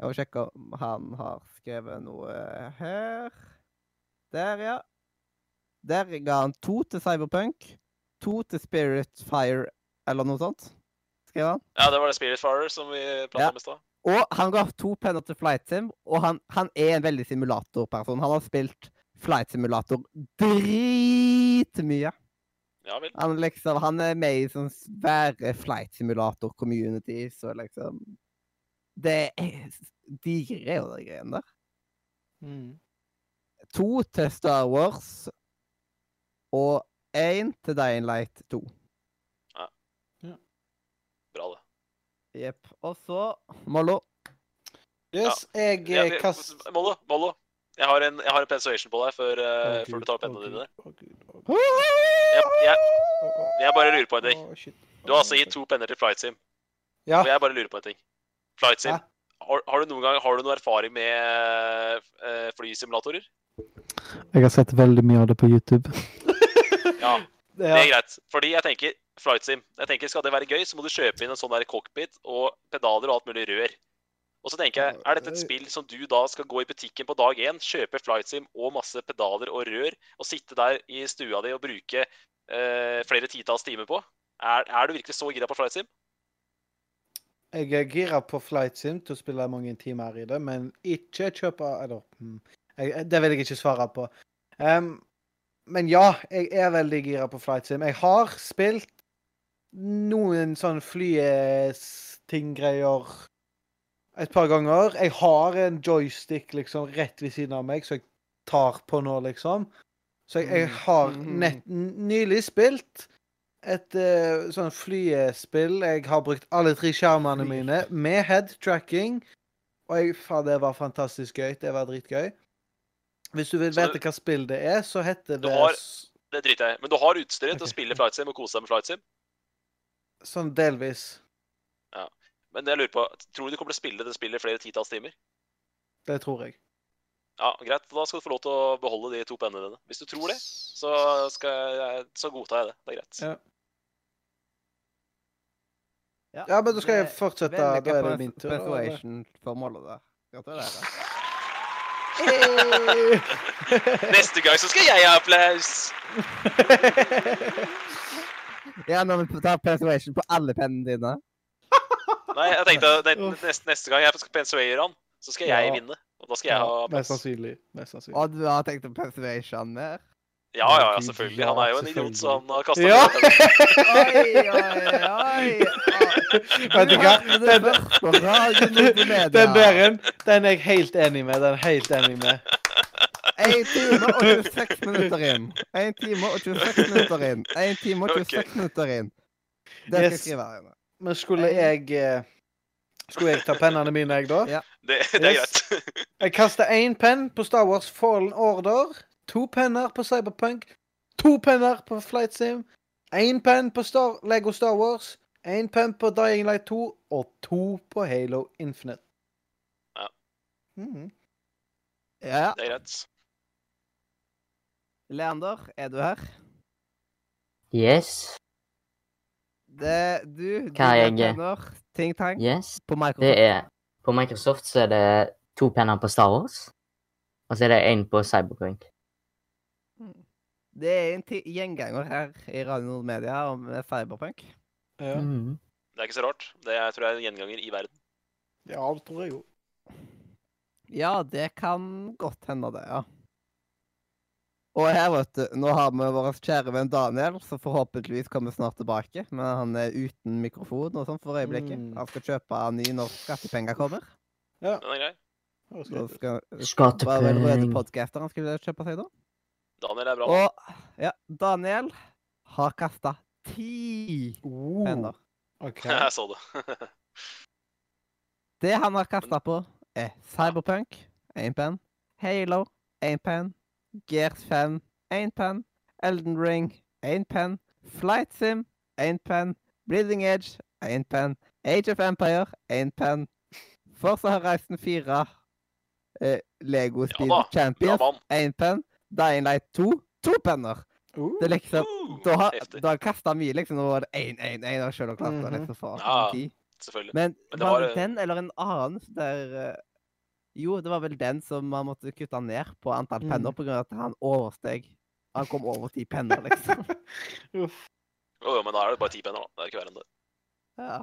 A: Jeg må sjekke om han har skrevet noe her. Der, ja. Der ga han to til Cyberpunk. To til Spirit Fire, eller noe sånt. Skrev han.
F: Ja, det var det Spiritfarer som vi planla
A: Ja.
F: om i stad.
A: Og han ga to penner til Flight Sim, og han, han er en veldig simulatorperson. Han har spilt Flight Simulator dritmye.
F: Ja vel.
A: Han, liksom, han er med i sånn svære Flight Simulator-community, så liksom Det er digre greier, de greiene der.
E: Mm.
A: To til Star Wars og én til Dying Light 2. Jepp. Og så Mollo.
E: Yes, jeg
F: Ja,
E: eh,
F: vi-
E: kast...
F: Mollo, Mollo. Jeg har en, jeg har en persuasion på deg før,
E: Å,
F: før du tar opp
E: hendene
F: dine.
E: Gud, Gud.
F: Jeg, jeg, bare lurer på en ting. Du har altså gitt to penner til Flight Sim.
E: Ja.
F: Og jeg bare lurer på en ting. Flight Sim, har, har du noen gang har du noe erfaring med uh, flysimulatorer?
I: Jeg har sett veldig mye av det på YouTube.
F: Ja, det er greit. Fordi jeg tenker Flight Sim. Jeg tenker Skal det være gøy, så må du kjøpe inn en sånn der cockpit og pedaler og alt mulig rør. Og så tenker jeg, Er dette et spill som du da skal gå i butikken på dag én, kjøpe Flight Sim og masse pedaler og rør, og sitte der i stua di og bruke eh, flere titalls timer på? Er, er du virkelig så gira på Flight Sim?
E: Jeg er gira på Flight Sim til å spille mange timer i det, men ikke kjøpe Eller hmm, jeg, Det vil jeg ikke svare på. Um, men ja, jeg er veldig gira på Flight Sim. Jeg har spilt noen sånn flyting-greier et par ganger. Jeg har en joystick liksom rett ved siden av meg, så jeg tar på nå, liksom. Så jeg, jeg har nett, nylig spilt et uh, sånn flyespill. Jeg har brukt alle tre skjermene mine med head tracking. Og jeg, faen, det var fantastisk gøy. Det var dritgøy. Hvis du vil vite hva spill det er, så heter det
F: har- Det driter jeg i. Men du har utstyret til å spille Flight Sim og kose deg med Flight Sim.
E: sånn delvis.
F: Men jeg lurer på, tror du du kommer til å spille det spillet flere titalls timer?
E: Det tror jeg.
F: Ja, greit. Da skal du få lov til å beholde de to pennene dine. Hvis du tror det, så, skal jeg, så godtar jeg det. Det er greit.
E: Ja. Ja, men da skal jeg fortsette. Da er det min tur.
A: Persuasion for Mollo der. Gratulerer.
F: Neste gang så skal jeg ha applaus!
A: Ja, når vi tar persuasion på alle pennene dine.
F: Nei, jeg tenkte at neste, neste gang jeg skal pensuere han, så skal jeg
E: Ja.
F: vinne. Og da skal jeg ha
E: mest sannsynlig. Mest sannsynlig.
A: Og du har tenkt å persuasion mer?
F: Ja, ja, ja, selvfølgelig. Han er jo en idiot, så han har kasta
E: Ja.
A: Oi, oi, oi!
E: Vet du hva? Den, den der en, den er jeg helt enig med. Den er jeg helt enig med.
A: 1 time og 26 minutter inn. 1 time og 26 minutter inn. 1 time og 26 minutter inn. Det skal jeg skrive her inne.
E: Men skulle jeg eh, Skulle jeg ta pennene mine, jeg, da?
A: Ja.
F: Det, det er
E: Yes.
F: greit.
E: Jeg kaster én penn på Star Wars Fallen Order. To penner på Cyberpunk. To penner på Flight Sim. Én penn på Star Lego Star Wars. Én penn på Dying Light 2. Og to på Halo Infinite.
F: Ja.
E: Mhm.
A: Ja.
F: Det er greit.
A: Leander, er du her?
C: Yes.
A: Det, du,
C: Hva er jeg?
A: penner, ting tang,
C: Yes.
A: på
C: Det
A: Microsoft.
C: er På Microsoft så er det to penner på Star Wars. Og så er det én på Cyberpunk.
A: Det er en gjenganger her i Radio Nord Media om eh, Cyberpunk.
E: Ja.
C: Mhm.
F: Det er ikke så rart. Det er, tror jeg er en gjenganger i verden.
E: ja, det tror jeg jo.
A: Ja, det kan godt hende det, ja. Og her, vet du, nå har vi vår kjære venn Daniel, som forhåpentligvis kommer snart tilbake. Men han er uten mikrofon og sånn for øyeblikket.
E: Mm.
A: Han skal kjøpe ny når skattepenger kommer.
E: Ja.
F: Den er grei.
E: skal
A: Hva var
C: Skattepenger.
A: podcaster han skulle kjøpe seg, da?
F: Daniel er bra.
A: Og ja, Daniel har kasta ti
E: Oh,
A: penner.
E: OK.
F: Jeg så det.
A: Det han har kasta på, er Cyberpunk, én penn. Halo, én penn. Gears 5, én penn. Elden Ring, én penn. Flight Sim, én penn. Bleeding Edge, én penn. Age of Empire, én penn. Forza Horizon 4, eh, Lego Speed
F: ja,
A: Champions, én penn. Dying Light 2, to penner.
E: Uh,
A: Det liksom
F: Uh,
A: Da har da kasta mye, liksom. Nå var det én, én, én, og selv om klarte
E: Mhm.
A: liksom for
F: Ja. Selvfølgelig.
A: Men,
F: Men det
A: var
F: var,
A: det den eller en annen der eh, Jo, det var vel den som man måtte kutte ned på antall
E: Mm.
A: penner på grunn av at han oversteg Han kom over ti penner, liksom.
E: Uff.
F: Jo, jo, men da er det bare ti penner, da. Det er ikke verre enn det.
A: Ja.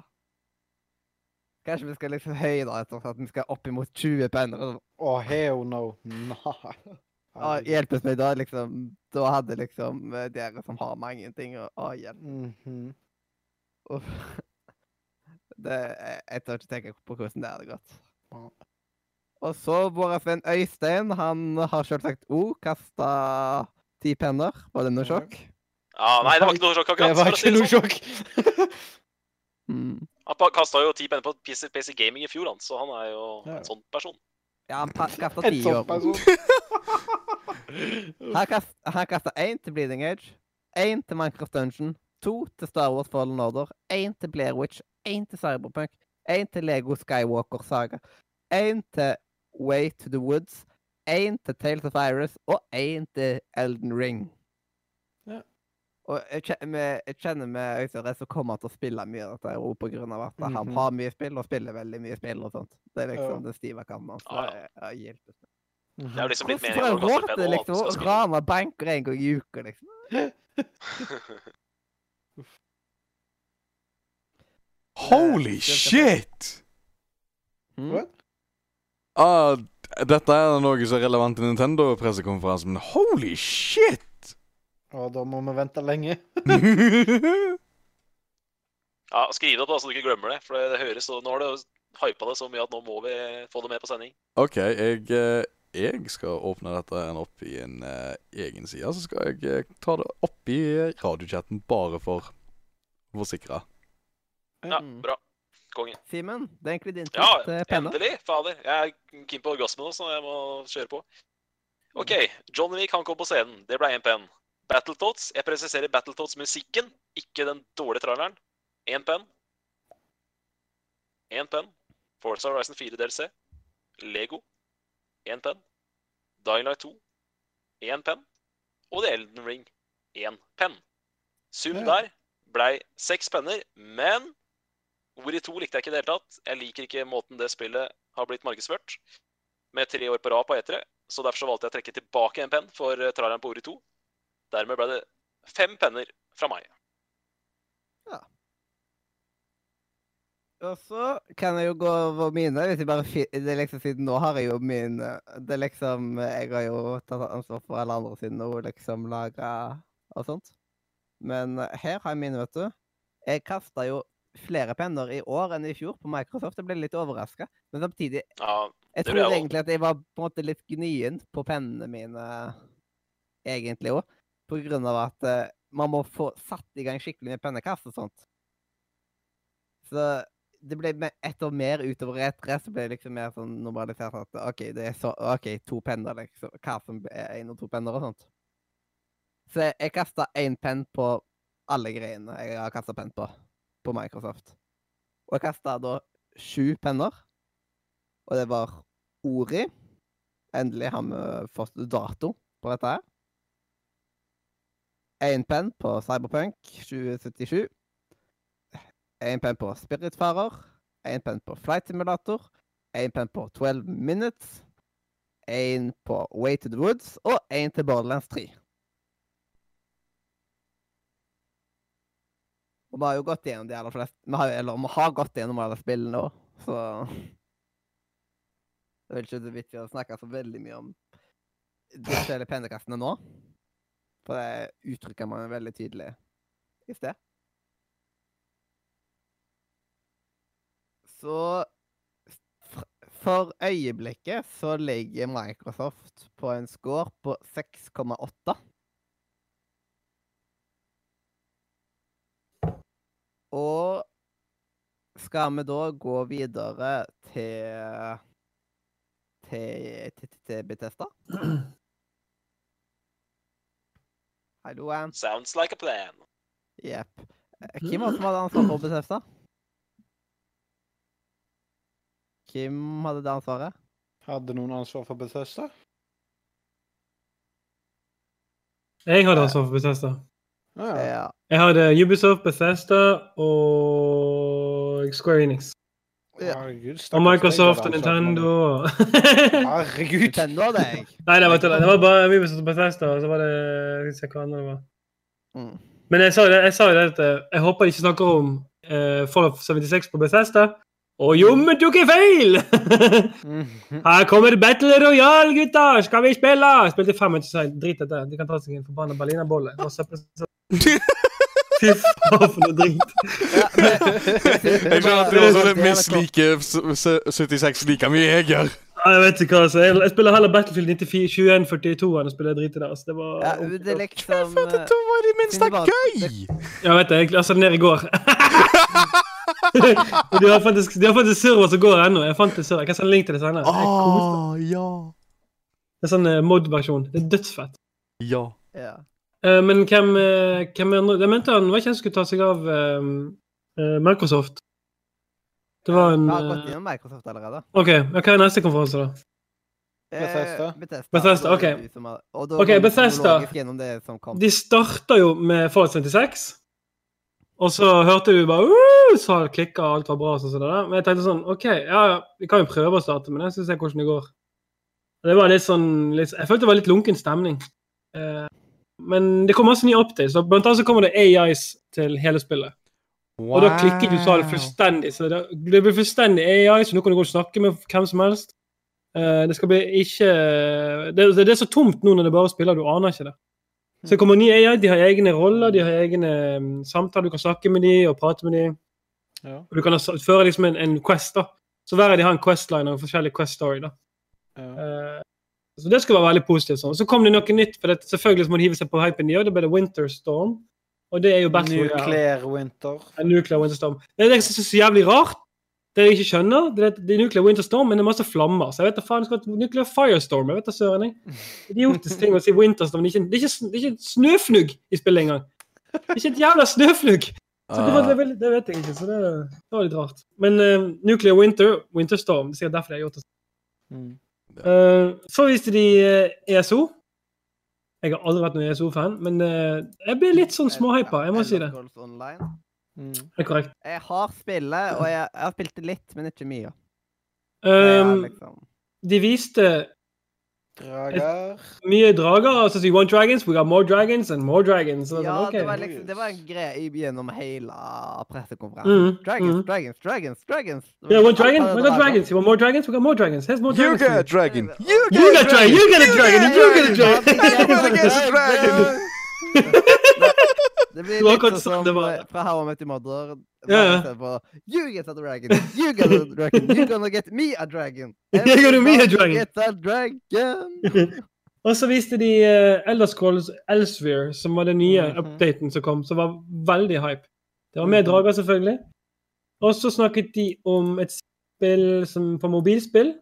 A: Kanskje vi skal liksom høyere etter at vi skal opp imot 20 penner.
E: Å, oh, hell no. Nei.
A: Ja, hjelpes meg da, liksom. Da hadde liksom eh, dere som har mange ting og Å, hjelp.
E: -hmm.
A: Uff. Det, jeg, jeg tør ikke tenke på hvordan det hadde gått. Og så vår venn Øystein, han har selvsagt òg kasta ti penner. Var det noe sjokk?
F: Ja, nei, det var ikke noe sjokk akkurat. Det var
E: ikke noe sjokk.
A: Mm.
F: Han kasta jo ti penner på PC, PC Gaming i fjor, han, så han er jo
E: Ja.
F: en sånn person.
A: Ja, han
E: kasta
A: ti
E: sånn
A: år. Han kast- Han kasta én til Bleeding Age, én til Minecraft Dungeon, to til Star Wars Fallen Order, én til Blair Witch, én til Cyberpunk, én til Lego Skywalker Saga, én til Way to the Woods, én til Tales of Iris og én til Elden Ring.
E: Ja.
A: Og jeg kjenner med, jeg kjenner med Øystein så kommer til å spille mye av dette her, også på grunn av at han
E: Mhm.
A: har mye spill og spiller veldig mye spill og sånt. Det er liksom
E: Ja.
A: det stive kanten hans.
F: Ja,
A: Det er hjelpes.
F: Det er jo liksom litt
A: Hvordan
F: meningen
A: får
F: med
A: jeg
F: å kaste
A: råd til
F: og
A: liksom, å rane banker en gang i uka, liksom?
B: Holy shit!
A: Mm.
E: What?
B: Ah, dette er noe som er relevant til Nintendo-pressekonferansen, men holy shit!
E: Og da må vi vente lenge.
F: Ja, Skriv det opp, da, så du ikke glemmer det. For det, det høres så, Nå har du hypa det så mye at nå må vi få det med på sending.
B: OK, jeg, eh, jeg skal åpne dette opp i en uh, egen side. Så skal jeg eh, ta det opp i radiochatten bare for å forsikre.
F: Ja,
A: Mm.
F: bra. Konge.
A: Simen, det er egentlig din tur
F: Ja, endelig! Fader. Jeg er keen på orgasme nå, så jeg må kjøre på. OK. John Wick han kom på scenen. Det ble én penn. Battletoads. Jeg presiserer Battletoads-musikken, ikke den dårlige traileren. Én penn. Én penn. Forza Horizon 4 DLC. Lego. Én penn. Dying Light 2. Én penn. Og The Elden Ring. Én penn. Sum der blei seks penner, men Ori 2 likte jeg ikke i det hele tatt. Jeg liker ikke måten det spillet har blitt markedsført. Med tre år på rad på E3. Så derfor så valgte jeg å trekke tilbake en penn for eh, traileren på Ori 2. Dermed ble det fem penner fra meg. Ja.
A: Og så kan jeg jo gå over mine. Hvis jeg bare det liksom Siden nå har jeg jo min eh, Det liksom Jeg har jo tatt ansvar for alle andre siden og liksom laga og sånt. Men eh, her har jeg mine, vet du. Jeg kasta jo flere penner i år enn i fjor på Microsoft. Jeg ble litt overraska. Men samtidig
F: Ja,
A: Jeg tror
F: jeg
A: egentlig at jeg var på en måte litt gnien på pennene mine, egentlig òg. På grunn av at uh, man må få satt i gang skikkelig med pennekast og sånt. Så det ble ett år mer utover etter, så ble det liksom mer sånn normalisert at OK, det er så, ok, to penner, liksom. Hva som er én og to penner og sånt. Så jeg, jeg kasta én penn på alle greiene jeg har kasta penn på på Microsoft. Og jeg kasta da sju penner. Og det var Ori. Endelig har vi fått dato på dette her. Én penn på Cyberpunk 2077. Én penn på Spiritfarer. Én penn på Flight Simulator. Én penn på 12 Minutes. Én på Way to the Woods. Og én til Borderlands 3. Og vi har jo gått gjennom de aller fleste Vi har, eller vi har gått gjennom alle spillene òg, så Det er ikke så viktig å snakke så veldig mye om de forskjellige pennekastene nå. For det uttrykker man veldig tydelig i sted. Så for øyeblikket så ligger Microsoft på en score på 6,8. Og skal vi da gå videre til til, til, til Bethesda? Hallo, Ann.
F: Sounds like a plan.
A: Jepp. Hvem var det som hadde ansvar for Bethesda? Hvem hadde det ansvaret?
E: Hadde noen ansvar for Bethesda?
H: Jeg hadde ansvar for Bethesda.
E: Ja.
A: Ja.
H: Jeg hadde Ubisoft, Bethesda og Square Enix.
A: Ja.
E: Herregud,
H: Og Microsoft og Nintendo.
E: Herregud!
A: Nintendo hadde jeg.
H: Nei, det var, det. var bare Ubisoft og Bethesda, og så var det jeg skal se hva andre det var.
A: Mm.
H: Men jeg sa jo det, jeg sa jo det at eh, jeg håper de ikke snakker om uh, Fallout 76 på Bethesda. Og jommen tok jeg feil!
E: Mhm.
H: Her kommer Battle Royale, gutter! Skal vi spille? Jeg spilte fem minutter sent. Drit i det. De kan ta seg en forbanna berlinerbolle. Det Fy faen, for noe drit.
B: Jeg skjønner at du også misliker minst like s- s- 76 like mye jeg gjør.
H: Ja, jeg vet ikke hva, så jeg, jeg spiller heller Battlefield 2142 enn å spille drit i det. Altså, det var
A: ja, det liksom
B: For
A: eh,
B: var i det minste gøy!
H: Jeg vet det, jeg lasta det ned i går. De har faktisk, de har faktisk server som går ennå. Jeg fant en server. Jeg kan sende link til det senere. Det er.
B: Ah, ja.
H: Det er sånn eh, mod-versjon. Det er dødsfett.
B: Ja.
A: Ja.
H: Eh, men hvem, eh, hvem andre Jeg mente han var ikke han skulle ta seg av eh, Microsoft. Det var en
A: Vi har gått gjennom Microsoft allerede.
H: OK, hva er neste konferanse, da?
E: Bethesda.
A: Bethesda.
H: Bethesda, ok.
A: du Og da
H: Ok, Bethesda.
A: det.
H: De starta jo med Fallout 76. Og så hørte vi bare uh, så klikka alt var bra. Sånn, sånn. Men jeg tenkte sånn OK, ja, ja, vi kan jo prøve å starte, men jeg skal se hvordan det går. Det var litt sånn litt, Jeg følte det var litt lunken stemning. Eh, men det kommer masse nye updates. og Blant annet så kommer det AIs til hele spillet. Og da klikker du salen fullstendig. Så det, det blir fullstendig AI, så nå kan du gå og snakke med hvem som helst. Uh, det skal bli ikke det, det er så tomt nå når det bare spiller, du aner ikke det. Så det kommer nye AI, de har egne roller, de har egne mm, samtaler, du kan snakke med de og prate med de.
E: Ja.
H: Og du kan føre liksom en, en quest, da. Så hver av de har en questline og en forskjellig quest story, da.
E: Ja.
H: Eh, så det skulle være veldig positivt. sånn. Så kom det noe nytt, for det, selvfølgelig må de hive seg på hypen de gjør. Det ble det Winter Storm. Og det er jo Battle
E: Nuclear Winter.
H: En Nuclear Winter Storm. Det er det jeg synes er så jævlig rart. Det jeg ikke skjønner, det er, det er Nuclear Winter Storm, men det er masse flammer. Så jeg vet da faen, skal Nuclear Firestorm. Jeg vet da søren, jeg. Idiotisk ting å si Winter Storm. Det er ikke, det er ikke, det er ikke snøfnugg i spillet engang. Det er ikke et jævla snøfnugg. Så det, var, det, det vet jeg ikke, så det, det var litt rart. Men uh, Nuclear Winter, Winter Storm, det er sikkert derfor de har gjort det.
E: Mm.
H: Eh, så viste de eh, ESO. Jeg har aldri vært noen ESO-fan, men eh, jeg ble litt sånn småhypa, jeg må si det.
E: Mm.
H: Det er korrekt.
A: Jeg har spillet, og jeg, jeg har spilt det litt, men ikke mye.
H: Um,
A: liksom
H: de viste
E: Drager.
H: mye drager. Altså, so you want dragons? We got more dragons and more dragons.
A: Ja,
H: var sånn,
A: det var liksom Det var en greie gjennom hele pressekonferansen.
H: Mhm,
A: Dragons,
H: mhm.
A: dragons, dragons, dragons.
H: Yeah, want dragons?
A: Alle
H: We got dragons. You want more dragons? We got more dragons. Here's more dragons. for
B: get a dragon. You
H: You get a dragon. You get a dragon. You get a dragon.
B: Everybody gets a dragon.
A: Det blir litt sånn som
H: det var.
A: eh, fra How I Met Your Mother.
H: Ja, ja.
A: Istedenfor, You get a dragon, you get a dragon, you're gonna get me a dragon.
H: You're gonna me a dragon.
A: Get a dragon.
H: Og så viste de uh, Elder Scrolls Elsewhere, som var den nye
E: Mhm.
H: updaten som kom, som var veldig hype. Det var med drager, selvfølgelig. Og så snakket de om et spill som på mobilspill.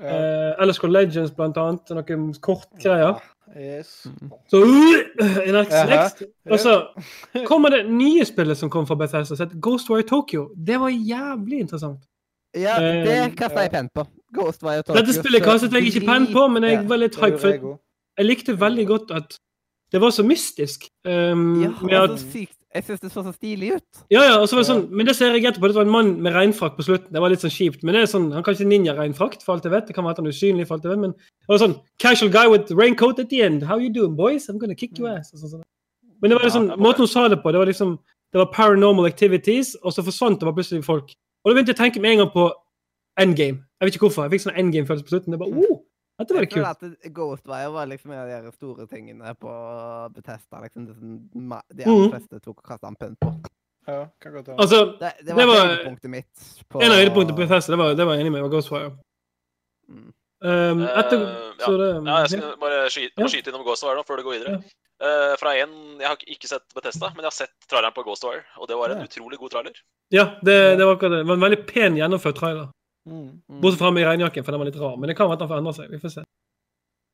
E: Ja.
H: Uh, Elder Scrolls Legends, blant annet. Noen kortgreier.
E: Yes.
H: Så uh, next, next. Og så kommer det nye spillet som kom fra Bethesda, som heter Ghostwire Tokyo. Det var jævlig interessant.
A: Ja,
H: Eh,
A: det kasta jeg penn på. Ghostwire Tokyo.
H: Dette spillet kastet jeg ikke penn på, men jeg var litt hype. For
E: jeg
H: likte veldig godt at det var så mystisk. Um,
A: Ja,
H: med at,
A: så sykt. Jeg syns det så så stilig ut.
H: ja, ja, og så var det sånn, Men det ser jeg etterpå. på, det var en mann med regnfrakk på slutten. Det var litt sånn kjipt. Men det er sånn, Han kan ikke ninja-regnfrakt, for alt jeg vet. Det kan være at han er usynlig, for alt jeg vet. Men det var sånn Casual guy with raincoat at the end. How you doing, boys? I'm gonna kick your ass. Og sånn, sånn. Men det var liksom,
F: Ja, det var-
H: måten hun sa det på, det var liksom Det var paranormal activities, og så forsvant det bare plutselig folk. Og da begynte jeg å tenke med en gang på endgame. Jeg vet ikke hvorfor. Jeg fikk sånn endgame-følelse på slutten. Det bare, oh, dette var
A: Jeg
H: kult.
A: Jeg føler at Ghostwire var liksom en av de store tingene på Bethesda. Liksom, de aller
H: Mhm.
A: fleste tok og kasta en penn på.
E: Ja, kan godt være.
H: Altså,
A: Det, det
H: Det
A: var,
H: var-
A: høydepunktet mitt. På,
H: En av høydepunktene på Bethesda, det var, det var jeg enig med, var Ghostwire.
A: Mm.
H: Um, etter,
F: Eh, ja.
H: det,
F: Ja, jeg skal bare skyte,
H: Ja.
F: skyte innom Ghostwire nå, før det går videre. Eh, fra en, Jeg har ikke sett Bethesda, men jeg har sett traileren på Ghostwire, og det var en
E: Ja.
F: utrolig god trailer.
H: ja, det, det var akkurat det. Det var en veldig pen gjennomført trailer.
E: Mm.
H: Bortsett fra med regnjakken, for den var litt rar. Men det kan være at den får endre seg. Vi får se.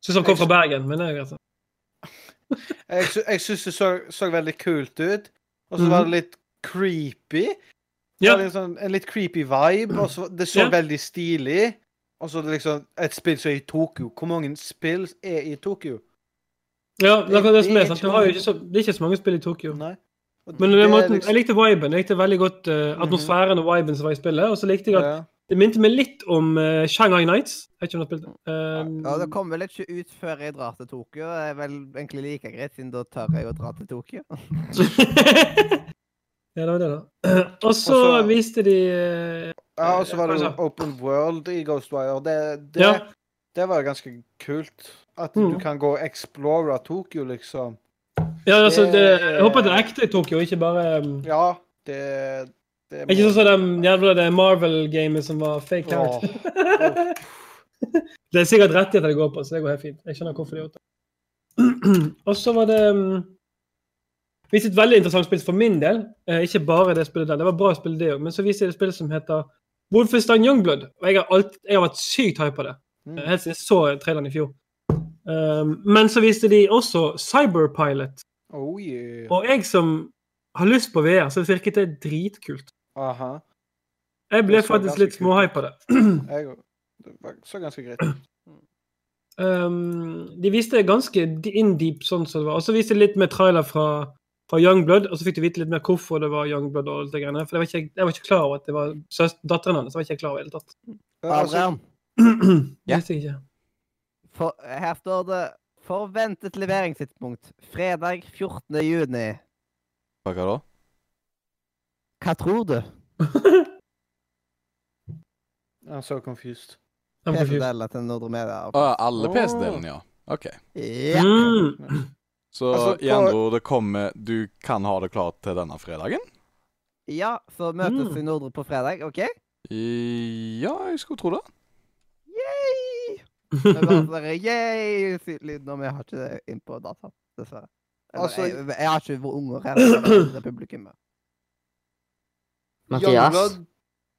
H: Syns han kom fra Bergen, men det er greit.
E: Jeg, sy jeg syns det så, så veldig kult ut. Og så
H: Mhm.
E: var det litt creepy. Det
H: Ja.
E: litt sånn, en litt creepy vibe. Og så, det så
H: Ja.
E: veldig stilig Og så liksom et spill som er i Tokyo. Hvor mange spill er i Tokyo?
H: Ja, det det
E: Det
H: er.
E: er ikke
H: så, det er ikke så mange spill i Tokyo.
E: Nei.
H: Men
E: det
H: måten,
E: liksom-
H: jeg likte viben. Jeg likte veldig godt uh, atmosfæren og viben som var i spillet. Og så likte jeg at
E: ja.
H: Det minte meg litt om uh, Shanghai Nights. Jeg vet ikke om du har spilt det.
A: Ja,
H: Um,
A: Det kom vel ikke ut før jeg drar til Tokyo. Det er vel egentlig like greit, siden da tør jeg å dra til Tokyo.
H: ja, det var det, da. Og så viste de uh,
E: ja, og så var det Open World i Ghostwire. Det, det,
H: Ja.
E: det var ganske kult. At
H: Mm.
E: du kan gå og explore Tokyo, liksom.
H: Ja, altså, det,
E: Det-
H: jeg håper det er ekte i Tokyo, ikke bare um,
E: Ja, det, det
H: Ikke sånn som de jævla Marvel-gamet som var fake out. det er sikkert rettigheter det går på, så det går helt fint. Jeg skjønner hvorfor de gjort det. Og så var det um, viste et veldig interessant spill for min del. Eh, ikke bare det spillet der. Det var bra å spille det òg. Men så viste jeg et spill som heter Wolfenstein Youngblood. Og jeg har, alt, jeg har vært sykt hype på det.
E: Mm.
H: Helt siden jeg så traileren i fjor. Um, men så viste de også Cyberpilot.
E: Oh yeah.
H: Og jeg som har lyst på VR, så virket det dritkult.
E: Aha.
H: Jeg ble faktisk litt på det.
E: Jeg òg. Det var- så ganske greit ut.
H: Um, de viste ganske in-deep sånn som det var. Og så viste de litt mer trailer fra, fra Youngblood, og så fikk du vite litt mer hvorfor det var Youngblood og alt det greiene. For jeg var ikke, jeg var ikke klar over at det var søs- datteren hans. jeg var ikke klar over i det hele tatt.
E: Altså,
A: Adrian,
B: Ja.
H: jeg ikke.
A: for, her står det forventet leveringstidspunkt fredag 14. juni.
B: Hva da?
A: Hva tror du?
E: I'm so confused.
A: PC-deler til Nordre Media.
B: Å, alle PC-delene, ja. OK.
A: Ja.
H: Mm.
B: Så
E: Altså, på-
B: i andre ord, det kommer Du kan ha det klart til denne fredagen?
A: ja, så møtes
H: Mm.
A: i Nordre på fredag, OK?
B: I- Ja, jeg skulle tro det.
A: Yay! Vi bare bare, Yay! lyden, og vi har ikke det inn på dataen, dessverre. Eller,
E: Altså-
A: jeg, jeg har ikke unger her. Det er publikum.
C: Mathias,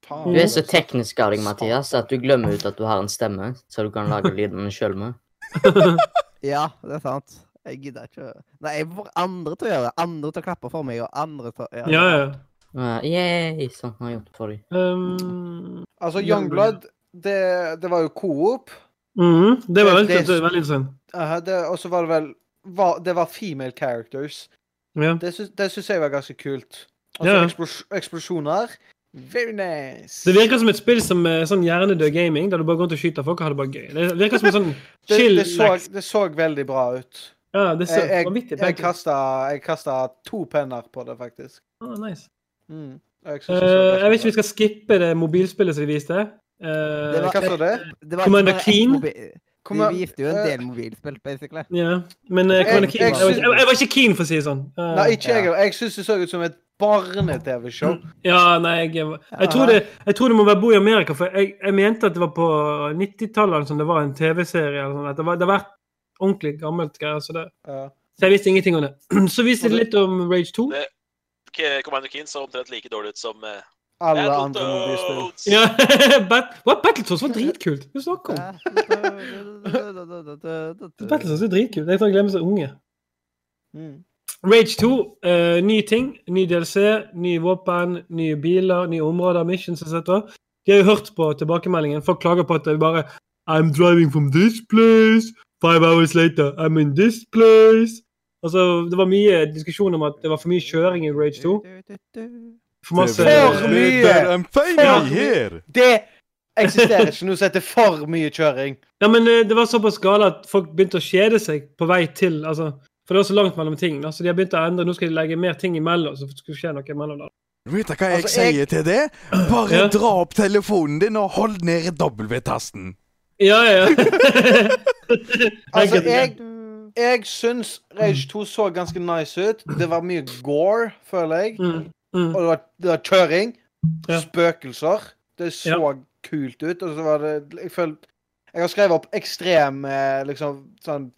C: du er så teknisk av deg, Mathias, at du glemmer ut at du har en stemme, så du kan lage lydene sjøl med.
A: Ja, det er sant. Jeg gidder ikke Nei, jeg får andre til å gjøre det. Andre til å klappe for meg, og andre til å gjøre det.
H: Ja, ja.
C: Uh, yay, sånn har jeg gjort for deg.
H: Um,
E: Altså, Youngblood, det, det var jo coop.
H: mm, det var veldig,
E: Det- det-
H: det veldig interessant.
E: Uh, og så var det vel var, Det var female characters.
H: Ja.
E: Det, sy det syns jeg var ganske kult. Og så
H: Ja.
E: eksplos eksplosjoner. Very nice.
H: Det virker som et spill som er sånn hjernedød gaming, der du bare går rundt og skyter folk og har det bare gøy. Det virker som en sånn chill
E: det, så, det så veldig bra ut.
H: Ja, det så
E: Jeg, jeg,
H: vanvittig
E: jeg,
H: pent ut.
E: kasta, jeg kasta to penner på det, faktisk.
H: Ah, nice.
E: Mm. Jeg,
H: Eh,
E: det så
H: jeg vet ikke om vi skal skippe det mobilspillet som de viste. Uh,
A: Det var-
E: Hva det?
A: Det var
H: Commander
A: ett
H: Keen?
A: Vi viste jo en
E: eh,
A: del mobilspill, basically.
H: ja, men uh, Commander
E: Jeg-
H: Keen
E: jeg
H: jeg, jeg var ikke keen, for å si det sånn. Uh,
E: Nei, ikke jeg. Jeg syns det så ut som et barne-TV-show.
H: Ja, nei, jeg, jeg, tror det, jeg tror det må være Bo i Amerika, for jeg, jeg mente at det var på 90-tallet som det var en TV-serie. Det, var- det har vært ordentlig gammelt greier, så, det,
E: Ja.
H: så jeg visste ingenting om det. Så viste det litt om Rage 2.
F: Det- Commander Keen så omtrent like dårlig ut som uh,
E: Alle andre mobilspill.
H: Ja, Bat What, Battletoads var dritkult! Hva snakker du om? Battletoads er dritkult. Jeg tror jeg glemmer så unge.
E: Mm.
H: Rage 2, Uh, ny ting. Ny DLC, nye våpen, nye biler, nye områder, missions etc. De har jo hørt på tilbakemeldingen. Folk klager på at det bare I'm driving from this place. Five hours later, I'm in this place. Altså, Det var mye diskusjon om at det var for mye kjøring i Rage 2. For masse
E: For mye!
B: I'm finally here!
E: Det eksisterer ikke noe som heter for mye kjøring.
H: Ja, men eh, det var såpass gale at folk begynte å kjede seg på vei til altså, For det var så langt mellom ting. da, Så de har begynt å endre. Nå skal de legge mer ting imellom. så det skal skje noe imellom der.
B: Vet du hva jeg
E: Altså, jeg-
B: sier til det? Bare
H: Ja.
B: dra opp telefonen din og hold ned W-tasten.
H: Ja, ja. ja.
E: Altså, jeg, jeg syns Rage 2 så ganske nice ut. Det var mye gore, føler jeg.
H: Mm, mm.
E: Og det var, det var kjøring.
H: Ja.
E: Spøkelser. Det så kult ut. Og så var det Jeg følte Jeg har skrevet opp ekstrem eh, liksom sånn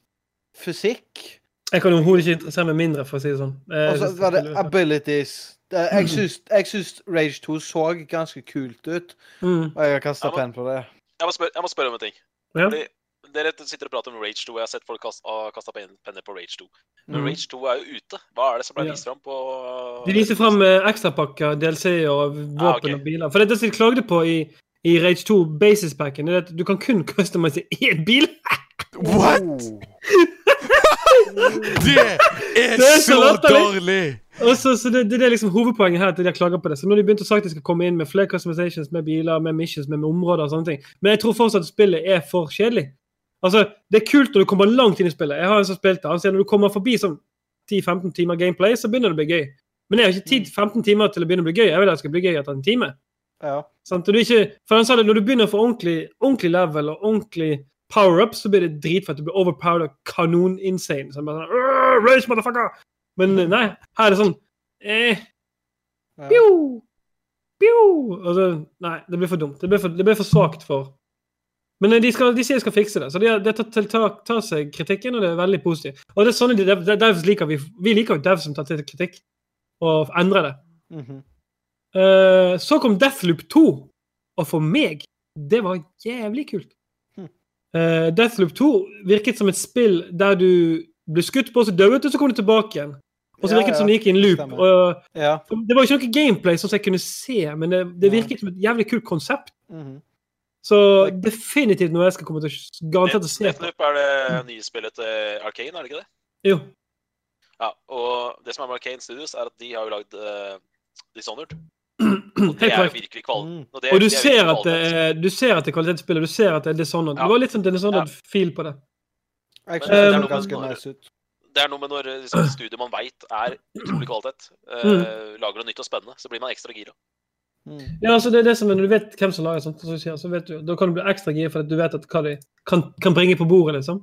E: fysikk.
H: Jeg kan overhodet ikke interessere meg mindre, for å si det sånn. Eh,
E: Og så var det abilities. Det, jeg syns, jeg syns Rage 2 så ganske kult ut,
H: mm.
E: og jeg har kasta penn på det.
F: Jeg må, spørre, jeg må spørre om en ting.
H: Ja.
F: Fordi Dere sitter og prater om Rage 2, og jeg har sett folk kaste penner på Rage 2. Men
H: Mm.
F: Rage 2 er jo ute. Hva er det som ble
H: Ja.
F: vist fram på
H: De viser fram eh, ekstrapakker, DLC og våpen
F: Ah, okay.
H: og biler. For det er det som de klagde på i, i Rage 2 Basis-packen, er at du kan kun customize en bil.
B: What?! Det er
H: Det er så
B: så dårlig!
H: Også, så, så det, det er liksom hovedpoenget her, at de har klager på det. Så nå har de begynt å sagt at de skal komme inn med flere customizations, med biler, med missions, med, med områder og sånne ting. Men jeg tror fortsatt at spillet er for kjedelig. Altså, Det er kult når du kommer langt inn i spillet. Jeg har en som spilte, han sier når du kommer forbi sånn 10-15 timer gameplay, så begynner det å bli gøy. Men jeg har ikke tid 15 timer til å begynne å bli gøy. Jeg vil at det skal bli gøy etter en time.
E: Ja.
H: Sånn, du ikke, for han sa det, Når du begynner å få ordentlig, ordentlig level og ordentlig power-up, så blir det dritfett. Du blir overpowered og kanon-insane. Så bare sånn, Race, motherfucker! Men eh, nei, her er det sånn eh, Pjo! Pjo! Altså, nei, det blir for dumt. Det blir for, det blir for svakt for Men eh, de, skal, de sier de skal fikse det, så de de tar, tar, tar seg kritikken, og det er veldig positivt. Og det er sånne de, de, devs liker vi. Vi liker jo devs som tar til kritikk og endrer det.
E: Mm
H: -hmm. uh, så kom Deathloop 2, og for meg, det var jævlig kult. Eh, Deathloop 2 virket som et spill der du ble skutt på, så døde du, og så kom du tilbake igjen. Og så
E: Ja,
H: virket det
E: ja,
H: som det gikk i en loop. Og
E: Ja.
H: det var ikke noe gameplay sånn som jeg kunne se, men det, det virket som et jævlig kult konsept.
E: Mhm.
H: Så definitivt noe jeg skal komme til garantert å se.
F: Deathloop er det nye spillet til Arcane, er det ikke det?
H: Jo.
F: Ja, og det som er med Arcane Studios, er at de har jo lagd uh, Dishonored. Og det er jo virkelig kval...
E: Mm.
F: Og, det,
H: Og du
F: det er
H: ser, at det er, du ser at det er kvalitetsspill, og du ser at det er Dishonored.
F: Ja.
H: Det var litt sånn Dishonored-feel på det.
E: Jeg
F: Men
E: synes det
H: det er
F: noe
E: ganske nice ut.
F: Det er noe med når liksom, studiet man veit er utrolig kvalitet, uh,
H: Mm.
F: lager noe nytt og spennende, så blir man ekstra gira.
E: Mm.
H: Ja, altså det er det som er, Når du vet hvem som lager sånt, så, så vet du, da kan du bli ekstra gira for at du vet at hva de kan, kan bringe på bordet, liksom.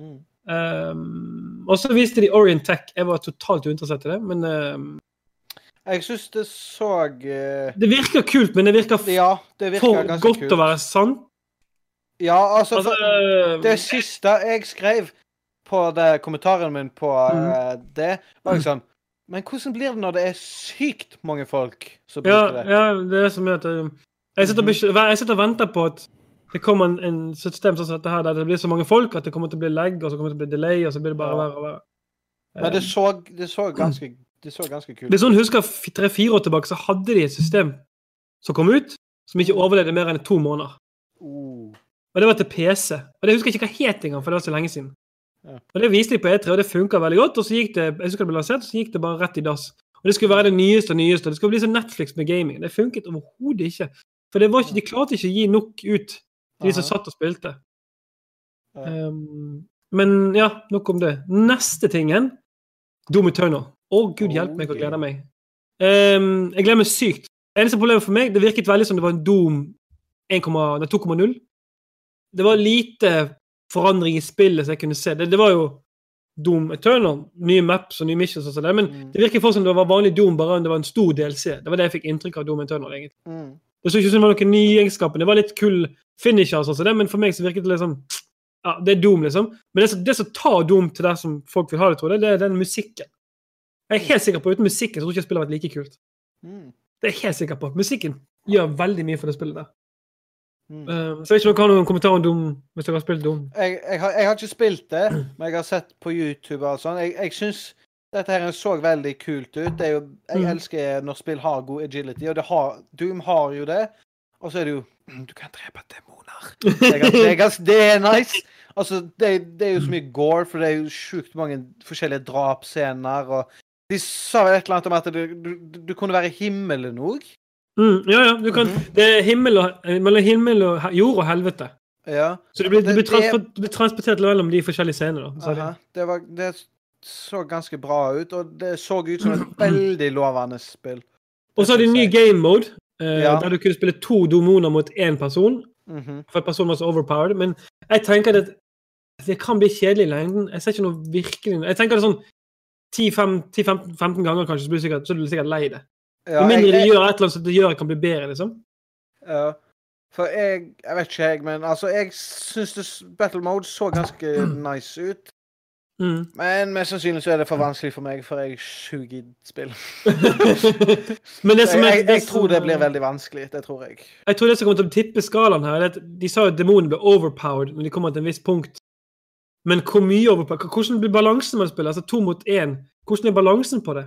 E: Mm.
H: Um, og så viste de Orient Tech. Jeg var totalt uinteressert i det, men ehm,
E: Jeg syns det så eh,
H: Det virker kult, men det virker
E: Ja, det virker
H: for godt
E: kult.
H: å være sant.
E: Ja, altså,
H: Altså,
E: for, Det siste jeg skrev på det, kommentaren min på eh, det, var liksom Men hvordan blir det når det er sykt mange folk som
H: ja,
E: bruker det?
H: ja, det er som at eh, jeg sitter,
E: Mhm.
H: jeg sitter og venter på at det kommer en, en system sånn som dette her, der det blir så mange folk at det kommer til å bli lag, og så kommer det til å bli delay, og så blir det bare
E: Ja.
H: verre og verre.
E: Men det så, det så ganske Det så ganske kult
H: ut. Hvis noen husker Tre-fire år tilbake så hadde de et system som kom ut, som ikke overlevde mer enn to måneder.
E: Uh.
H: Og det var til PC. Og det husker jeg ikke hva het engang, for det var så lenge siden.
E: Ja.
H: Og det viste de på E3, og det funka veldig godt. Og så gikk det jeg husker det ble lansert, så gikk det bare rett i dass. Og det skulle være det nyeste og nyeste. Det skulle bli som Netflix med gaming. Det funket overhodet ikke. For det var ikke, de klarte ikke å gi nok ut til de som satt og spilte. Um, men ja, nok om det. Neste tingen Doom Eternal. Å, gud hjelpe meg
E: å glede
H: gleder meg. Um, jeg gleder meg sykt. Eneste problemet for meg, det virket veldig som det var en Doom 2,0. Det var lite forandring i spillet som jeg kunne se. Det, det var jo Doom Eternal, nye maps og nye missions og sånn, men
E: Mm.
H: det virket fortsatt som det var vanlig Doom, bare om det var en stor DLC. Det var det jeg fikk inntrykk av Doom Eternal, egentlig.
E: Mm.
H: Det så ikke ut som det var noen nye egenskaper. Det var litt kul finisher og sånn, men for meg så virket det liksom Ja, det er Doom, liksom. Men det som, det som tar Doom til der som folk vil ha det, tror jeg, det er den musikken. Jeg er helt sikker på uten musikken så tror jeg ikke spillet hadde vært like kult.
E: Mm.
H: Det er jeg helt sikker på. Musikken gjør veldig mye for det spillet der.
E: Mm.
H: Uh, så jeg vet ikke om dere har noen kommentarer om Doom, hvis dere har spilt Doom.
E: Jeg, jeg, har, jeg har ikke spilt det, men jeg har sett på YouTube og sånn. Jeg, jeg syns dette her så veldig kult ut. Det er jo, jeg
H: Mm.
E: elsker når spill har god agility, og det har, Doom har jo det. Og så er det jo Du kan drepe demoner. Er, er, det er nice. Altså, det, det er jo så mye gore, for det er jo sjukt mange forskjellige drapsscener. Og de sa vel et eller annet om at du, du, du kunne være himmelen òg.
H: Mm, ja, ja. Du kan,
E: Mhm.
H: Det er himmel og, mellom himmel og jord og helvete.
E: Ja.
H: Så du blir, du
E: Det-
H: blir,
E: det-
H: transport, du blir transportert mellom de forskjellige scenene. da. Det-
E: Aha. Det, var, det så ganske bra ut, og det så ut som et veldig lovende spill.
H: Og så har de en ny game mode, eh,
E: Ja.
H: der du kunne spille to domoner mot én person.
E: Mhm.
H: For personen var så overpowered. Men jeg tenker at det kan bli kjedelig i lengden. Jeg ser ikke noe virkelig Jeg tenker det sånn 10-15 ganger kanskje, så blir du sikkert, så blir du sikkert lei det.
E: Ja,
H: Med mindre de gjør et eller annet som det gjør kan bli bedre, liksom.
E: Ja. For jeg Jeg vet ikke, jeg, men altså, jeg syns Battle Mode så ganske nice ut.
H: Mm.
E: Men mest sannsynlig så er det for vanskelig for meg, for jeg suger i spill.
H: Men det som er,
E: jeg, jeg, jeg tror det blir veldig vanskelig. Det tror jeg.
H: Jeg tror det som kommer til å tippe skalaen her, er at de sa at demonen blir overpowered når de kommer til en viss punkt. Men hvor mye overpowered? Hvordan blir balansen når man spiller? Altså to mot én. Hvordan er balansen på det?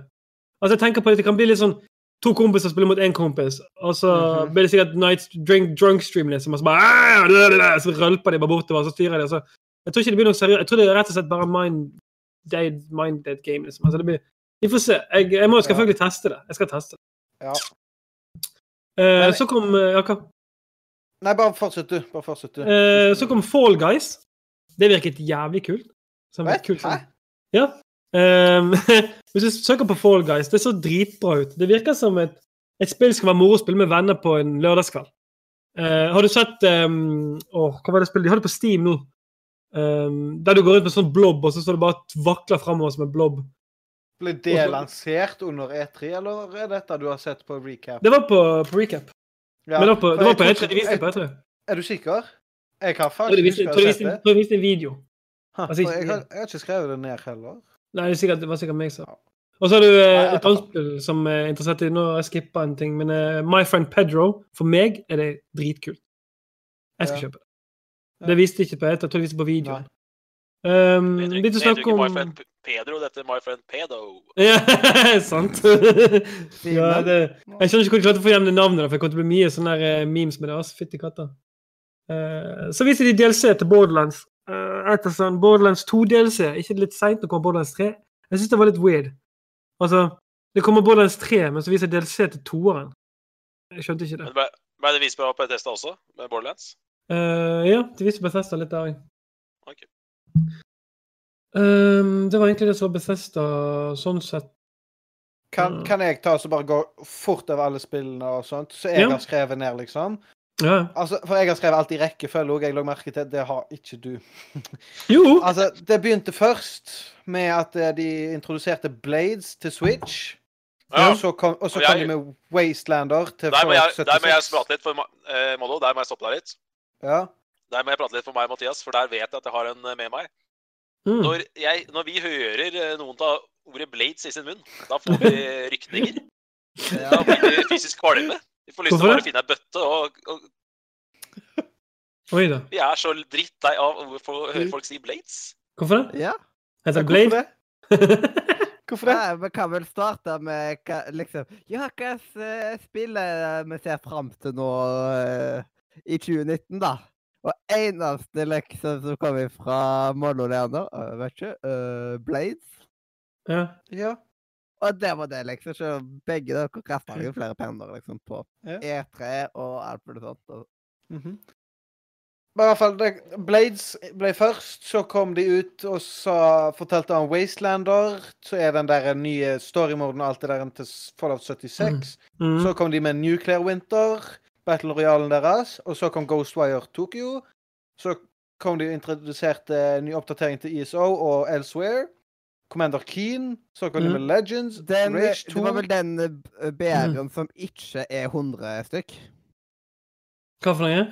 H: Altså jeg tenker på at Det kan bli litt sånn to kompiser spiller mot én kompis, og så
E: Mhm.
H: blir det sikkert night drink, drunk stream liksom, og så bare «Ah, Så rølper de bare bortover, og så styrer de. så Jeg tror ikke det blir noe seriøst. Jeg tror det er rett og slett bare mind dead, mind dead game. liksom. Altså det blir Vi får se. Jeg, jeg må selvfølgelig teste det. Jeg skal teste det.
E: Ja. Uh,
H: så kom uh, ja, hva?
E: Nei, bare fortsett, du. Bare fortsett, du.
H: Uh, så kom Fall Guys. Det virket jævlig kult. Som et
E: Vet?
H: kult
E: Hæ?
H: Ja. Um, hvis du søker på Fall Guys, det så dritbra ut. Det virker som et, et spill skal være moro å spille med venner på en lørdagskveld. Uh, har du sett um, åh, Hva var det spillet? De har det på Steam nå. Um, der du går rundt med sånn blob, og så står det bare vakler framover som en blob.
E: Ble det lansert under E3, eller er dette du har sett på recap?
H: Det var på, på recap.
E: Ja,
H: Men det var på, det var på E3. De viste det på E3.
E: Er du sikker? Jeg har
H: Jeg
E: faktisk
H: ikke
E: å det.
H: tror de viste en video.
E: Ha,
H: Altså,
E: jeg, har, jeg har ikke skrevet det ned heller.
H: Nei, det, er sikkert, det var sikkert meg som Og så har du eh,
E: jeg
H: et annet spill som er interessert i Nå har jeg skippa en ting, men eh, My Friend Pedro For meg er det dritkult. Jeg skal
E: Ja.
H: kjøpe det. Det viste ikke på etter, jeg tror det viste på videoen.
E: Nei.
H: Um,
F: Det
H: litt å snakke
F: ikke My Friend Pedro, dette er My Friend Pedo.
H: Ja, sant. ja, det, jeg skjønner ikke hvor du klarte å få igjen det navnet, for det kommer til å bli mye sånne der, eh, memes med det. Fytti katta. Eh, så viser de DLC til Borderlands. Uh, etter sånn Borderlands 2-DLC. Ikke litt seint å komme Borderlands 3? Jeg syns det var litt weird. Altså, det kommer Borderlands 3, men så viser DLC til toeren. Jeg skjønte ikke det.
F: Men ble, ble det vist på Bethesda også, med Borderlands?
H: Uh, ja, de viste Bethesda litt der òg.
F: Okay.
H: Um, det var egentlig det som var Bethesda sånn sett.
E: Kan, kan jeg ta så bare gå fort over alle spillene og sånt, så jeg
H: Ja.
E: har skrevet ned, liksom?
H: Ja.
E: Altså, For jeg har skrevet alt i rekkefølge òg, jeg la merke til. Det har ikke du.
H: Jo!
E: Altså, det begynte først med at eh, de introduserte Blades til Switch.
F: Ja.
E: Og så kom, og så kom
F: jeg-
E: de med Wastelander til
F: Der må, jeg, der må jeg
E: 76.
F: prate litt, for eh, Mollo. Der må jeg stoppe deg litt.
E: Ja.
F: Der må jeg prate litt for meg, og Mathias, for der vet jeg at jeg har en eh, med meg.
H: Mm.
F: Når, jeg, når vi hører eh, noen ta ordet Blades i sin munn, da får vi rykninger. Da blir vi fysisk kvalme. Vi får lyst til å bare finne ei bøtte, og, og
H: Oi da.
F: vi er så drittlei av å få høre folk si Blades.
H: Hvorfor det?
A: Ja.
H: Heter det
E: Hvorfor
H: Blade?
E: det? Hvorfor det?
A: Vi kan vel starte med hva, liksom Ja, hva slags spill er vi ser fram til nå eh, i 2019, da? Og eneste liksom som kommer fra Mollo der nå, vet ikke, uh, Blades.
H: Ja.
E: Ja.
A: Og det var det, liksom. Så begge dere kasta jo flere penner liksom, på
E: Ja.
A: E3 og alt mulig sånt. Og
E: Mhm. Men i hvert fall, det, Blades ble først, så kom de ut og sa, fortalte om Wastelander. Så er den der nye storymorden og alt det der til Fallout 76.
H: Mm.
E: Så kom de med Nuclear Winter, Battle Royalen deres. Og så kom Ghostwire Tokyo. Så kom de og introduserte ny oppdatering til ESO og Elsewhere. Commander Keen. Så mm. Legends.
A: den,
E: Rage
A: det var vel den eh, BR-en som ikke er 100 stykk?
H: Hva for noe?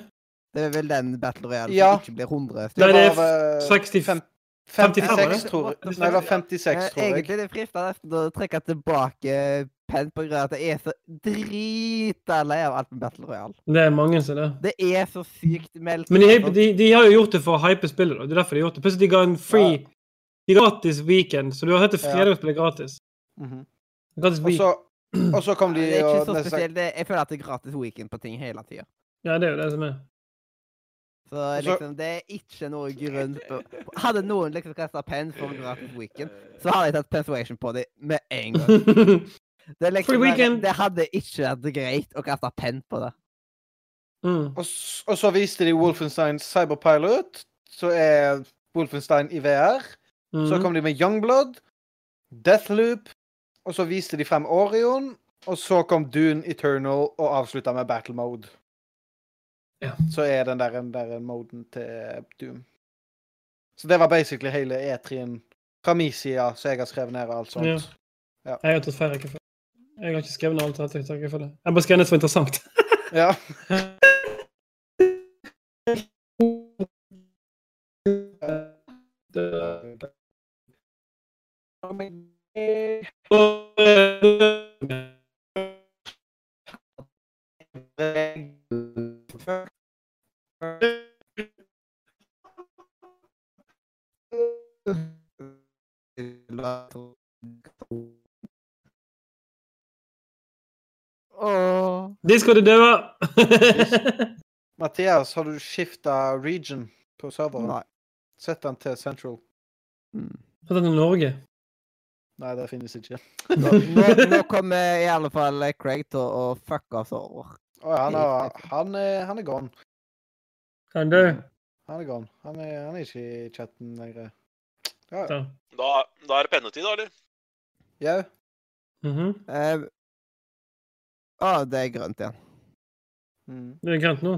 A: Det er vel den Battle Royale
E: Ja.
A: som ikke blir 100 stykk?
H: Nei, det er
E: var, eh,
H: 60
E: fem-
H: 55,
E: 56, tror jeg. Nei, det var 56,
A: Eh,
E: tror jeg.
A: Egentlig det frista nesten å trekke tilbake penn av at jeg er så drita lei av alt med Battle Royale.
H: Det er mange som det.
A: Det er så sykt meldt.
H: Men de, de, de har jo gjort det for å hype spillet. da. Det er derfor de har gjort det. Plutselig de ga en free gratis weekend, så du har hørt det
E: Ja.
H: fredagsspillet gratis.
E: Mhm.
H: Gratis
E: Og
H: week.
E: så, og så kom de
A: det er ikke
E: og
A: så spesielt. Jeg føler at det er gratis weekend på ting hele tida.
H: Ja, det er jo det som er.
A: Så liksom, det er ikke noe grunn på Hadde noen liksom kasta penn for gratis weekend, så hadde jeg tatt pensuation på dem med en gang. Det, er liksom
H: weekend.
A: det hadde ikke vært greit å kaste penn på det.
H: mm.
E: og, og så viste de Wolfenstein Cyberpilot, så er Wolfenstein i VR. Så
H: Mm.
E: kom de med Youngblood, Deathloop, og så viste de frem Orion. Og så kom Dune Eternal og avslutta med Battle Mode.
H: Ja.
E: Så er den der, den der moden til Doom. Så det var basically hele E3-en fra min side, så jeg har skrevet ned alt sånt.
H: Ja. Jeg har tatt feil rekkefølge. Jeg har ikke skrevet ned alt rett rekkefølge. Jeg bare skrevet ned som interessant.
E: Ja.
A: Åh.
H: Disco du døde!
E: Mathias, har du skifta region på serveren?
A: Nei.
E: Sett den til Central.
A: Mm.
H: den er det Norge?
E: Nei, det finnes ikke.
A: Nå, nå, nå kommer i alle fall Craig til å fucke oss over.
E: Å, han, er, han, er, han er gone.
H: Han du?
E: Han er gone. Han er, han er ikke i chatten lenger. Ja, ja.
H: Da.
F: Da, er det pennetid, da, eller?
E: Jau.
H: Mhm.
A: Eh, Å, det er grønt igjen.
E: Mm.
H: Det er grønt nå.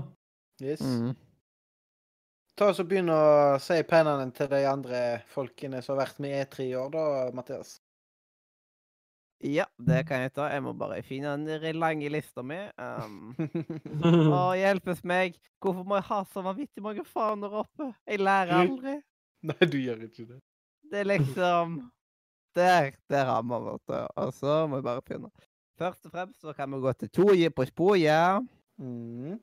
E: Yes.
A: Mm.
E: Ta oss og Begynn å si pennene til de andre folkene som har vært med i E3 i år, da, Mathias.
A: Ja, det kan jeg ta. Jeg må bare finne den lange lista mi. Um,
H: Mm.
A: å, hjelpes meg. Hvorfor må jeg ha så vanvittig mange faner oppe? Jeg lærer aldri.
E: Nei, du gjør ikke det.
A: Det er liksom Der, der har vi det. Og så må jeg bare finne. Først og fremst så kan vi gå til Toje på sporet.
E: Mm.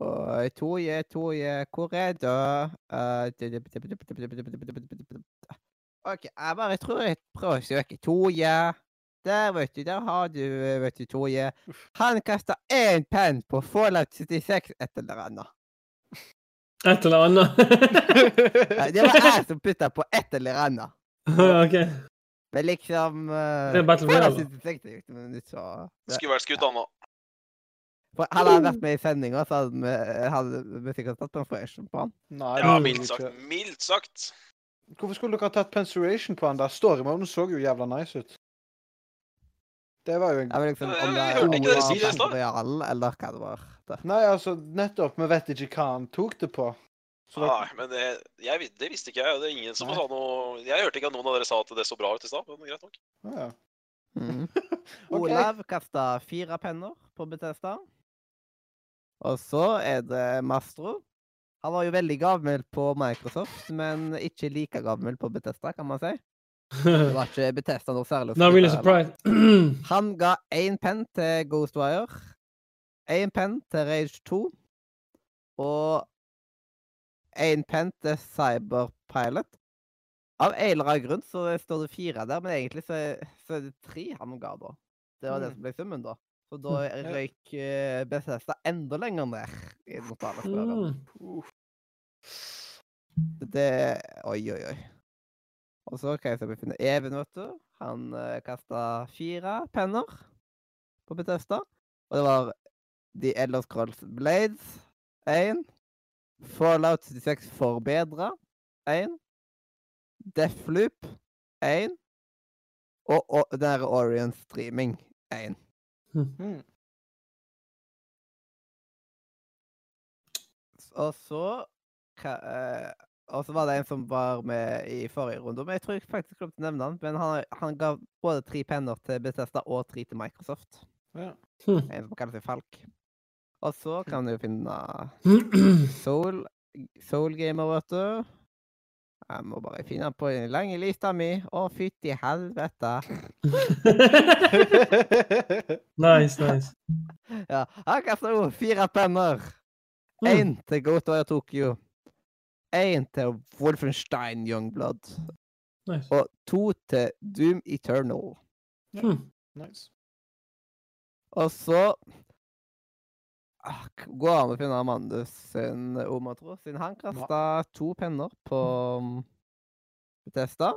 A: Og Toje, Toje, hvor er det? Eh, OK, jeg bare tror jeg prøver å søke Toje. Der, vet du. Der har du, vet du, Toje. Han kasta én penn på Fallout 76 et eller annet.
H: Et eller annet.
A: Eh, Det var jeg som putta på et eller annet.
H: OK.
A: Men liksom uh,
H: Det er Battle Royale, da.
A: 76 jo ikke noe nytt,
F: Skulle vært skutt anna.
A: For Hadde han vært med i sendinga, så hadde vi, sikkert tatt fresh på han.
E: Nei,
F: Ja, mildt sagt. Mildt sagt.
E: Hvorfor skulle dere ha tatt Pensuration på han der? Storymoden så jo jævla nice ut. Det var jo en
A: Jeg vet liksom om det
F: det i.
A: Real, eller hva det var. Der.
E: Nei, altså, nettopp. Vi vet ikke hva han tok det på. Så
F: Nei, men det, jeg, det visste ikke jeg. Det er ingen som
E: Nei.
F: sa noe Jeg hørte ikke at noen av dere sa at det så bra ut i stad. Men greit nok.
E: ja, ja.
A: Mm.
E: Ok.
A: Olav kasta fire penner på Betesta. Og så er det Mastro. Han var jo veldig gammel på Microsoft, men ikke like gammel på Betesta, kan man si. Det var ikke Betesta noe særlig
H: Not really surprised.
A: Han ga én penn til Ghostwire, én penn til Rage 2 og én penn til Cyberpilot. Av en eller annen grunn så står det fire der, men egentlig så er, så er det tre han ga, da. Det var det
E: Mm.
A: som ble summen, da. Så da røyk uh, Bethesda enda lenger ned i spørren.
H: Mm.
A: Det Oi, oi, oi. Og så kan jeg se om jeg finner Even, vet du. Han uh, kasta fire penner på Bethesda. Og det var The Elder Scrolls Blades 1. Fallout 76 Forbedra 1. Deathloop 1. Og, og der Orion Streaming 1.
E: Mm.
A: Og så eh, Og så var det en som var med i forrige runde, men jeg tror jeg faktisk glemte å nevne han. Men han, han ga både tre penner til Bethesda og tre til Microsoft.
E: Ja.
A: En som kaller seg Falk. Og så kan du finne Soul, Soul Gamer, vet du. Jeg må bare finne på den lange lista mi. Å, fytti helvete.
H: nice, nice.
A: Ja, han kaster jo fire penner.
H: Mm.
A: til Gotoya Tokyo. Én til Wolfenstein Youngblood.
H: nice.
A: Og to til Doom Eternal.
H: Mm.
E: nice.
A: Og så går an å finne Amandus sin Omatro, siden han kasta to penner på um, Bethesda.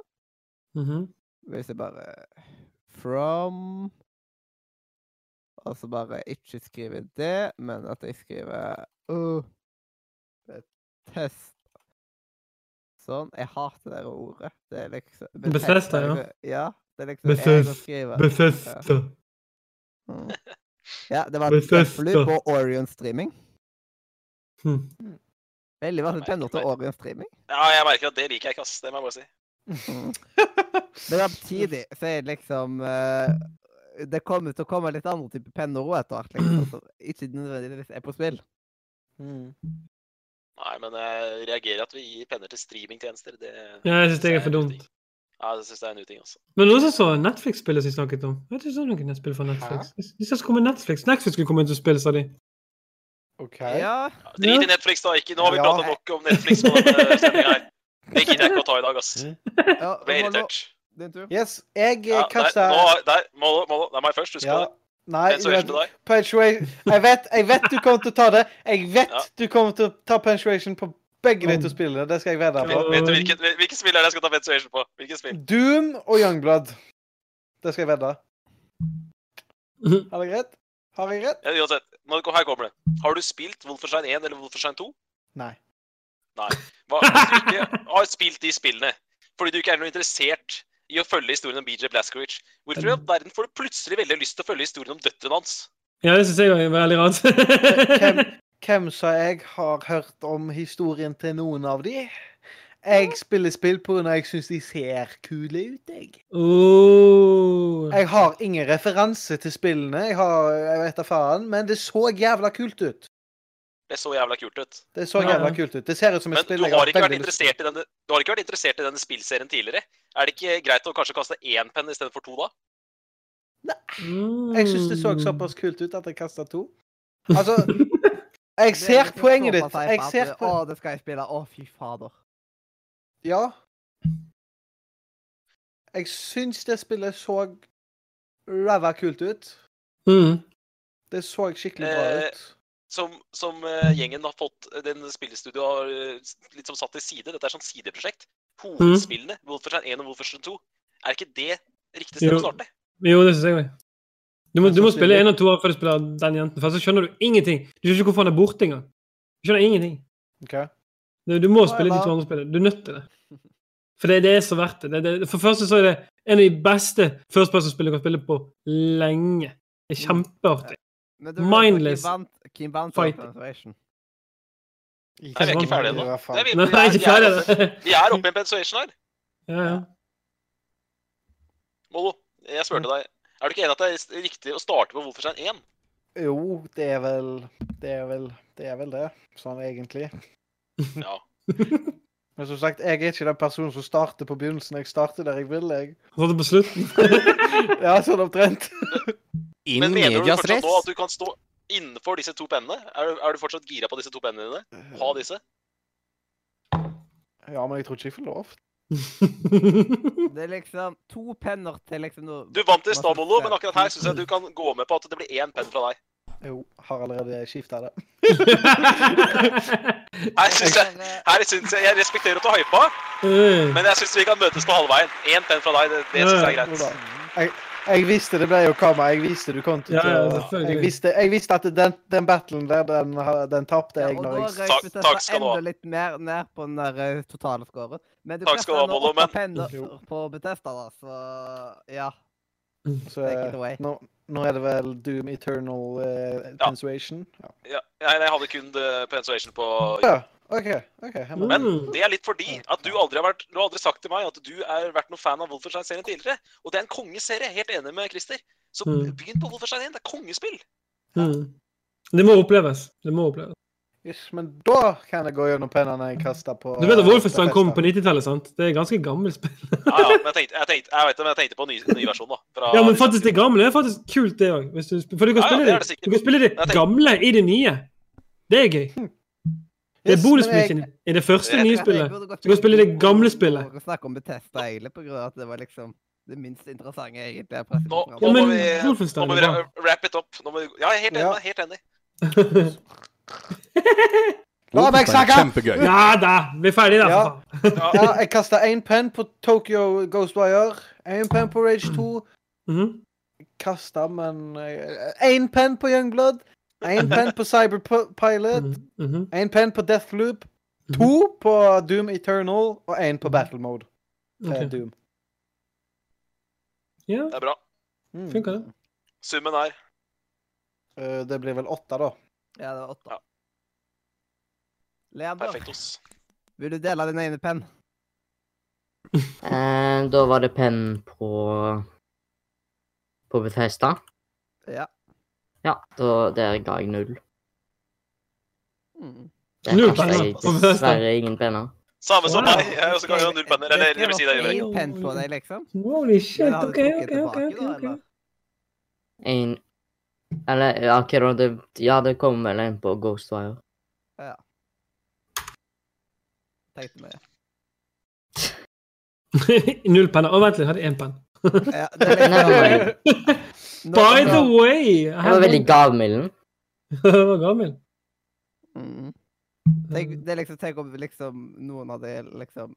H: -hmm.
A: Hvis jeg bare From Og så bare ikke skrive det, men at jeg skriver uh, Bethesda. Sånn. Jeg hater det ordet. Det er liksom
H: Bethesda, ja.
A: Ja. Det er liksom
H: Bethesda. Bethesda.
A: Mm. Ja, det var
H: Bethesda.
A: Deathloop på Orion Streaming.
H: Hmm.
A: Veldig
F: vanskelig
A: pendler til. Orion Streaming.
F: Ja, jeg merker at det liker jeg ikke, ass. Det må jeg bare si.
A: Men samtidig så er det liksom uh, Det kommer til å komme litt andre typer penner òg etter hvert. Liksom, som ikke nødvendigvis er på spill.
E: Mm.
F: Nei, men jeg reagerer at vi gir penner til streamingtjenester. Det
H: Ja, jeg synes det er for dumt.
F: Ja, det syns jeg er en uting, altså.
H: Men også så Netflix-spillet som de snakket om. Jeg vet ikke om noen nettspill fra Netflix. De sa det skulle komme Netflix. Netflix skulle komme ut og spille, sa de.
E: OK.
A: Ja,
F: Ja, Drit i Netflix, da. Ikke, nå har vi
E: Ja.
F: prata nok om Netflix på denne sendinga her. Det gidder jeg ikke å ta i dag, ass.
A: ja
F: Jeg ble irritert.
E: Yes, jeg
F: Ja,
E: ja,
F: der,
E: kasta
F: nå, der, Mollo, Mollo, det er meg først. Husk
E: ja.
F: på det.
E: Nei, du vet. Jeg vet, jeg vet du kommer til å ta det. Jeg vet
F: Ja.
E: du kommer til å ta punctuation på begge de to spillene. Det skal jeg vedde på.
F: Vet du hvilket, hvilket spill er det jeg skal ta Ventuation på? Hvilket spill?
E: Doom og Youngblood. Det skal jeg vedde. Har det greit? Har jeg rett?
F: Ja, uansett, nå, her kommer det. Har du spilt Wolfenstein 1 eller Wolfenstein 2?
E: Nei.
F: Hva, hvis du ikke har spilt de spillene fordi du ikke er noe interessert i å følge historien om BJ Blazkowicz, hvorfor i all verden får du plutselig veldig lyst til å følge historien om døtrene hans?
H: Ja, det syns jeg er veldig rart.
E: Hvem, hvem sa jeg har hørt om historien til noen av de? Jeg spiller spill pga. jeg syns de ser kule ut, jeg.
H: Oh.
E: Jeg har ingen referanse til spillene, jeg har, jeg vet da faen, men det så jævla kult ut.
F: Det så jævla kult ut.
E: Det så jævla
H: ja.
E: kult ut. Det ser ut som et
F: Men
E: spill
F: du
E: jeg
F: har ikke vært
E: veldig lyst til.
F: interessert i denne, du har ikke vært interessert i denne spillserien tidligere. Er det ikke greit å kanskje kaste én penn istedenfor to, da?
H: Mm.
E: Jeg syns det så såpass kult ut at jeg kasta to. Altså, jeg ser poenget ditt. Jeg ser på...
A: Å, det skal jeg spille. Å, fy fader.
E: Ja. Jeg syns det spillet så ræva kult ut.
H: Mm.
E: Det så skikkelig bra
F: Eh,
E: ut.
F: Som, som eh, gjengen har fått Den spillestudioet har eh, litt som satt til side. Dette er sånn sideprosjekt. Hovedspillene, Wolfenstein 1 og Wolfenstein 2, er ikke det riktig sted å starte?
H: Jo, det syns jeg òg. Du må, du må spille
E: én
H: en av to før du spiller den jenten. For så skjønner du ingenting. Du skjønner ikke hvorfor han er borte engang. Du skjønner ingenting.
E: Okay.
H: Du, du må
A: Hva
H: spille de to andre spillene. Du er nødt til det. For det, det er så verdt det. det, det for det første så er det en av de beste first person-spillene du kan spille på lenge. Det er kjempeartig. Mindless
A: Fighting?
F: Nei, vi er ikke ferdige ennå. Vi- vi vi Vi er oppe i en pensuation her.
H: Ja, ja.
F: Molo, jeg spurte deg. Er du ikke enig at det er riktig å starte på Wolfenstein 1?
E: Jo, det er vel Det er vel det, er vel det sånn egentlig.
F: Ja.
E: Men som sagt, jeg er ikke den personen som starter på begynnelsen. Jeg starter der jeg vil, jeg.
H: Det på slutten.
E: Ja, sånn omtrent.
B: In
F: Men mener du fortsatt nå at du kan stå innenfor disse to pennene? Er du, er du fortsatt gira på disse to pennene dine? Ha disse?
E: Ja, men jeg tror ikke jeg får lov.
A: Det er liksom to penner til liksom noe
F: Du vant i stad, Molo, men akkurat her syns jeg du kan gå med på at det blir én penn fra deg.
E: Jo, har allerede skifta det.
F: Her syns jeg, her synes jeg Jeg respekterer at du hypa,
H: Eh,
F: men jeg syns vi kan møtes på halvveien. Én penn fra deg, det, det syns jeg er greit.
E: Jeg, jeg visste det ble jo kamera. Jeg visste du kom til
H: Ja, ja,
E: jeg, visste, jeg visste at den, den battlen der, den, den tapte
A: Ja,
E: jeg
A: og da røyk vi
F: takk skal du
A: enda litt mer ned på den der eh, totale scoren. Men du
F: Takk skal du ha,
A: Mollo,
F: men-
A: penner på Bethesda, da, så ja.
E: Så
A: Take
E: nå, nå er det vel Doom Eternal uh, Pensuation? Ja.
F: Ja, jeg, jeg hadde kun uh, pensuation på
E: ja. Okay, okay. må-
F: Men det er litt fordi at du aldri har vært Du har aldri sagt til meg at du har vært noen fan av Wolfenstein-serien tidligere. Og det er en kongeserie. Helt enig med Christer. Så
H: Mm.
F: begynn på Wolfenstein 1. Det er kongespill.
H: Mm. Det må oppleves. Det må oppleves.
E: Yes, men da kan jeg gå gjennom pennene jeg kasta på
H: Du vet
E: eh,
H: Wolfenstein kom på 90-tallet, sant? Det er ganske gammelt spill.
F: Ja, ja, men jeg tenkte, jeg tenkte, jeg vet det, men jeg tenkte på ny, ny versjon, da. Fra,
H: Ja, men faktisk det gamle er faktisk kult, det òg. For du kan
F: Ja, ja,
H: spille
F: det
H: det,
F: det
H: du kan spille det
F: tenkte-
H: gamle i det nye. Det er gøy. Det er bonusmission
E: jeg-
H: i det første nye spillet. Du kan spille det gamle spillet.
A: Og snakke om Bethesda egentlig, på grunn av at det var liksom det minst interessante egentlig.
F: Nå, nå,
H: Ja,
F: må
H: men
F: vi, nå må vi wrap it up. Nå må vi, ja, jeg er helt enig.
E: Ja.
F: Helt enig.
E: La meg snakke!
B: Kjempegøy.
H: Ja da! Vi er ferdige, da.
E: Ja.
F: Ja,
E: jeg kasta én penn på Tokyo Ghostwire. Én penn på Rage 2.
H: Mhm.
E: Kasta, men Én penn på Youngblood. Én penn på Cyberpilot.
H: Mhm. Mhm.
E: Én penn på Deathloop. To på Doom Eternal. Og én på Battle Mode
H: Okay.
E: Doom.
H: Ja,
F: det er bra.
E: Mm.
H: funker det.
F: Summen er
E: uh, det blir vel åtte, da.
A: Ja, det var åtte.
F: Ja.
A: Leander,
F: perfektos.
A: vil du dele din ene penn?
C: Eh, da var det penn på På Bethesda.
A: Ja.
C: Ja, da, der ga jeg null.
A: Mm.
H: Null penner
C: jeg
H: på Bethesda.
C: dessverre ingen penner.
F: Samme som
H: Wow.
F: meg. Jeg er også gang null penner. Eller jeg vil si det.
A: én penn på deg, liksom.
H: Holy shit. OK, OK, OK. ok, ok.
C: En Eller akkurat? Det, ja, det kom vel en på Ghostwire.
A: Tenkte meg.
H: Null penner. Å, vent litt, jeg hadde én penn.
A: Ja, det
H: By the way!
C: Jeg var veldig gavmilden.
H: Jeg var gammel.
A: Mm. Tenk, det er liksom, tenk om liksom noen hadde liksom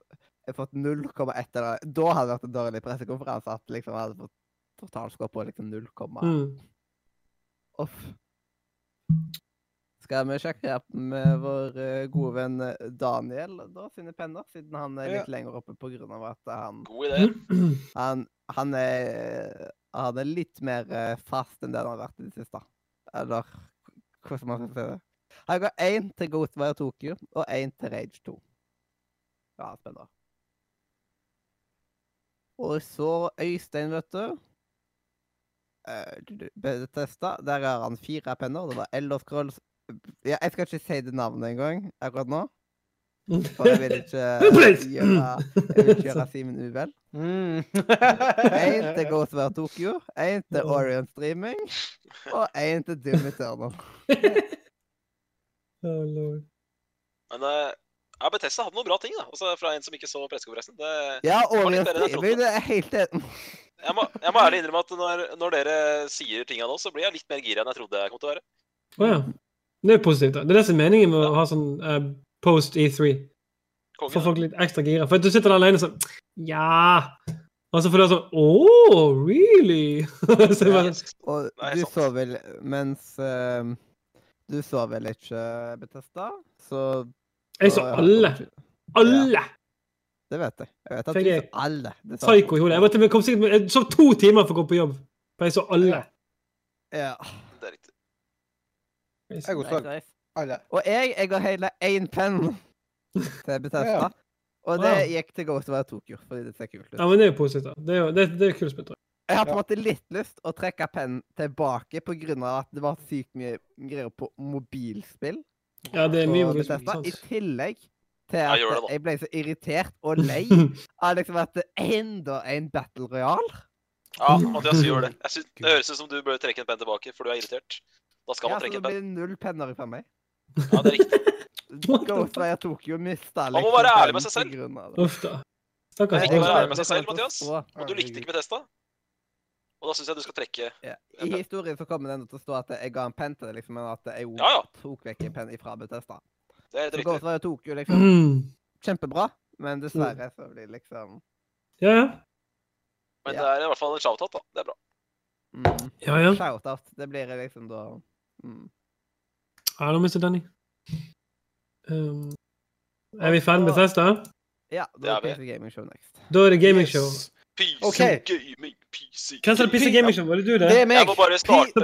A: fått 0,1 eller Da hadde det vært en dårlig pressekonferanse at liksom hadde fått totalskår på liksom 0,
H: Mm.
A: Off. Skal vi sjekke opp med vår eh, gode venn eh, Daniel da, sine penner, siden han er litt lenger oppe på grunn av at han,
F: God idé.
A: han, han, er, han er litt mer eh, fast enn det han har vært i det siste. Eller hvordan man skal si det. Han ga én til Ghostwire Tokyo og én til Rage 2. Ja, spennende. Og så Øystein, vet du. Eh, Bethesda. Der har han fire penner. Det var Elder Scrolls ja, Jeg skal ikke si det navnet engang akkurat nå. For jeg vil ikke gjøre, jeg vil ikke gjøre Simen uvel.
E: Mm.
A: Én til Ghostware Tokyo, én til Orion Streaming og én til Doom Eternal.
H: Oh, lord.
F: Men uh, ja, Bethesda hadde noen bra ting, da. Også fra en som ikke så pressekonferansen. Det,
A: Ja, Orion Streaming, det er helt enig.
F: Jeg, må, jeg må ærlig innrømme at når, når dere sier tinga nå, så blir jeg litt mer gira enn jeg trodde jeg kom til å være.
H: Å ja. Det er positivt. da. Det er det som er meningen med å ha sånn uh, post E3. Få folk litt ekstra gira. For du sitter der alene sånn Ja! Og så får du sånn Oh, really? så
F: Ja,
H: bare,
A: Og du så vel Mens uh, Du så vel ikke Betesta, så
H: jeg så
A: så-
H: alle. Alle!
A: Det vet jeg. Jeg vet at
H: jeg,
A: du så alle. Det sa
H: Psycho i hodet. Jeg, vet, jeg, kom sikkert jeg sov to timer for å gå på jobb. For jeg så alle.
A: Ja.
F: Det er riktig.
H: Jeg
E: også så alle.
A: Og jeg, jeg har hele én penn til Bethesda.
E: Ja.
A: Og det gikk til Ghostwire Tokyo, fordi det ser kult ut.
H: Ja, men det er jo positivt. da. Det er jo det, det er kult spill, tror jeg.
A: Jeg har på en
E: Ja.
A: måte litt lyst å trekke pennen tilbake av at det var sykt mye greier på mobilspill.
H: Ja, det er mye mobilspill.
A: sant. I tillegg til at
F: jeg,
A: jeg ble så irritert og lei av liksom at det er enda en Battle Royale.
F: Ja, Mathias, gjør det. Jeg synes, det høres ut som du bør trekke en penn tilbake, for du er irritert. Da skal
A: Ja,
F: man
A: så
F: trekke
A: det
F: en penn.
A: blir null penner fra meg.
F: Ja, det er riktig.
A: Ghostwire Tokyo mista
F: Man må være ærlig med seg selv.
H: Uff da. Stakkars
F: Ikke være ærlig med seg selv, Mathias. Og du likte ikke Bethesda. Og da syns jeg du skal trekke
A: Ja. I historien så kommer det til å stå at jeg ga en penn til deg, liksom, men at jeg
F: Ja, ja.
A: tok vekk en penn fra Bethesda.
F: Det er helt riktig.
A: Ghostwire Tokyo liksom
H: Mm.
A: kjempebra, men dessverre så blir det liksom
H: Ja, ja.
F: Men
A: Ja.
F: det er i hvert fall en shout-out, da. Det er bra.
A: mm,
H: Ja, ja.
A: Shout-out. Det blir liksom da mm.
H: Mr. nå Danny. Um, er vi ferdig med Bethesda?
A: Ja, da
F: er det.
A: PC Gaming Show next.
H: Da er det gamingshow.
E: Yes.
F: PC
E: okay.
F: Gaming, PC
H: Hvem sa PC Gaming Show? Var det du, det?
E: Det er meg.
F: Jeg må bare starte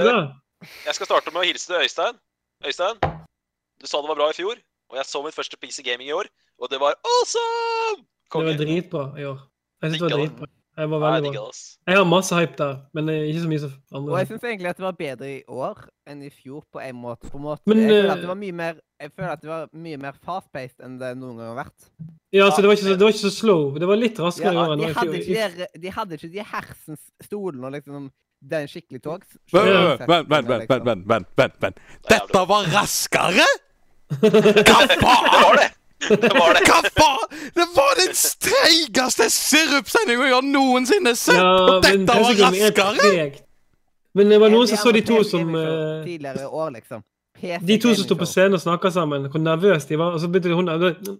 F: Jeg skal starte med å hilse til Øystein. Øystein, du sa det var bra i fjor, og jeg så mitt første PC Gaming i år, og det var awesome!
H: Det var
F: Konge.
H: dritbra i år. Jeg synes det var dritbra. Jeg var veldig bra. Jeg har masse hype der, men eh, ikke så mye som
A: Og jeg syns egentlig at det var bedre i år enn i fjor på en måte. På en måte.
H: Men,
A: jeg føler
H: eh,
A: at det var mye mer Jeg føler at det var mye mer fast-paced enn det noen gang har vært.
H: Ja, så det var, ikke så, det var ikke så slow. Det var litt raskere i
A: Ja,
H: år enn i
A: ikke
H: fjor.
A: de, de hadde ikke de hersens stolene og liksom det er en
B: skikkelig
A: tog.
B: vent, vent, vent,
A: liksom.
B: vent, vent, vent, vent. Dette var raskere? Hva
F: Det
B: faen?
F: var det! Det var det.
B: Hva faen? Det var den streigeste sirupsendinga jeg har noensinne sett!
H: Ja,
B: Og dette var
H: er
B: raskere!
H: Men det var noen som så de to som eh,
A: Tidligere i år, liksom.
H: De to som sto på scenen og snakka sammen, hvor nervøse de var. Og så begynte hun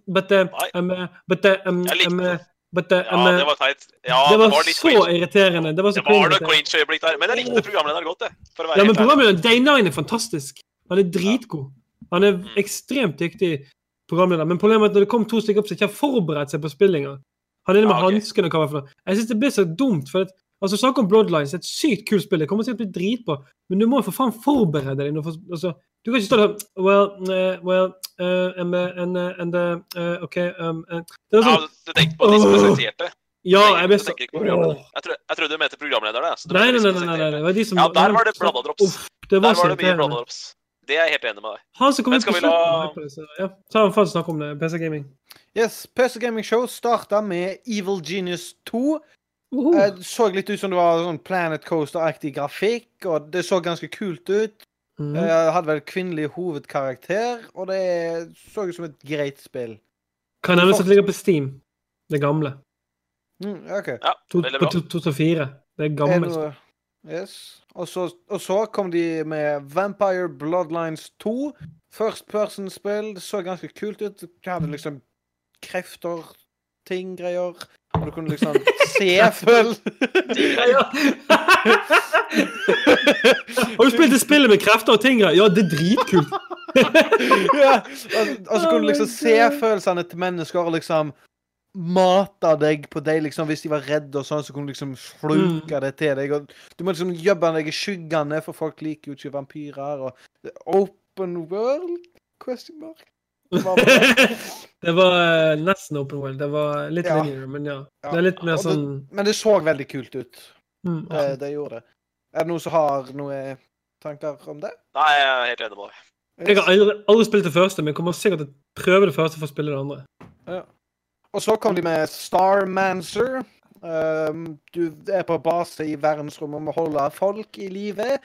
H: But uh, um, uh, but uh, um,
F: det.
H: but um,
F: Ja, det var teit. Ja,
H: det var,
F: litt
H: så
F: cringe.
H: irriterende. Det var så
F: Det var noe
H: cringe.
F: cringe-øyeblikk der. Men jeg likte programlederen godt, jeg. For å være
H: Ja, men programlederen Day9 er fantastisk. Han er dritgod. Han er ekstremt dyktig programleder. Men problemet er at når det kom to stykker opp som ikke har forberedt seg på spillinga Han er inne med
F: ja, okay.
H: hanskene og hva er for noe. Jeg syns det blir så dumt. for at Altså, Snakk om Bloodlines, et sykt kult spill. Det kommer til å bli dritbra. Men du må for faen forberede deg. Altså, du kan ikke stå der Well, uh, well uh, and, and uh, uh, OK um. Det er
F: Ja,
H: sånn,
F: du tenkte på de som presenterte.
H: Ja, jeg ble så.
F: Jeg, trodde du mente programlederne.
H: Nei, nei, nei, nei, det var de som
F: Ja, der var det blanda drops.
H: Uff, det var
F: Der var det mye blanda drops. Det er jeg helt enig med deg.
H: Han som kom
F: Men
H: på
F: skal vi
H: slutten.
F: la-
H: det, Ja, ta en snakk om det. PC Gaming.
E: Yes, PC Gaming Show starta med Evil Genius 2.
H: Uhu.
E: Det så litt ut som det var sånn Planet Coaster-aktig grafikk, og det så ganske kult ut.
H: Mhm.
E: Eh, hadde vel kvinnelig hovedkarakter, og det så ut som et greit spill.
H: Kan nevnes at det ligger på Steam. Det gamle.
E: Mm, OK.
F: Ja, veldig bra.
H: to- 2004. Det er
E: Er
H: gammelt.
E: Yes. Og så, og så kom de med Vampire Bloodlines 2. First person-spill. Det så ganske kult ut. Du hadde liksom krefter, ting, greier. Og du kunne liksom se føl...
H: Ja. Du spilte spillet med krefter og ting? Ja, det er dritkult.
E: ja. og, og så kunne du liksom se følelsene til mennesker og liksom mate deg på deg, liksom. Hvis de var redde og sånn, så kunne du liksom sluke det til deg. Og du må liksom gjemme deg i skyggene, for folk liker jo ikke vampyrer. Og open world? Question mark. Det var det?
H: det var eh, nesten open world. Det var litt
E: Ja.
H: linear, men ja.
E: Ja,
H: Det er litt mer
E: sånn det- Men det så veldig kult ut.
H: mm,
E: Det, det gjorde det. Er det noen som har noen tanker om det?
F: Nei, jeg er helt enig med deg.
H: Jeg har aldri, aldri spilt det første, men jeg kommer sikkert til å prøve det første for å spille det andre.
E: Og så kom de med Starmancer. Um, du er på base i verdensrommet og må holde folk i live.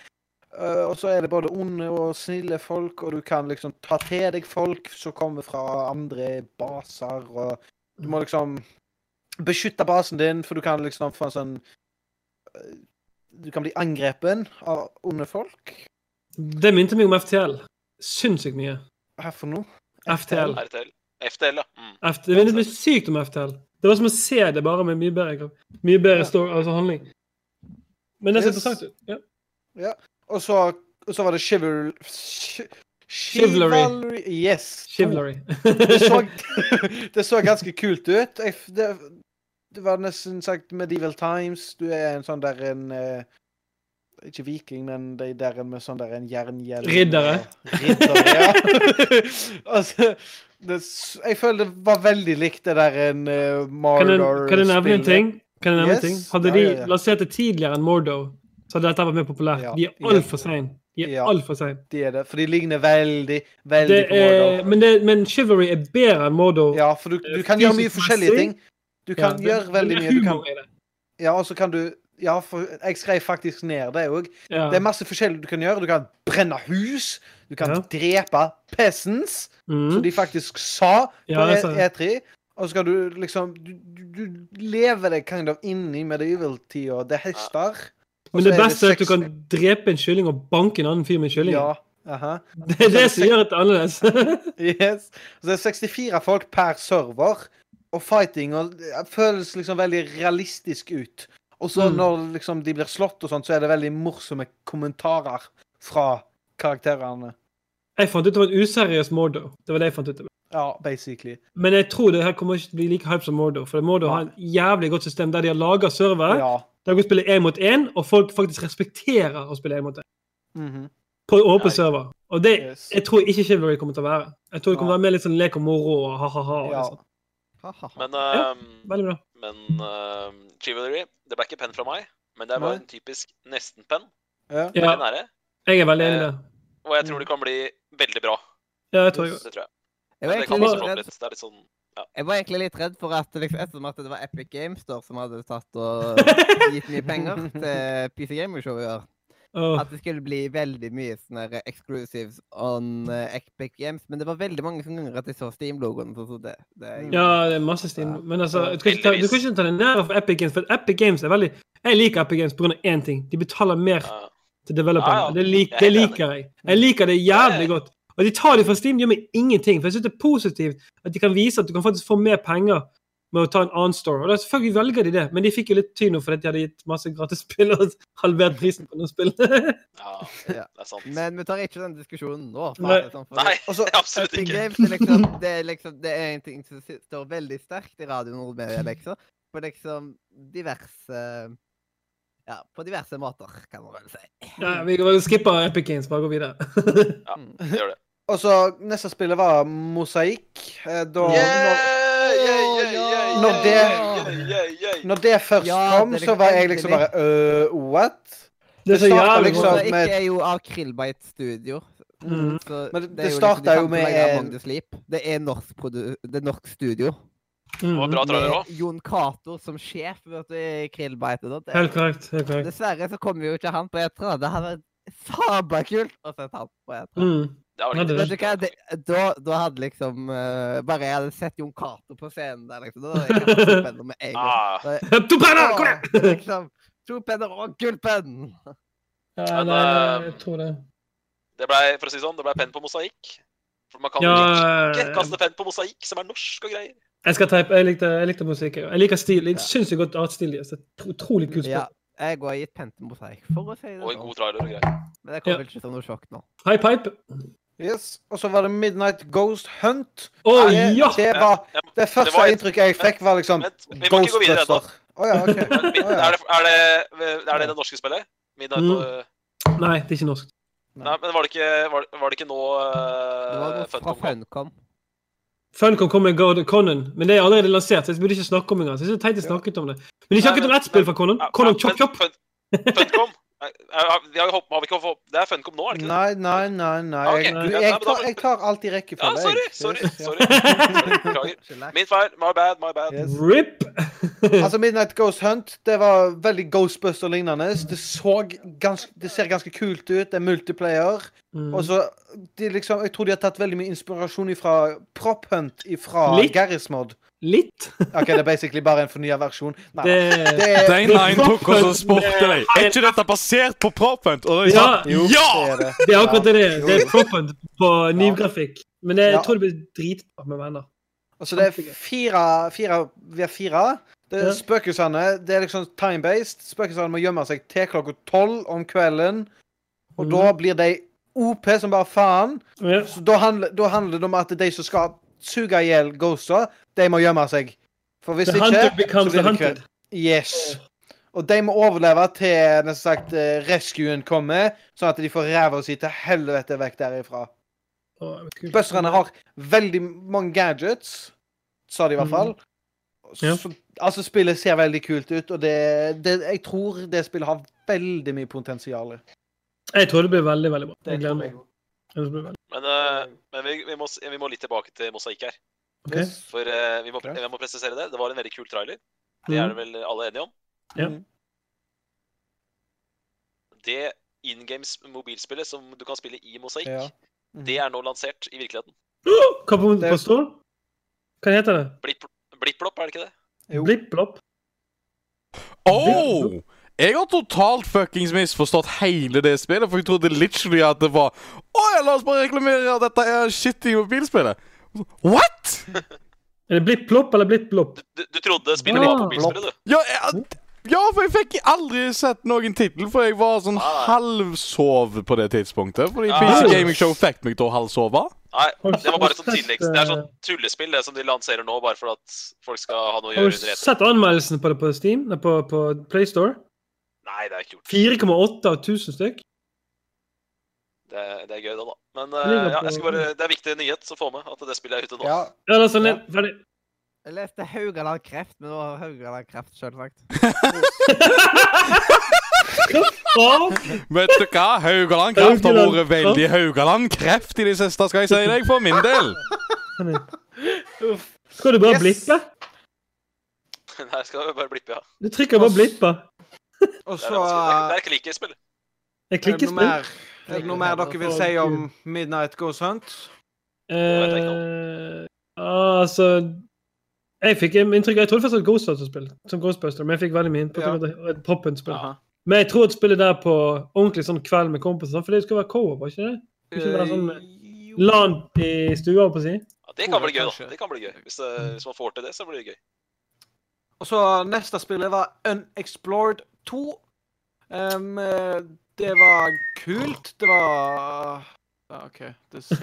E: Uh, og så er det både onde og snille folk, og du kan liksom ta til deg folk som kommer fra andre baser, og du må liksom beskytte basen din, for du kan liksom få en sånn uh, Du kan bli angrepen av onde folk.
H: Det minte meg om FTL. Sinnssykt mye.
E: Hva for noe?
H: FTL.
F: RTL. FTL, ja. Mm.
H: FTL, det meg sykt om FTL. Det var som å se det bare med mye bedre, mye bedre story, altså handling. Men det ser
E: Yes.
H: interessant ut. Ja.
E: Ja. Og så, og så var det Chival... Chi-
H: Chivalry.
E: Chivalry. Yes.
H: Chivalry.
E: Det så, det så ganske kult ut. Jeg, det, det var nesten sagt Medieval Times. Du er en sånn der en eh, Ikke viking, men de der med sånn der en jernhjelm.
H: Riddere.
E: Riddere, ja. altså, det, jeg føler det var veldig likt det der en uh,
H: Mardor-spillet.
E: Mardor
H: kan jeg nevne en ting? Kan jeg nevne
E: Yes.
H: ting? Hadde de
E: ja, ja.
H: lansert det tidligere enn Mordo, så hadde dette vært mer populært. De er altfor seine. De er
E: Ja.
H: altfor seine.
E: De er det, for de ligner veldig, veldig
H: Det
E: på Mordo.
H: Men, det, men Chivalry er bedre enn Mordo.
E: Ja, for du, du kan gjøre mye forskjellige ting. Du kan
H: Ja, det-
E: gjøre veldig
H: er
E: mye. Du kan, ja, og så kan du Ja, for jeg skrev faktisk ned det òg.
H: Ja.
E: Det er masse forskjellig du kan gjøre. Du kan brenne hus. Du kan
H: Ja.
E: drepe peasants,
H: mm.
E: som de faktisk sa på
H: Ja,
E: E-
H: sa det.
E: E3. Og så skal du liksom Du, du, du lever deg kind of inni medieval-tida. Det er hester.
H: Men det beste er at du kan drepe en kylling og banke en annen fyr med en kylling.
E: Ja. Aha.
H: Det er det som gjør det annerledes.
E: Yes. Så det er 64 folk per server, og fighting og det føles liksom veldig realistisk ut. Og så
H: Mm.
E: når liksom de blir slått og sånt, så er det veldig morsomme kommentarer fra karakterene.
H: Jeg fant ut det var en useriøs Mordo. Det var det jeg fant ut.
E: Ja, basically.
H: Men jeg tror det her kommer ikke til å bli like hype som Mordo. For Mordo har en jævlig godt system der de har laga server.
E: Ja.
H: Der de spiller spille én mot én, og folk faktisk respekterer å spille én mot én.
E: Mhm.
H: På åpen server. Og det
E: Yes.
H: jeg tror ikke Chivalry kommer til å være. Jeg tror det kommer til å være mer litt sånn lek og moro og ha-ha-ha. og
E: Ja.
H: sånn.
F: Men,
H: bra.
F: men uh, Chivalry, det ble ikke penn fra meg. Men det var en typisk nesten-penn.
E: Ja.
H: Ja,
F: Veldig nære.
H: jeg er veldig enig i
F: Eh,
H: det.
F: Og jeg tror det kan bli veldig bra.
H: Ja, jeg tror jeg
F: Det tror jeg.
A: Jeg var,
F: det kan
A: egentlig
F: også
A: litt redd,
F: litt. Det er litt sånn ja.
A: jeg var egentlig litt redd for at liksom, ettersom at det var Epic Games Store som hadde tatt og gitt mye penger til PC Gamer Show i år,
H: Åh.
A: at det skulle bli veldig mye sånne exclusives on uh, Epic Games. Men det var veldig mange som ganger at jeg så Steam-logoen. Så, så det, det
H: Ja, det er masse Steam. Men altså, du kan ikke ta, du kan ikke ta det nære for Epic Games, for Epic Games er veldig Jeg liker Epic Games pga. én ting. De betaler mer
F: ja.
H: til developerne.
F: Ja, ja.
H: Det, lik,
F: er
H: det liker jeg. Jeg liker det jævlig godt. Og de tar det fra Steam, de gjør meg ingenting. For jeg syns det er positivt at de kan vise at du kan faktisk få mer penger med å ta en annen store. Og da selvfølgelig velger de det, men de fikk jo litt tyn fordi de hadde gitt masse gratis spill og halvert prisen på noen spill.
F: ja,
A: Ja.
F: det er sant.
A: Men vi tar ikke den diskusjonen nå.
H: Nei.
A: det sånn,
F: Nei,
E: Også,
F: absolutt ikke.
A: Games er liksom, det er liksom Det er en ting som står veldig sterkt i Radio Nordmedia, liksom. På liksom diverse Ja, på diverse måter, kan man vel si.
H: Ja, vi vi skipper Epic Games, bare gå videre.
F: Ja, det gjør det.
E: Og så neste spillet var Mosaikk. Eh, Da
F: yeah,
E: Når det- når det først
A: Ja,
E: kom,
A: det
E: så var jeg
A: liksom
E: liksom bare øh, What?
H: Det
E: Det
H: starta
E: liksom-
A: med
E: med-
A: er jo av Krillbite Studio.
H: Mm.
E: Men det- det
A: jo liksom
E: starta
A: de
E: jo med
A: the Sleep. Det er norsk, produ det er norsk studio.
F: Det var
H: Mm.
F: bra
A: Med. Jon Cato som sjef vet du, i Krillbite. Det,
H: Helt korrekt. helt korrekt.
A: dessverre så kommer jo ikke han på E3. Det hadde vært sabla kult å se han på E3.
H: Mm.
F: Det var
H: Ja,
F: litt
H: det-
A: Vet du hva, det, da, da hadde liksom uh, Bare jeg hadde sett Jon Cato på scenen der, liksom. Da hadde jeg med en gang.
F: ah,
A: Da-
H: To penner! Kom igjen!
A: Liksom, to penner og gullpenn!
H: Ja,
F: nei,
H: nei,
F: eh,
H: jeg tror det.
F: Det ble, for å si det sånn, det ble penn på mosaikk. For man kan
H: Ja,
F: ikke kaste penn på mosaikk, som er norsk og greier.
H: jeg skal type. Jeg likte, jeg likte musikk. jeg. Liker stil. Jeg syns godt artstil deres. Det er utrolig kult spill.
A: Ja, jeg går gitt penn til mosaikk, for å si det
F: Og en
A: sånn.
F: god trailer og greier.
A: Men det kommer
H: Ja.
A: ikke som noe sjokk nå.
H: High pipe.
E: Yes. Og så var det Midnight Ghost Hunt. Det,
H: ja!
E: det var Det første
F: var et-
E: inntrykket jeg fikk, var liksom
F: Vent, vi må ikke gå videre ennå.
E: Ghostbuster. Å ja,
F: okay.
E: oh, ja.
F: Er det, er, det, er det det norske spillet? Midnight,
H: Mm.
F: og-
H: Nei, det er ikke norsk.
F: Nei, men var det ikke, var, var det ikke nå
A: Det var
F: uh,
A: noe Funcom.
H: Funcom kom med God Conan, men det er allerede lansert, så jeg burde ikke snakke om engang. Så jeg tenkte jeg snakket om det. Men de snakket om ett spill fra Conan. Conan Chop Chop.
F: Fun- Funcom? Eh, Vi har, har vi ikke fått Det er Funcom nå, er det ikke det?
E: Nei, nei, nei. nei.
F: Ok,
E: Jeg, du, jeg, tar, jeg tar alt i
F: Ja,
E: rekkefølge.
F: sorry, sorry. Sorry. Beklager. Min feil. My bad, my bad.
E: Yes.
H: RIP!
E: Altså, Midnight Ghost Hunt det var veldig Ghostbuster-lignende. Det, det ser ganske kult ut. Det er multiplayer.
H: Mm.
E: Og så, de liksom, Jeg tror de har tatt veldig mye inspirasjon fra Prop Hunt fra
H: Litt. Litt.
E: OK, det er basically bare en fornya versjon. Nei,
H: Det,
E: det,
B: Den line tok og spurte deg. Er ikke dette basert på Propent? Og de sa
H: Ja.
E: jo,
B: ja!
E: det er det.
H: det er akkurat det det er. Er proppen på NIV-grafikk. Men det,
E: Ja.
H: jeg tror det blir dritbra med venner.
E: Altså, det er fire, fire Vi er fire. Det er
H: Ja.
E: Spøkelsene det er liksom time-based. Spøkelsene må gjemme seg til klokka tolv om kvelden. Og
H: mm.
E: da blir de OP som bare faen.
H: Ja.
E: Så da handler, da handler det om at de som skal suge i hjel ghoster, de må gjemme seg. For hvis
H: The
E: ikke så blir det kveld. Yes. Og de må overleve til nesten sagt eh, rescuen kommer, sånn at de får ræva si til helvete vekk derifra.
H: Kult.
E: Har veldig mange gadgets, sa de i hvert fall.
H: Så, Ja.
E: Altså, spillet ser veldig kult ut, og det, det Jeg tror det spillet har veldig mye potensial.
H: Jeg tror det blir veldig, veldig bra. Jeg gleder meg.
F: Men, eh, men vi, vi, må, vi må litt tilbake til mosaikk her.
E: Okay.
F: For eh, vi, må, jeg må presisere det. Det var en veldig kul trailer. Det er det vel alle enige om?
H: Ja.
E: Mhm.
F: Det in games mobilspillet som du kan spille i mosaikk,
E: Ja. mm.
F: det er nå lansert i virkeligheten.
H: Hva på, på stå? Hva heter det?
F: Blipp- Blipplopp, er det ikke det?
E: Jo.
H: Blipp-blopp?
B: Oh! Jeg har totalt fuckings misforstått hele det spillet, for jeg trodde literally at det var Å ja, la oss bare reklamere at dette er shitty mobilspillet. What?!
H: Er det blipp-plopp eller blipp plopp?
F: Du, du trodde spillet var mobilspillet, du?
B: Ja, jeg, ja, for jeg fikk aldri sett noen tittel, for jeg var sånn
F: Ah.
B: halvsov på det tidspunktet. Fordi
F: Ah.
B: PC Gaming Show fikk meg til å halvsove.
F: Nei, det var bare sånn
H: tidlig.
F: tilleggs... Det er sånn
H: eh,
F: tullespill det som de lanserer nå, bare for at folk skal ha noe å
H: Har
F: gjøre
H: du
F: under etter.
H: sett anmeldelsen på det på Steam? På, på PlayStore?
F: Nei, det er ikke gjort.
H: 4,8 av 1000 stykk.
F: Det, er- det er gøy, det, da. Men
H: Det
F: eh, ja, jeg skal bare, det er viktig nyhet å få med at det spillet er ute nå.
E: Ja.
H: Ja, det er sånn,
E: Ja.
H: ferdig.
A: Jeg leste Haugaland Kreft, men nå har Haugaland Kreft selvsagt.
B: Vet du hva? Haugaland Kreft har vært veldig Haugaland Kreft i det siste, skal jeg si deg, for min del.
H: Skal du bare
E: Yes.
H: blippe?
F: Nei, skal du bare blippe, ja.
H: Du trykker bare blippa.
E: Og
F: Det er,
E: så
F: det er,
E: eh,
F: det er klikkespill.
E: Er det noe mer, er dere vil si om Midnight Ghost Hunt?
F: Uh,
H: Eh, altså Jeg fikk inntrykk Jeg trodde først at Ghostbuster-spill, som Ghostbuster, men jeg fikk veldig mye det var et poppen-spill.
E: Aha.
H: Men jeg tror at spillet der på ordentlig sånn kveld med kompiser, for det skulle være co-op, var ikke det? Ikke være sånn
E: Eh.
H: LAN i stua, på å si.
F: Ja, det kan bli gøy, da. Det kan bli gøy. Hvis, det, hvis man får til det, så blir det gøy.
E: Og så neste spillet var Unexplored 2. Um, eh, det var kult. Det var ja, OK. Det ser,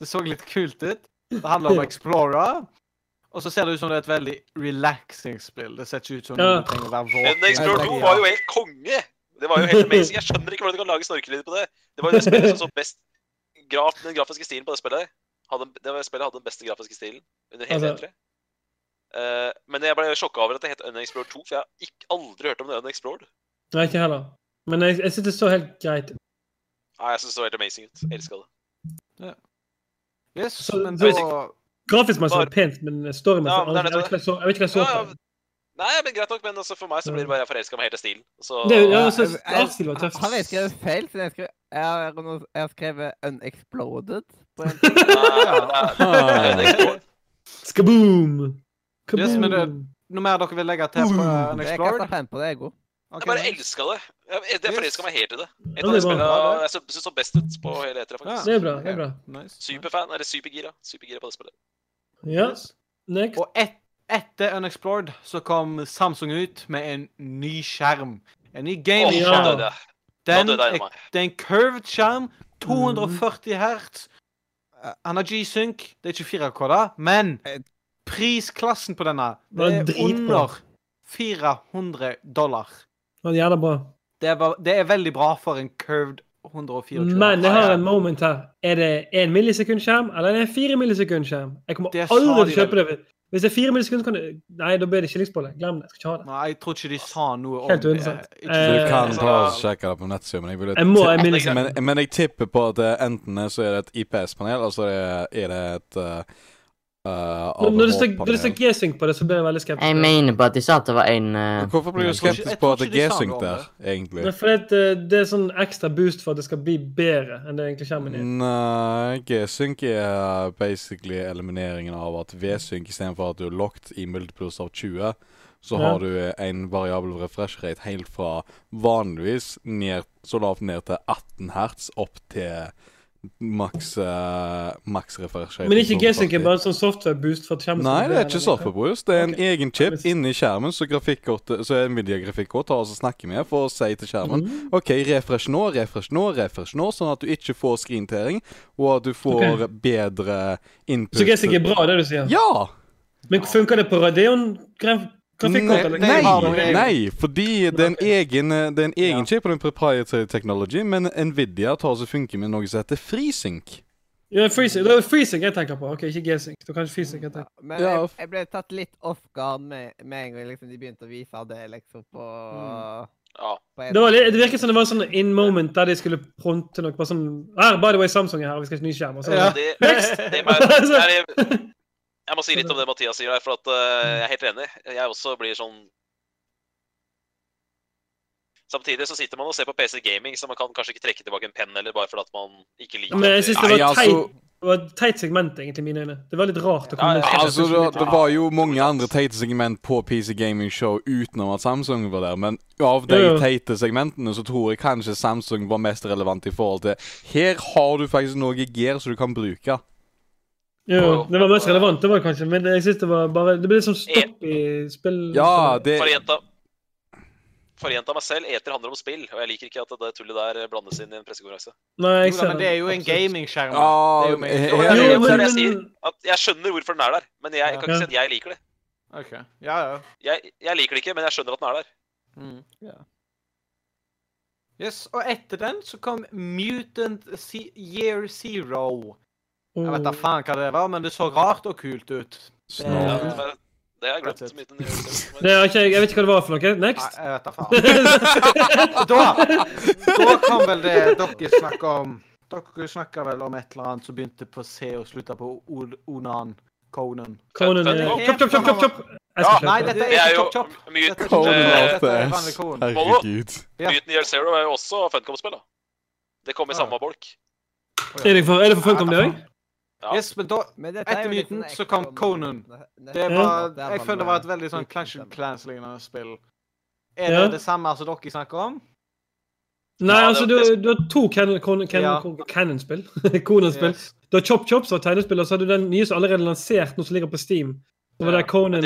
E: det så litt kult ut. Det handler om Explorer. Og så ser det ut som det er et veldig relaxing spill. Det ser ikke ut som
H: Ja.
E: trenger å være
F: Men
E: Explorer
F: Explore 2 var jo helt konge! Det var jo helt amazing. Jeg skjønner ikke hvordan du kan lage snorkelyder på det. Det var jo det spillet som så best graf, Den grafiske stilen på det spillet hadde, Det var spillet hadde den beste grafiske stilen under hele
H: Altså-
F: E3. Uh, men jeg ble sjokka over at det het Unexplored 2, for jeg har ikke, aldri hørt om det Unexplored.
H: Nei, ikke heller. Men jeg, jeg synes det så helt greit ut.
F: Ja, jeg syns det så helt amazing ut. Jeg elsker det.
E: Yes,
H: Så-
E: men
H: så-
E: da
H: Grafisk messig var det pent, men storymessig
F: Ja, men
H: jeg, vet jeg så- jeg vet ikke hva jeg så
F: Ja,
H: på.
F: Nei, men greit nok, men altså for meg så blir det bare jeg forelska meg helt i stilen. Så
H: Det, ja, jeg
A: jeg- jeg-
H: artstilen var tøff.
A: Har jeg skrevet feil? Siden jeg, skrev, jeg, har, jeg har skrevet 'unexploded'. På en
F: er
H: Skaboom!
E: Yes, men det- Noe mer dere vil legge til på
A: Jeg
E: Unexplored?
A: kaster fem på det, jeg òg.
E: Ok,
F: Jeg bare
E: nice.
F: elska det. Jeg, jeg forelska meg helt i det. Et
H: Ja,
F: av de spillene jeg syns så best ut på hele E3,
E: Ja.
F: faktisk.
H: Det er bra. det er bra.
E: Nice.
F: Superfan, eller supergira. Supergira på det spillet.
H: Ja,
E: Yes.
H: next.
E: Og et, etter Unexplored så kom Samsung ut med en ny skjerm. En ny
F: game.
E: Oh,
H: Ja.
F: døde jeg.
E: Den
F: døde jeg meg.
E: det er en curved skjerm.
H: Mm.
E: 240 hertz. Eh, Han har G-sync. Det er ikke 4K, da, men
A: Eh.
E: prisklassen på denne
H: Det
E: er under 400 dollar.
H: Det var det bra.
E: Det er, bare- det er veldig bra for en curved 124
H: Men jeg har en moment her. Er det én millisekundskjerm, eller er det en fire millisekundskjerm? Jeg kommer aldri til å kjøpe det. Hvis det er fire millisekund, kan du Nei, da blir det skillingsbolle. Glem det. Jeg skal ikke ha det.
E: Nei, jeg tror ikke de sa noe om
H: Helt uinteressant.
E: Ikke-
B: du
H: Eh,
B: kan ta og sjekke det på nettsida, men jeg vil
H: Jeg må
F: Men-
B: men, men jeg tipper på at enten så er det et IPS-panel, eller er er det et uh,
H: Når det står- når det står G-sync på det, så blir jeg veldig skeptisk.
C: Jeg mener på at de sa at det var en uh...
B: Hvorfor blir du skeptisk på at det er G-sync der, egentlig?
H: Det er fordi at eh, det er sånn ekstra boost for at det skal bli bedre enn det egentlig kommer er.
B: Nei, G-sync er basically elimineringen av at V-sync istedenfor at du er locked i multiplus av 20, så
H: Ja.
B: har du en variabel refresh rate helt fra vanligvis ned, så lavt ned til 18 hertz opp til maks uh, maks refresh.
H: Men ikke G-sync er bare en sånn software-boost for skjermen
B: Nei, det er ikke software boost. Det er en
H: okay.
B: egen chip inni skjermen så Så Nvidia-grafikkort tar og snakker med for å si til skjermen
H: Mhm.
B: OK, refresh nå, refresh nå, refresh nå, sånn at du ikke får screentering, og at du får bedre input.
H: Så G-sync er bra, det du sier?
B: Ja!
H: Men funker det på Radeon graf-
B: Nei, nei, nei, fordi det er en egen, eh, det er en egen
E: Ja.
B: chip og en proprietary technology, men Nvidia tar så funker med noe som heter FreeSync.
H: Ja, freezing. Det er freezing jeg tenker på. Ok, ikke G-sync. Da kanskje freezing jeg tenker.
A: Men
B: Ja,
A: jeg, jeg ble tatt litt off guard med, med en gang liksom, de begynte å vise det liksom på,
E: Mm.
F: Ja.
A: på
H: Det, var, det virket som det var sånn in moment der de skulle pronte noe. Bare sånn Her, by the way, Samsung er her, vi skal ha ny skjerm. Og så,
E: Ja.
F: Det, det jeg, må si litt om det Mathias sier her, for at uh, jeg er helt enig. Jeg også blir sånn Samtidig så sitter man og ser på PC Gaming, så man kan kanskje ikke trekke tilbake en penn eller bare fordi at man ikke liker
H: Men jeg synes det
B: Nei,
H: var
B: altså-
H: det var et teit segment, egentlig, i mine øyne. Det var litt rart å komme
F: Ja, ja,
B: Altså, det, det var jo mange andre teite segment på PC Gaming Show utenom at Samsung var der, men av de
H: Ja, ja.
B: teite segmentene så tror jeg kanskje Samsung var mest relevant i forhold til Her har du faktisk noe gear som du kan bruke.
H: Jo, det var mest relevant, det var kanskje, men jeg synes det var bare Det ble litt sånn stopp i spill...
B: Ja, det
F: For å gjenta for å gjenta meg selv, eter handler om spill, og jeg liker ikke at det tullet der blandes inn i en pressekonferanse.
H: Nei, jeg
E: Jo
H: det.
E: men det er jo en gamingskjerm.
B: Ja,
F: jeg skjønner hvorfor den er der, men jeg kan ikke si at jeg liker det.
E: Ok, ja, ja.
F: Jeg, jeg liker det ikke, men jeg skjønner at den er der.
E: Mm.
A: Ja.
E: Yes, og etter den så kom Mutant Se Year Zero. Jeg vet da
H: oh.
E: faen hva det var, men det så rart og kult ut.
F: Men det har jeg glemt. Den gjør det.
H: Er ikke, jeg vet ikke hva det var for noe.
E: Nei,
H: Next.
E: jeg vet da faen. da, da kom vel det dere snakka om Dere snakka vel om et eller annet som begynte på C og slutta på Onan. Conan.
H: Conan Chop, chop, chop, chop, chop.
F: Ja,
E: Nei, dette er ikke
F: jo
E: Chop Chop.
B: Conan. Herregud.
F: Myten Year Zero er jo også Funcom-spill, da. Det kom i samme bolk.
H: Er det for, er det for Funcom, det òg?
F: Ja.
E: Yes, men da
A: Men er
E: Etter Mutant
A: sånn
E: så kom Conan. Det var, jeg føler det var
A: eh,
E: et veldig sånn Clash of. Clans-lignende spill. Er
H: Ja.
E: det det samme som dere snakker om?
H: Nei,
F: Ja,
H: altså, du, du har to Canon-spill. Conan-spill.
E: Yes.
H: Du har Chop Chop, som var tegnespill, og så har du den nye som allerede er lansert, nå som ligger på Steam. Det var
E: Ja,
H: det Conan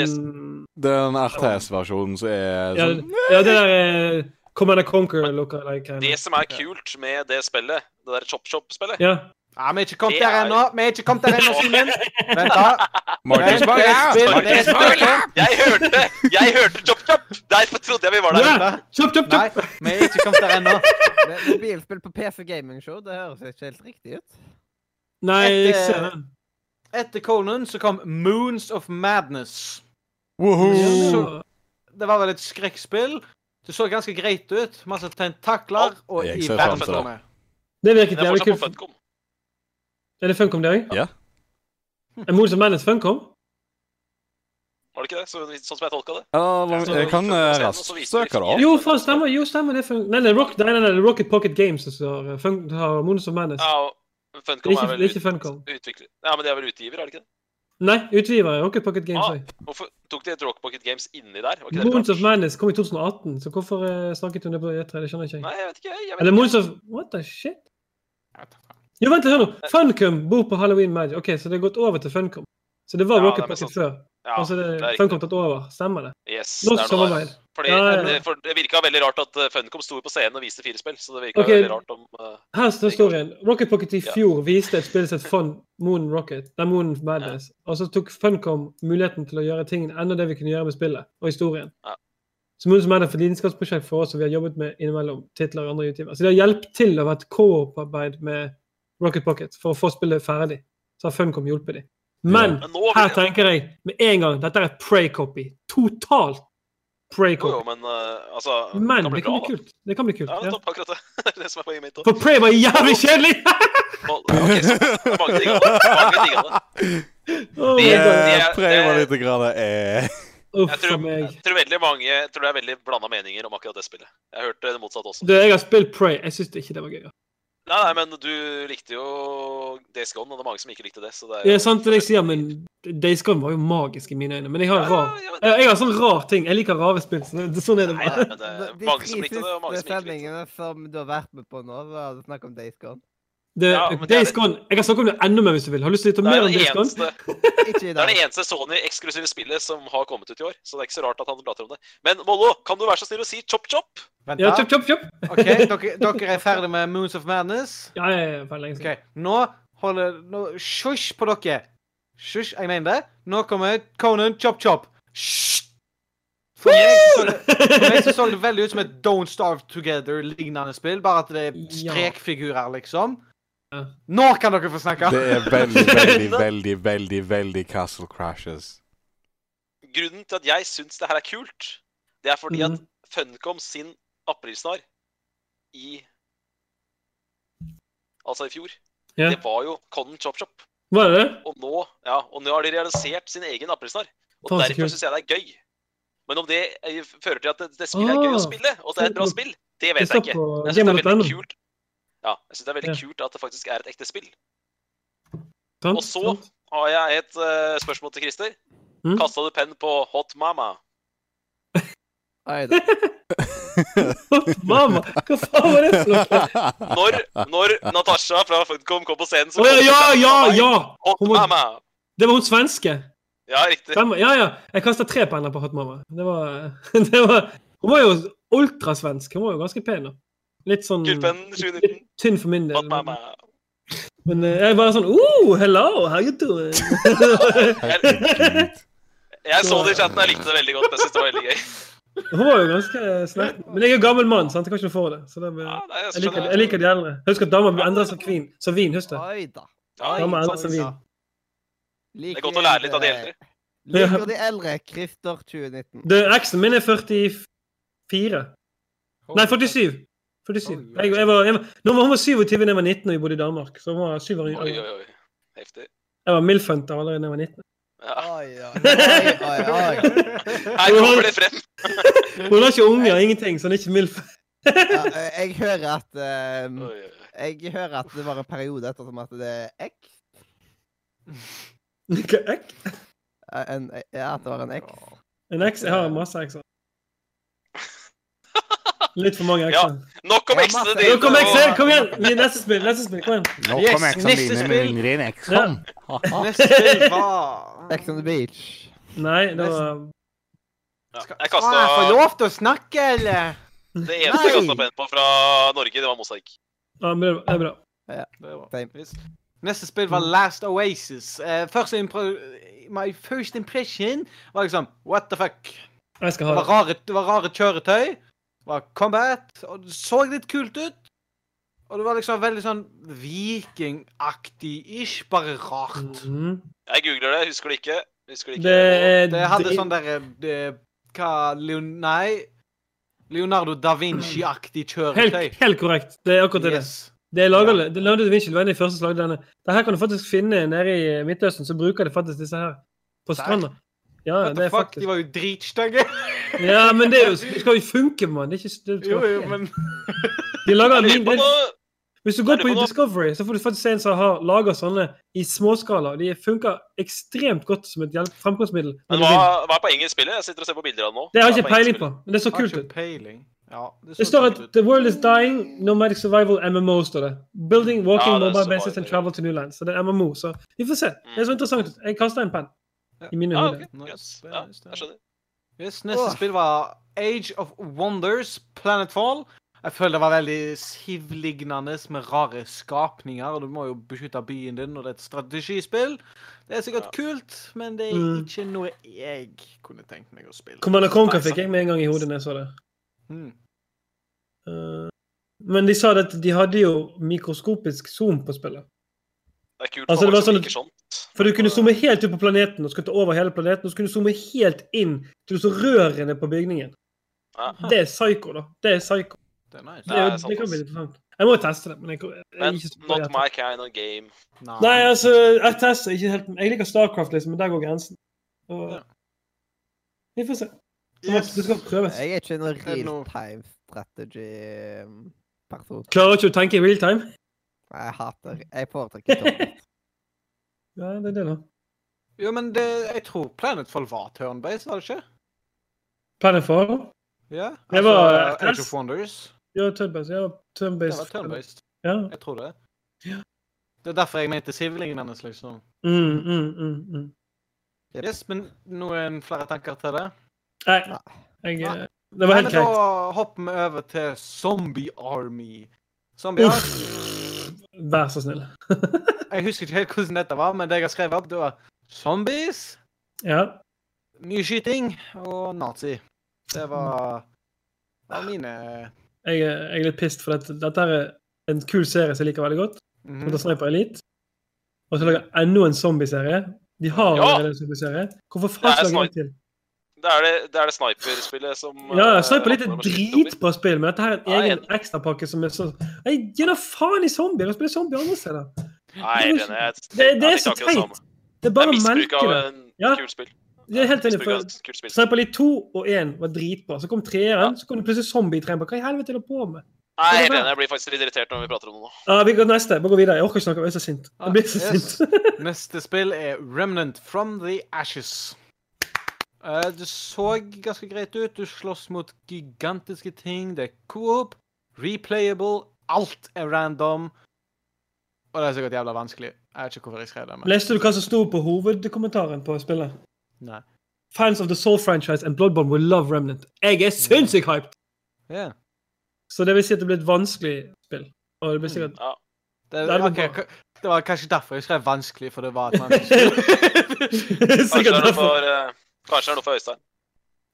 B: Det er den RTS-versjonen som er
H: ja,
B: sånn
H: ja, det der er Command and Conquer look like.
F: Det som er kult med det spillet, det der Chop Chop-spillet
H: Ja.
E: Ja, vi er ikke kommet der
F: er-
E: ennå. Vi er ikke kommet der ennå, Simen. Vent, da.
B: Martin
E: Spang, spill,
B: Martin
E: Spang! er
F: Jeg hørte Jeg hørte Chop Chop! Derfor trodde jeg vi var der.
H: Chop Chop, chop,
E: Nei, vi er ikke kommet der ennå.
A: Mobilspill på PC Gaming Show, det høres ikke helt riktig ut.
H: Nei, jeg ser den.
E: Etter Conan så kom Moons of Madness.
B: Woho!
E: Så- Det var vel et skrekkspill. Det så ganske greit ut. Masse tentakler og i verdensrommet.
H: Det virket jævlig kult.
F: Funcom.
H: Er det Funcom, det òg?
B: Ja.
H: Er Moons of Madness Funcom?
F: Var det ikke det? Så, sånn som jeg tolka det.
B: Ja, jeg kan eh, raskt søke det opp.
H: Jo, faen, stemmer. Jo, stemmer. Det er fun nei, nei, Rock, nei, nei, nei, Rocket Pocket Games som har, eh, Moons of Madness.
F: Ja, og Funcom
H: Det er ikke-
F: er vel
H: det er ikke
F: ut-
H: Funcom.
F: utvikler... Ja, men de er vel utgiver, er det ikke det?
H: Nei, utgiver Rocket Pocket Games
F: Ah. Hvorfor tok de et Rock Pocket Games inni der? Var
H: Moons of Madness kom i 2018, så hvorfor eh, snakket hun det på E3? Det skjønner ikke jeg.
F: Nei, jeg vet ikke. Jeg vet
H: Eller. Moons of What the shit? Jo, vent litt, hør nå. Funcom bor på Halloween Magic. OK, så det har gått over til Funcom. Så det var
F: Ja,
H: Rocket Pocket før.
F: Ja,
H: så er
F: det
H: det. Funcom tatt over. Stemmer det?
F: Yes,
H: Norsk
F: det er noe
H: samarbeid.
F: Fordi,
H: Ja, ja, ja.
F: det- For det virka veldig rart at eh, Funcom sto på scenen og viste fire spill. Så det virka
H: Ok.
F: veldig rart om Uh,
H: Her står historien. Rocket Pocket i
F: Ja.
H: fjor viste et spill som het Fun Moon Rocket. Det er Moon Madness. Og så tok Funcom muligheten til å gjøre tingene enda det vi kunne gjøre med spillet og historien.
F: Ja.
H: Som som er for lidenskapsprosjekt for oss, og vi har jobbet med innimellom titler og andre utgiver. Så det har hjulpet til å ha et co-op-arbeid med Rocket Pocket for å få spillet ferdig. Så har Funcom hjulpet dem. Men
F: Men
H: her tenker jeg med en gang dette er et Pray-copy. Totalt
F: jo, men uh, altså
H: Men
F: kan bli
H: det kan
F: bra,
H: bli kult. Det kan bli kult.
F: Ja,
H: Ja.
F: nettopp, akkurat det. Det det som er poenget mitt.
H: For Pray var jævlig kjedelig!
F: Nå- Ok, så det mange digga det. Mange digga det.
H: Oh,
F: Det- det-
B: Eh, litt grann eh.
H: Uff
F: Jeg tror, jeg tror veldig mange jeg tror det er veldig blanda meninger om akkurat det spillet. Jeg har hørt det motsatt også.
H: Du, jeg har spilt Pray. Jeg syns ikke det var gøy.
F: Nei, nei, men du likte jo Days Gone, og det er mange som ikke likte det. Så det er
H: Det er sant det jeg sier, men Days Gone var jo magisk i mine øyne. Men jeg har rar
F: ja, ja.
H: jeg, jeg har sånn rar ting. Jeg liker rare spill. Så sånn er det
F: Nei,
H: nei,
F: men det er
A: De
F: mange som
A: tre
F: likte det, og mange
A: siste
F: som ikke likte det.
A: sendingene som du har vært med på nå, var det snakk om Days Gone.
H: Det,
F: Ja, det er
H: Days Gone Jeg kan snakke om det enda mer hvis du vil. Har du lyst til å vite mer
F: er
H: om
F: det
H: Days Gone?
F: det er det eneste Sony-eksklusive spillet som har kommet ut i år. Så det er ikke så rart at han prater om det. Men Mollo, kan du være så snill å si chop chop?
E: Vent,
H: Ja, chop, chop, chop.
E: OK, dere, dere er ferdig med Moons of Madness?
H: Ja, jeg er ferdig lenge siden. Okay.
E: nå holder nå, Hysj på dere. Hysj, jeg mener det. Nå kommer Conan Chop Chop. Hysj! For meg, det, for meg så så det veldig ut som et Don't Starve Together-lignende spill, bare at det er strekfigurer, liksom. Nå kan dere få snakke!
B: Det er veldig, veldig, veldig, veldig, veldig Castle Crashes.
F: Grunnen til at jeg syns det her er kult, det er fordi at
H: Mhm.
F: Funcom sin aprilsnarr i Altså i fjor,
H: Ja.
F: det var jo Conan Chop Chop.
H: Var det det?
F: Og nå, ja, og nå har de realisert sin egen aprilsnarr. Og
H: Faen,
F: derfor syns jeg det er gøy. Men om det eh, fører til at det, det spillet er gøy å
H: Ah,
F: spille, og at det er et bra spill, det
H: Det
F: vet jeg ikke. jeg synes det er veldig kult. Ja, jeg synes det er veldig
H: Ja.
F: kult at det faktisk er et ekte spill.
H: Sånn,
F: Og så
H: sånn.
F: har jeg et uh, spørsmål til Christer.
H: Mm.
F: Kasta du penn på Hot Mama?
A: Nei da.
H: hot Mama? hva faen var det for noe?
F: Når, når Natasha fra Funcom kom på scenen, så
H: oh, ja, ja, ja! ja!
F: Hot
H: Hun var-
F: Mama!
H: Det var hun svenske.
F: Ja, riktig.
H: Fem- Ja, ja. Jeg kasta tre penner på Hot Mama. Det var, det var Hun var jo ultrasvensk. Hun var jo ganske pen. da. Litt sånn litt tynn for min del. Men jeg jeg bare sånn Oh, hello, how you doing?
F: Jeg så det i chatten, jeg likte det veldig godt. Jeg synes det var veldig gøy.
H: Hun var jo ganske snerten. Men jeg er gammel mann, sant? jeg kan ikke få det. Så det
F: Ja, nei, jeg
H: jeg, liker, jeg liker de eldre. Husk at damer blir endret som kvin. Som vin, husk det. Damer endres som vin.
F: Det er godt å lære litt av de eldre.
A: Liker de eldre. Krifter 2019.
H: Det, Eksen min er 44. Nei, 47. 47. Jeg, jeg var, jeg var, nå var hun var 27 da jeg var 19 og vi bodde i Danmark. Så hun var syv år
F: Oi,
H: yngre.
F: oi, oi. Heftig.
H: Jeg var milf-hunter allerede da jeg var 19.
F: Ja.
A: Oi, oi, oi, oi.
F: Her kommer det frem.
H: Hun har ikke unger, ingenting, så hun er ikke milf.
A: Ja, jeg hører at eh,
F: oi.
A: Jeg hører at det var en periode ettersom at det er ek.
H: Hva ek?
A: Eh, En, ja, at det var en X.
H: En X? Jeg har masse ekser. Litt for mange
F: Ja.
H: ekser.
F: Nok om
A: Ja,
F: Nok
A: om
H: Nå kom
F: og-
H: ekser! Kom igjen! Neste spill, neste spill, kom igjen.
E: Yes,
G: eksene
E: neste
G: dine
E: spill.
G: med din eks. Ja.
E: Neste spill var
A: Ex on the beach.
H: Nei, det var
F: Ja.
E: Skal
F: Jeg
E: Skal jeg få lov til å snakke, eller?
F: Det eneste jeg kasta penn på fra Norge, det var mosaikk.
H: ja, det er bra.
E: Ja, Det er bra. Neste spill var Last Oasis. Uh, first impro My first impression var liksom What the fuck?
H: Jeg skal
E: Det
H: ha
E: var rare, det var rare kjøretøy. Var combat. Og det så litt kult ut. Og det var liksom veldig sånn vikingaktig-ish, bare rart.
H: Mhm.
F: Jeg googler det, husker det ikke. Husker det ikke.
H: Det
E: Det hadde
H: det-
E: sånn derre Hva Leon... Nei. Leonardo da Vinci-aktig kjøretøy.
H: helt, helt korrekt. Det er akkurat det. det.
E: Yes.
H: Det er laget, det Leonardo Da Vinci, var en av de første som lagde denne. Det her kan du faktisk finne nede i Midtøsten, så bruker de faktisk disse her på stranda. Ja,
E: What
H: det
E: the
H: er
E: fuck?
H: faktisk
E: De var jo dritstygge.
H: Ja, men det, er jo, det skal jo funke, mann. Det er ikke
E: Jo, jo, men
H: De lager min,
F: på.
H: Hvis du går på. Discovery, så får du faktisk se en som har lager sånne i småskala. De funker ekstremt godt som et fremkomstmiddel.
F: Men hva, hva er poenget i spillet? Jeg sitter og ser på bilder av det nå.
H: Det har jeg
F: er
H: ikke peiling på, men det så
E: har
H: kult ut.
E: Ja, det,
H: Det står at the world is dying, nomadic survival, MMO, står det. Building, walking,
F: Ja, det er
H: mobile bases and travel to new lands. Så det er MMO, så vi får se. Det er så interessant ut. Jeg kaster en penn i mine
F: Ja,
H: hoder.
E: Nice,
F: Yes. Ja, jeg skjønner.
E: Yes, neste
A: oh.
E: spill var Age of Wonders, Planetfall. Jeg føler det var veldig Siv-lignende med rare skapninger. og Du må jo beskytte byen din, og det er et strategispill. Det er sikkert kult, men det er
H: Mm.
E: ikke noe jeg kunne tenkt meg å spille.
H: Commander Conquer fikk jeg med en gang i hodet da jeg så det.
E: Mm.
H: Uh, men de sa det at de hadde jo mikroskopisk zoom på spillet.
F: Det er kult
H: Altså, det var sånn-
F: sånt.
H: For du kunne zoome helt ut på planeten og skulle ta over hele planeten. Og så kunne du zoome helt inn til så rørene på bygningen.
F: Aha.
H: Det er psycho, da. Det er psycho.
E: Det er nice.
H: Det, er,
F: Det
H: det kan bli interessant. Jeg må jo teste det, men jeg, jeg, jeg
F: Men
H: ikke
F: not my kind of game.
H: Nei, altså, jeg tester ikke helt Jeg liker Starcraft, liksom, men der går grensen. Og,
E: Ja.
H: Vi får se. Det skal prøves.
A: Jeg er ikke en real time strategy-person.
H: Klarer ikke å tenke i real time?
A: Jeg hater Jeg foretrekker turn-based.
H: Ja, det er det, da.
E: Jo, men det, jeg tror Planetfall var turn-based, var det ikke?
H: Planetfall?
E: Ja?
H: Det var
E: altså, Age of Wonders.
H: Ja, turn-based. Ja,
E: Det
H: turn-based.
E: var turn-based.
H: Ja.
E: Jeg tror det.
H: Ja.
E: Det er derfor jeg mente sivilingen hennes, liksom.
H: Mm, mm, mm, mm.
E: Yes, men noen flere tanker til det?
H: Nei, jeg, Nei. det var helt greit.
E: Da hopper vi over til Zombie Army. Zombie
H: Uff.
E: Army.
H: Vær så snill.
E: Jeg husker ikke helt hvordan dette var, men det jeg har skrevet opp, det var zombies,
H: Ja.
E: mye skyting og nazi. Det var, var mine
H: Jeg, jeg er litt pissed, for dette, dette er en kul serie som jeg liker veldig godt. Som -hmm. Sniper Elite. Og så lager jeg enda en zombieserie. De har
F: Ja!
H: en zombieserie. Hvorfor faen lager
F: jeg
H: de til?
F: Det er det, det, er det sniperspillet som
H: Ja,
F: eh,
H: sniper litt er
F: om zombier.
H: dritbra spill, men dette her er en
F: jeg
H: egen ekstrapakke som er så Nei, gi da faen i zombier! Jeg spiller zombie andre steder.
F: Nei,
H: Det
F: den
H: Det, det er så
F: det
H: teit. Det er
F: Det
H: bare å
F: av
H: det. Ja.
F: kult spill.
H: Det er helt enig. For
F: et kult spill.
H: Sniper Elite 2 og 1 var dritbra. Så kom treeren, så kom det plutselig zombie i treeren. Hva i helvete er det på med?
F: Nei, helt enig. Jeg blir faktisk litt irritert når vi prater om det nå.
H: Ja, vi går neste. Bare gå videre. Jeg orker ikke snakke. Jeg er så sint. Jeg blir så
E: Ah,
H: sint.
E: Neste spill er Remnant from the Ashes. Eh, det så ganske greit ut. Du slåss mot gigantiske ting. Det er coop, replayable, alt er random. Og det er sikkert jævla vanskelig. Jeg vet ikke hvorfor jeg skrev det. men...
H: Leste du hva som sto på hovedkommentaren på spillet?
E: Nei.
H: Fans of the Soul franchise and Bloodborne will love Remnant. Jeg er sinnssykt hyped!
E: Ja.
H: Så det vil si at det blir et vanskelig spill. Og det blir sikkert
F: Ja.
E: Det,
H: Det
E: ok,
H: bra.
E: ka- det var kanskje derfor jeg skrev vanskelig, for det var et vanskelig
F: spill.
H: Sikkert
F: er
H: derfor.
F: for, eh, kanskje det er noe for Øystein.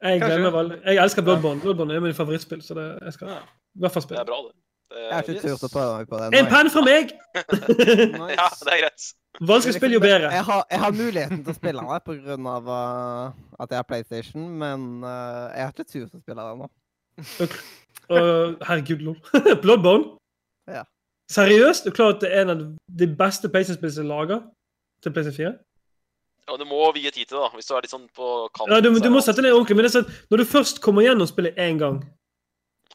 H: Jeg
E: Kanskje.
H: glemmer vel Jeg elsker Bloodborne. Bloodborne er mitt favorittspill, så det, jeg skal i hvert fall
F: Det
H: spille.
F: er bra, det.
A: Jeg har ikke yes. turt å prøve meg på det.
H: En penn fra meg!
E: Nice.
F: ja, det er greit.
H: Vanskelig spill, jo bedre.
A: Jeg har, jeg har muligheten til å spille det på grunn av uh, at jeg har PlayStation, men uh, jeg har ikke turt å spille den nå.
H: Okay. Uh, herregud, lol. Bloodborne?
A: Ja.
H: Seriøst? Du klarer at det er en av de beste PlayStation-spillene som er laga til PlayStation 4?
F: Og du må vie tid til det, da. Hvis du er litt sånn på kanten.
H: Ja, du, du må sette ned ordentlig. Men det er sånn, når du først kommer gjennom spillet én gang,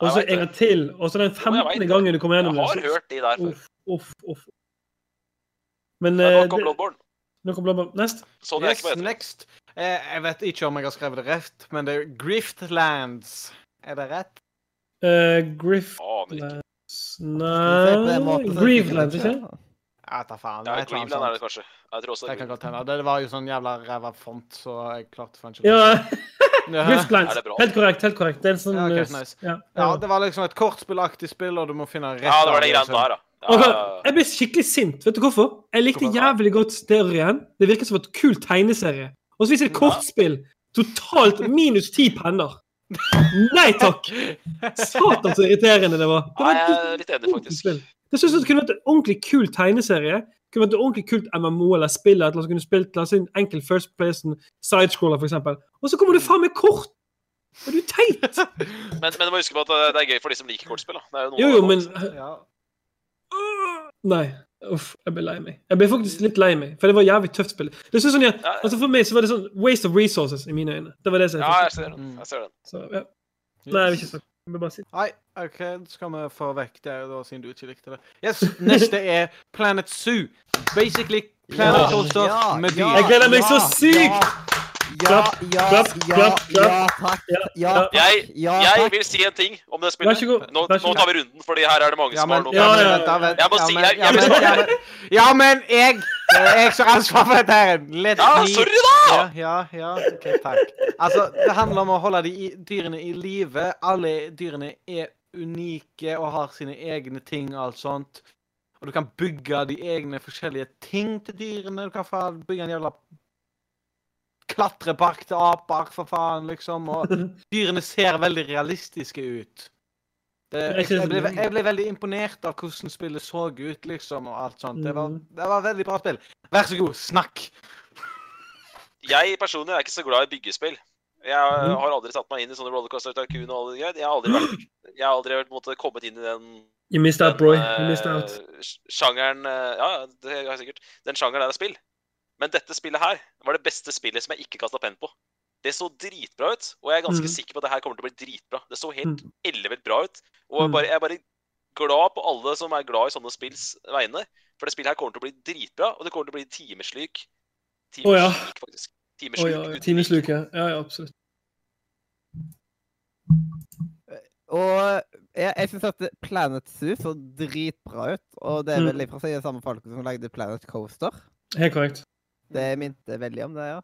H: og så en gang til, og så den
F: femtende jeg
H: 15. gangen du kommer gjennom
F: Jeg har
H: det så-
F: hørt de der før.
H: Uff, uff, uff. Men
F: Men
H: eh,
F: nå kom
H: det-
F: Bloodborne.
H: nå kom Bloodborne. Nest.
F: Så det er
E: Yes,
F: ikke på
E: next. Eh, jeg vet ikke om jeg har skrevet det rett, men det er Griftlands. Er det rett?
H: Uh,
F: Griftlands
H: Nei Griftlands, ikke sant?
E: Jeg tar faen.
F: Ja,
E: et eller annet
F: Cleveland er det
E: sånt.
F: kanskje. Jeg tror også
E: Det
F: det
E: kan godt hende. Det var jo sånn jævla ræva font, så jeg klarte faen ikke
H: Ja,
F: det?
H: Helt korrekt. helt korrekt. Det er en sånn
E: Ja, ok,
H: eh,
E: nice.
H: ja,
E: Ja, det var liksom et kortspillaktig spill, og du må finne rett
F: Ja, det var det greiene der, da.
H: Okay, Jeg ble skikkelig sint. Vet du hvorfor? Jeg likte jævlig godt storyen. Det virket som et kult tegneserie. Og så viser det et kortspill. Totalt minus ti penner. Nei takk! Satan, så irriterende det var. Det
F: Ja,
H: var
F: jeg er litt enig, faktisk.
H: Det synes jeg kunne vært en ordentlig kul tegneserie. Det kunne vært en ordentlig kult MMO eller spill. Eller så kunne spilt la en enkel first person sidescroller, eksempel. Og så kommer du faen med kort! Er du teit?
F: Men, men du må huske på at det- er gøy for de som liker kortspill. da. Det er jo noe
H: Jo, men.
E: Ja.
H: Nei. Uff, jeg ble lei meg. Jeg ble faktisk litt lei meg, for det var jævlig tøft spill. Det synes sånn,
F: Ja, ja.
H: altså For meg så var det sånn waste of resources i mine øyne. Det var det som jeg
F: Ja, jeg ser den. Jeg ser den.
H: Så, ja. Nei, jeg vil ikke snakke. Jeg bare si
E: Nei, OK, skal vi få vekk det, da, siden du ikke likte det. Yes, Neste er Planet Zoo. Basically Planet
H: Ja.
E: Coaster med dyr.
H: Jeg gleder meg så sykt!
A: Ja, ja, ja, ja, takk.
H: Ja,
A: takk.
F: Jeg,
A: Ja,
F: jeg vil si en ting om det spillet. Nå, nå tar vi runden, fordi her er det mange som har noe. Jeg må si- jeg-
E: ja,
F: jeg vil
E: men, ja, men, jeg jeg som har ansvar for dette her.
F: Ja, sorry da!
E: Ja, ja, ja. OK, takk. Altså, det handler om å holde de dyrene i live. Alle dyrene er unike og har sine egne ting og alt sånt. Og du kan bygge de egne forskjellige ting til dyrene. Du kan bygge en jævla klatrepark til aper, for faen, liksom. Og dyrene ser veldig realistiske ut. Det,
H: Jeg
E: jeg, ble, jeg ble veldig imponert av hvordan spillet så ut, liksom, og alt sånt. Det var,
H: Mhm.
E: det var veldig bra spill. Vær så god, snakk!
F: Jeg personlig er ikke så glad i byggespill. Jeg
H: Mhm.
F: har aldri satt meg inn i sånne rollercoaster tycoon og alle de greiene. Jeg har aldri vært Jeg har aldri måte, kommet inn i den,
H: You missed out,
F: Broy.
H: bro.
F: eh,
H: You missed out.
F: sjangeren eh, Ja, ja, det har jeg sikkert. Den sjangeren der er spill. Men dette spillet her var det beste spillet som jeg ikke kasta penn på. Det så dritbra ut, og jeg er ganske
H: mm.
F: sikker på at det her kommer til å bli dritbra. Det så helt
H: Mm.
F: ellevilt bra ut. Og jeg,
H: Mm.
F: bare, jeg er bare glad på alle som er glad i sånne spills vegne. For det spillet her kommer til å bli dritbra, og det kommer til å bli timeslyk.
H: Å, ja.
F: Timesluk, faktisk.
H: Å
F: Timesluk
H: ja,
F: uten
H: timesluk, ja. Ja, ja, absolutt.
A: Og jeg, jeg syns at Planet Zoo så dritbra ut. Og det er
H: Mm.
A: vel fra de samme folkene som lagde Planet Coaster.
H: Helt korrekt.
A: Det minte veldig om det, ja.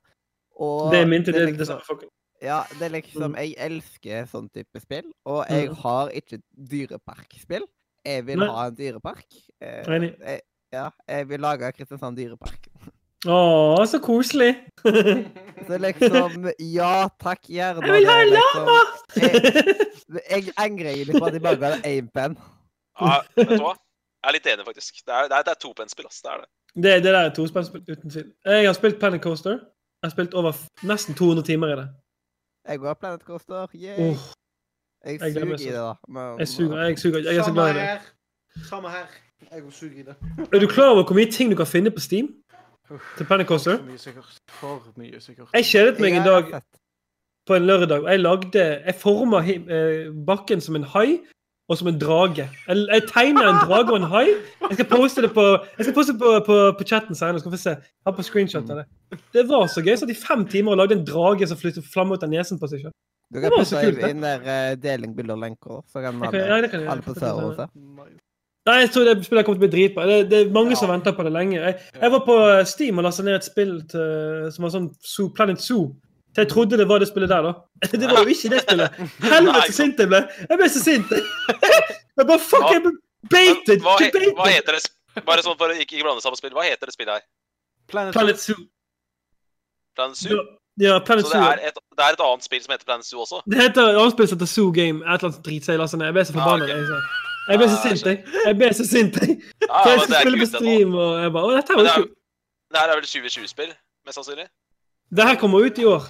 A: Og
H: Det minte
A: er
H: det, det
A: liksom-
H: samme folket.
A: Ja, det er liksom
H: Mm.
A: Jeg elsker sånn type spill, og jeg
H: Mm.
A: har ikke dyreparkspill. Jeg vil
H: Nei.
A: ha en dyrepark. Eh,
H: Enig.
A: jeg, ja, jeg vil lage Kristiansand dyrepark.
H: Å, så koselig!
A: Så liksom Ja takk, gjerne.
H: Jeg vil ha en
A: lama! liksom. Jeg, jeg angrer egentlig på at de bare ga deg én penn.
F: Ja, vet du hva? Jeg er litt enig, faktisk. Det er, det er, det er topennspill, ass. Det er det.
H: Det, det der er tospillspill, uten tvil. Jeg har spilt Planet Coaster. Jeg har spilt over f- nesten 200 timer i det.
A: Jeg går Planet Coaster. Yay.
H: Oh,
A: jeg
H: jeg
A: suger i det, da. Men,
H: jeg suger. Jeg, suger. jeg er så glad i det.
E: Samme her. Jeg suger i det.
H: Er du klar over hvor mye ting du kan finne på Steam til Planet Coaster?
E: For mye sikkert. For mye sikkert.
H: Jeg kjedet meg en dag på en lørdag, og jeg lagde Jeg forma bakken som en hai og som en drage. Jeg, jeg tegner en drage og en hai. Jeg skal poste det på jeg skal poste på, på, på chatten senere. Skal vi se. Her på screenshot av det. Det var så gøy. Satt i fem timer og lagde en drage som flyttet flammer ut av nesen på seg selv.
A: Du kan putte
H: kult,
A: inn der uh, deling bilder og lenker, så kan alle,
H: ja, kan
A: alle på serveren se.
H: Nei, jeg tror det spillet kommer til å bli dritbra. Det, det er mange som venter på det lenge. Jeg, jeg var på eh, Steam og lasta ned et spill til, som var sånn Zoo, Planet Zoo. Så jeg trodde det var det spillet der, da. Det var jo ikke det spillet. Helvete så sint jeg ble! Jeg ble så sint. Jeg bare fuck, jeg ble baited!
F: Hva, he, hva heter det Bare sånn for å ikke, ikke blande sammen spill. Hva heter det spillet her?
E: Planet,
H: Planet Zoo.
F: Planet Zoo?
H: Ja, Planet
F: Så det
H: Zoo.
F: er, et, det er et annet spill som heter Planet Zoo også?
H: Det heter et annet spill som heter Zoo Game. Et eller annet dritseil. Altså, jeg ble så forbanna.
F: Ah, okay.
H: jeg, ble så
F: Ah,
H: sint, jeg. Jeg ble så sint, jeg.
F: Ja,
H: jeg skulle spille på stream, og jeg bare Å, dette
F: var
H: jo kult.
F: det her er vel 2020-spill, mest sannsynlig?
H: Det her kommer ut i år.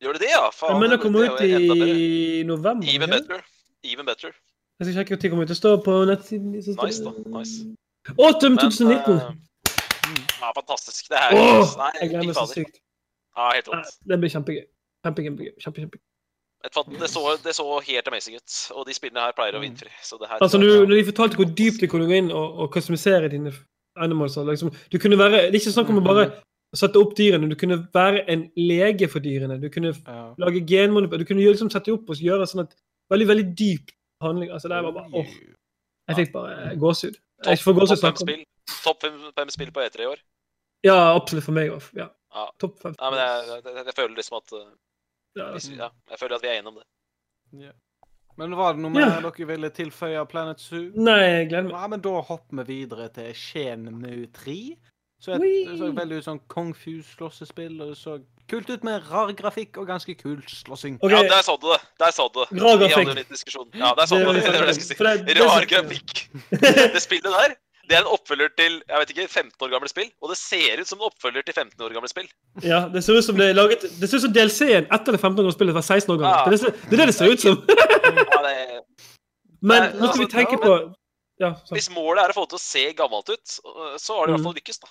F: Gjør det det, ja? Faen,
H: men det kommer
F: er
H: ut i november.
F: Even better. Even better.
H: Jeg skal sjekke når det kommer ut. Det står på nettsiden.
F: Nice, da. Nice.
H: Autumn
F: Men,
H: 2019.
F: eh, ja, fantastisk. Det er
H: oh,
F: Nei,
H: jeg gleder meg så sykt.
F: Ja, helt rått.
H: Det blir kjempegøy. Kjempegøy. Kjempe, kjempe.
F: Det så, det så helt amazing ut. Og de spillene her pleier å innfri. Så det her
H: Altså,
F: tror
H: når, når de fortalte hvor dypt de kunne gå inn og, og customisere dine animals og liksom, du kunne være, Det er ikke snakk om å bare sette opp dyrene. Du kunne være en lege for dyrene. Du kunne
E: Ja.
H: lage genmanipulering. Du kunne liksom, sette opp og gjøre sånn at Veldig, veldig dyp handling. Altså, det var bare åh. Jeg fikk bare gåsehud. Jeg får gåsehud
F: Topp fem
H: snakke
F: spill. På E3 i år.
H: Ja, absolutt for meg òg. Ja.
F: Ja.
H: Topp fem.
F: Nei, men jeg, jeg, jeg føler liksom at uh,
H: Ja.
F: hvis, ja, Jeg føler at vi er enige om det.
E: Men var det noe
H: Ja.
E: mer dere ville tilføye Planet Zoo?
H: Nei, jeg gleder meg.
E: Ja, men da hopper vi videre til Shenmue 3. Så et, det så veldig ut som Kung Fu-slåssespill, og det så kult ut med rar grafikk og ganske kul slåssing.
H: Okay.
F: Ja, der sa du det! Der sa du det.
H: Rar grafikk.
F: Ja, der sa du det. Det var det jeg skulle
H: det-
F: si.
H: det
F: Rar grafikk. Det spillet der, det er en oppfølger til jeg vet ikke, 15 år gamle spill. Og det ser ut som en oppfølger til 15 år gamle spill.
H: Ja, det ser ut som det er laget Det ser ut som DLC-en etter det 15 år spillet var 16 år gammelt.
F: Ja.
H: Det, det, det er det det ser ut som.
F: Ja, det,
H: Men nå skal vi
F: altså,
H: tenke
F: ja,
H: på Ja, sånn.
F: hvis målet er å få det til å se gammelt ut, så har de i hvert fall lykkes, da.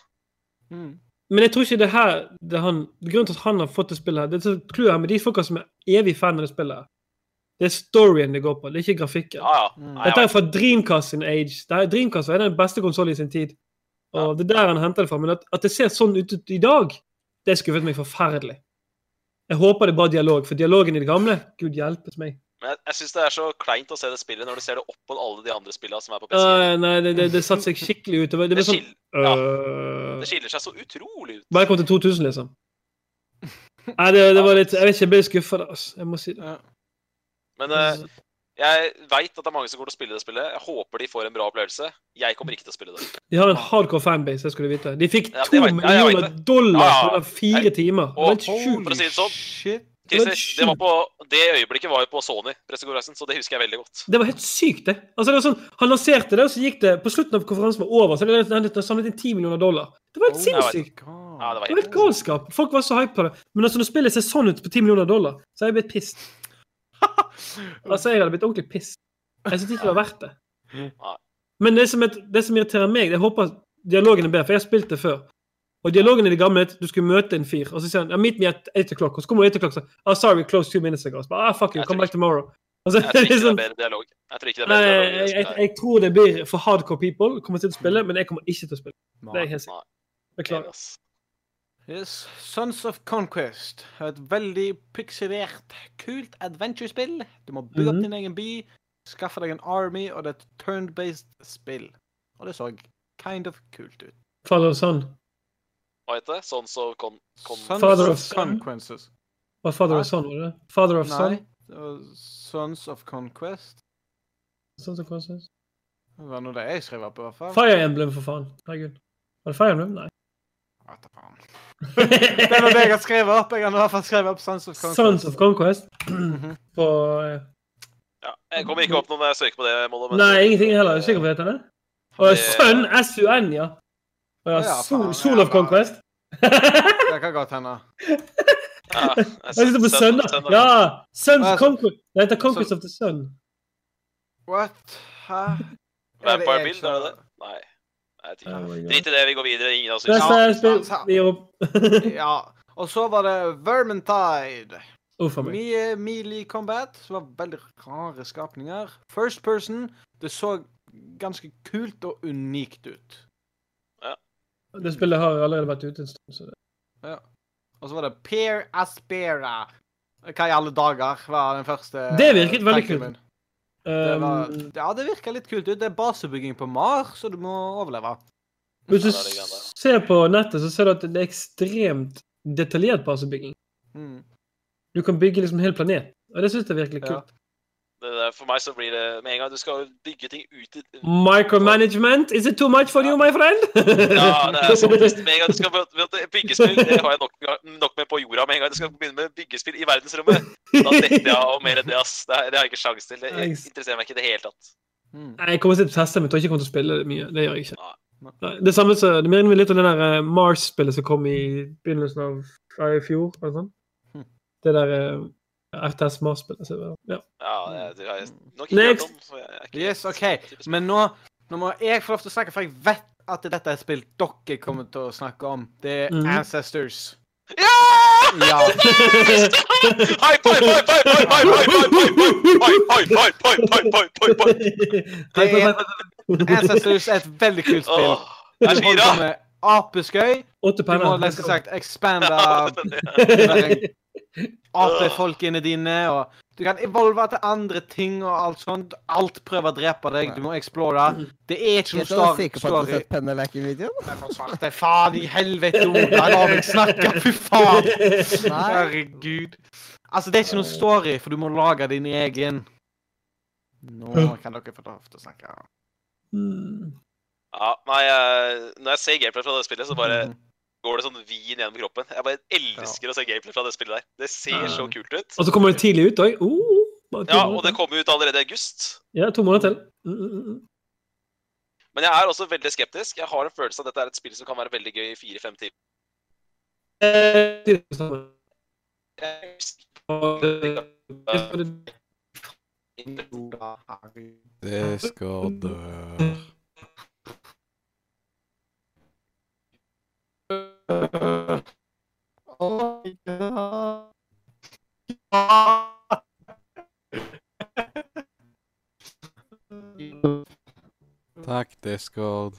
E: Mm.
H: Men jeg tror ikke det her det han, Grunnen til at han har fått det spillet her Det er så clouet her med de folka som er evig fan av det spillet. Det er storyen det går på, det er ikke grafikken.
F: Ah, ja.
E: Mm.
H: Dette er fra Dreamcast sin age. Det er, Dreamcast var den beste konsollen i sin tid. Og det er der han henter det fra. Men at, at det ser sånn ut i dag, det skuffet meg forferdelig. Jeg håper det er bare dialog, for dialogen i det gamle Gud hjelpes meg.
F: Men jeg, jeg syns det er så kleint å se det spillet når du ser det opp mot alle de andre spillene som er på PC.
H: Øh, nei, det, det, det satte seg skikkelig ut. Det, det
F: det,
H: sånn
F: skiller, ja,
H: uh,
F: det skiller seg så utrolig ut.
H: Velkommen til 2000, liksom. Nei, det, det var litt Jeg vet ikke, jeg ble skuffa altså. Jeg må si det.
E: Ja.
F: Men uh, Jeg veit at det er mange som kommer til å spille det spillet. Jeg håper de får en bra opplevelse. Jeg kommer ikke til å spille det.
H: De har en hardcore fanbase, jeg skulle vite. De fikk to
F: vet
H: millioner dollar
F: Ja, ja.
H: på fire timer. Det var helt sjukt.
F: for å si det sånn,
H: sjukt.
F: Det, var på, det øyeblikket var jo på Sony-pressekonferansen, så det husker jeg veldig godt.
H: Det var helt sykt, det. Altså, det var sånn, han lanserte det, og så gikk det På slutten av konferansen var over, så hadde han samlet inn 10 millioner dollar. Det var helt
F: jeg
H: sinnssykt.
F: Ja, det
H: Det
F: var helt
H: galskap. Folk var så hype på det. Men altså, når spillet ser sånn ut på 10 millioner dollar, så har jeg blitt pissed. Altså, jeg hadde blitt ordentlig pissed. Jeg synes ikke det var verdt det. Men det som, er, det som irriterer meg, jeg håper dialogen er bedre, for jeg har spilt det før. Og dialogen i det gamle du skulle møte en fyr, og så sier han ja, 'meet me at 8 o'clock', og så kommer du 8 o'clock og sier oh, 'sorry, we closed two minutes ago'. Så bare, ah, fuck you, come back tomorrow.
F: Jeg tror ikke det er
H: sånn,
F: bedre dialog. Jeg tror ikke det er bedre dialog.
H: jeg, jeg tror det blir for hardcore people kommer til å spille, men jeg kommer ikke til å spille. Det er jeg helt sikker. Beklager.
E: Yes. Sons of Conquest. Et veldig pikselert, kult adventure-spill. Du må bygge
H: Mhm.
E: opp din egen by, skaffe deg en army, og det er et turn-based spill. Og det så kind of kult ut.
H: Of Son.
F: Hva heter det? Sons of Con... con
E: Sons
H: Father
E: of Conquences.
H: Var Father
E: Nei.
H: of Son, var det? Father of Son?
E: Nei, Son? Sons of Conquest.
H: Sons of Conquest.
E: Det var noe det jeg skrev opp, i hvert fall.
H: Fire Emblem, for faen. Herregud. Var det Fire Emblem? Nei.
E: What the faen. Det var det jeg har skrevet opp. Jeg har i hvert fall skrevet opp Sons of Conquest.
H: Sons of Conquest.
E: Mhm.
H: På eh,
F: Ja, jeg kommer ikke opp noe når jeg søker på det. Mollo, men-
H: Nei, ingenting heller. Jeg Er sikker på det? Og
F: Det-
H: Sun, S-U-N, ja. Ja,
E: ja, faen,
H: Sol of. Conquest.
E: Det kan godt hende.
F: Ja,
H: Jeg sitter på da. Ja! Sons of Conquest. Det heter Conquest of the Sun.
E: What? Hæ?
F: Vampire
E: Bill,
F: er det det? Nei.
H: Oh.
F: Drit i det, vi går videre. Ingen av oss
E: Ja.
H: Vi gir opp.
E: Ja. Og så var det Vermintide.
H: Oh.
E: Mye melee combat. Som var veldig rare skapninger. First person. Det så ganske kult og unikt ut.
H: Det spillet har allerede vært ute en stund. Så det.
E: Og så var det Per Aspera. Hva i alle dager var den første
H: Det virket veldig kult.
E: min. Det var,
H: Um,
E: ja, det virka litt kult ut. Det er basebygging på Mars, så du må overleve.
H: hvis du
F: Ja, er
H: ser på nettet, så ser du at det er ekstremt detaljert basebygging.
E: Mm.
H: Du kan bygge liksom en hel planet. Og det syns jeg er virkelig kult.
F: Det der, for meg så blir det med en gang du skal bygge ting ut i
H: Micromanagement, is it too much for you, my friend?
F: Ja, det er sånn. Med en gang du skal byggespill, det har jeg nok, nok med på jorda. Med en gang du skal begynne med byggespill i verdensrommet, da detter jeg av mer enn det, ass. Det, det har jeg ikke sjans til. Det
H: jeg
F: interesserer meg ikke i det hele tatt.
E: Mm.
H: Jeg kommer til å teste, men jeg tror ikke jeg kommer til å spille det mye. Det gjør jeg ikke.
F: Nei.
H: Nei, det samme så, det minner meg litt om det der eh, Mars-spillet som kom i begynnelsen av i fjor. eller sånn.
E: Hm.
H: Det der uh, RTS Mars-spillet. Ja.
F: ja, det har jeg nok ikke hørt om. Ikke
E: yes, OK. Men nå, nå, må jeg få lov til å snakke, for jeg vet at dette er et spill dere kommer til å snakke om. Det er
H: mm.
E: Ancestors.
F: Ja!
E: ja! Ancestors er et veldig kult spill.
F: Det er
E: fire. Apeskøy.
H: Åtte penner.
E: Du må nesten sagt
F: expanda
E: AP-folkene dine, og du kan evolve til andre ting og alt sånt. Alt prøver å drepe deg. Du må explore. Det er ikke noe
A: story. Jeg
E: er
A: sikker på at du har sett penneleken-videoen.
E: For svarte faen i helvete, Oda! La meg snakke, fy faen. Herregud. Altså, det er ikke noe story, for du må lage din egen. Nå kan dere få lov til å snakke.
H: Mm.
F: Ja, nei, når jeg ser gameplay fra det spillet, så bare
E: Mhm.
F: Går det sånn vin gjennom kroppen. Jeg bare elsker å se gameplay fra det spillet der. Det ser så kult ut.
H: Og så kommer det tidlig ut òg. Uh,
F: Ja, og det kommer ut allerede i august.
H: Ja, to måneder til. Mm, mm, mm.
F: Men jeg er også veldig skeptisk. Jeg har en følelse av at dette er et spill som kan være veldig gøy i fire-fem timer.
H: Eh, det skal det
B: Uh,
A: oh my god.
B: Tak, Discord.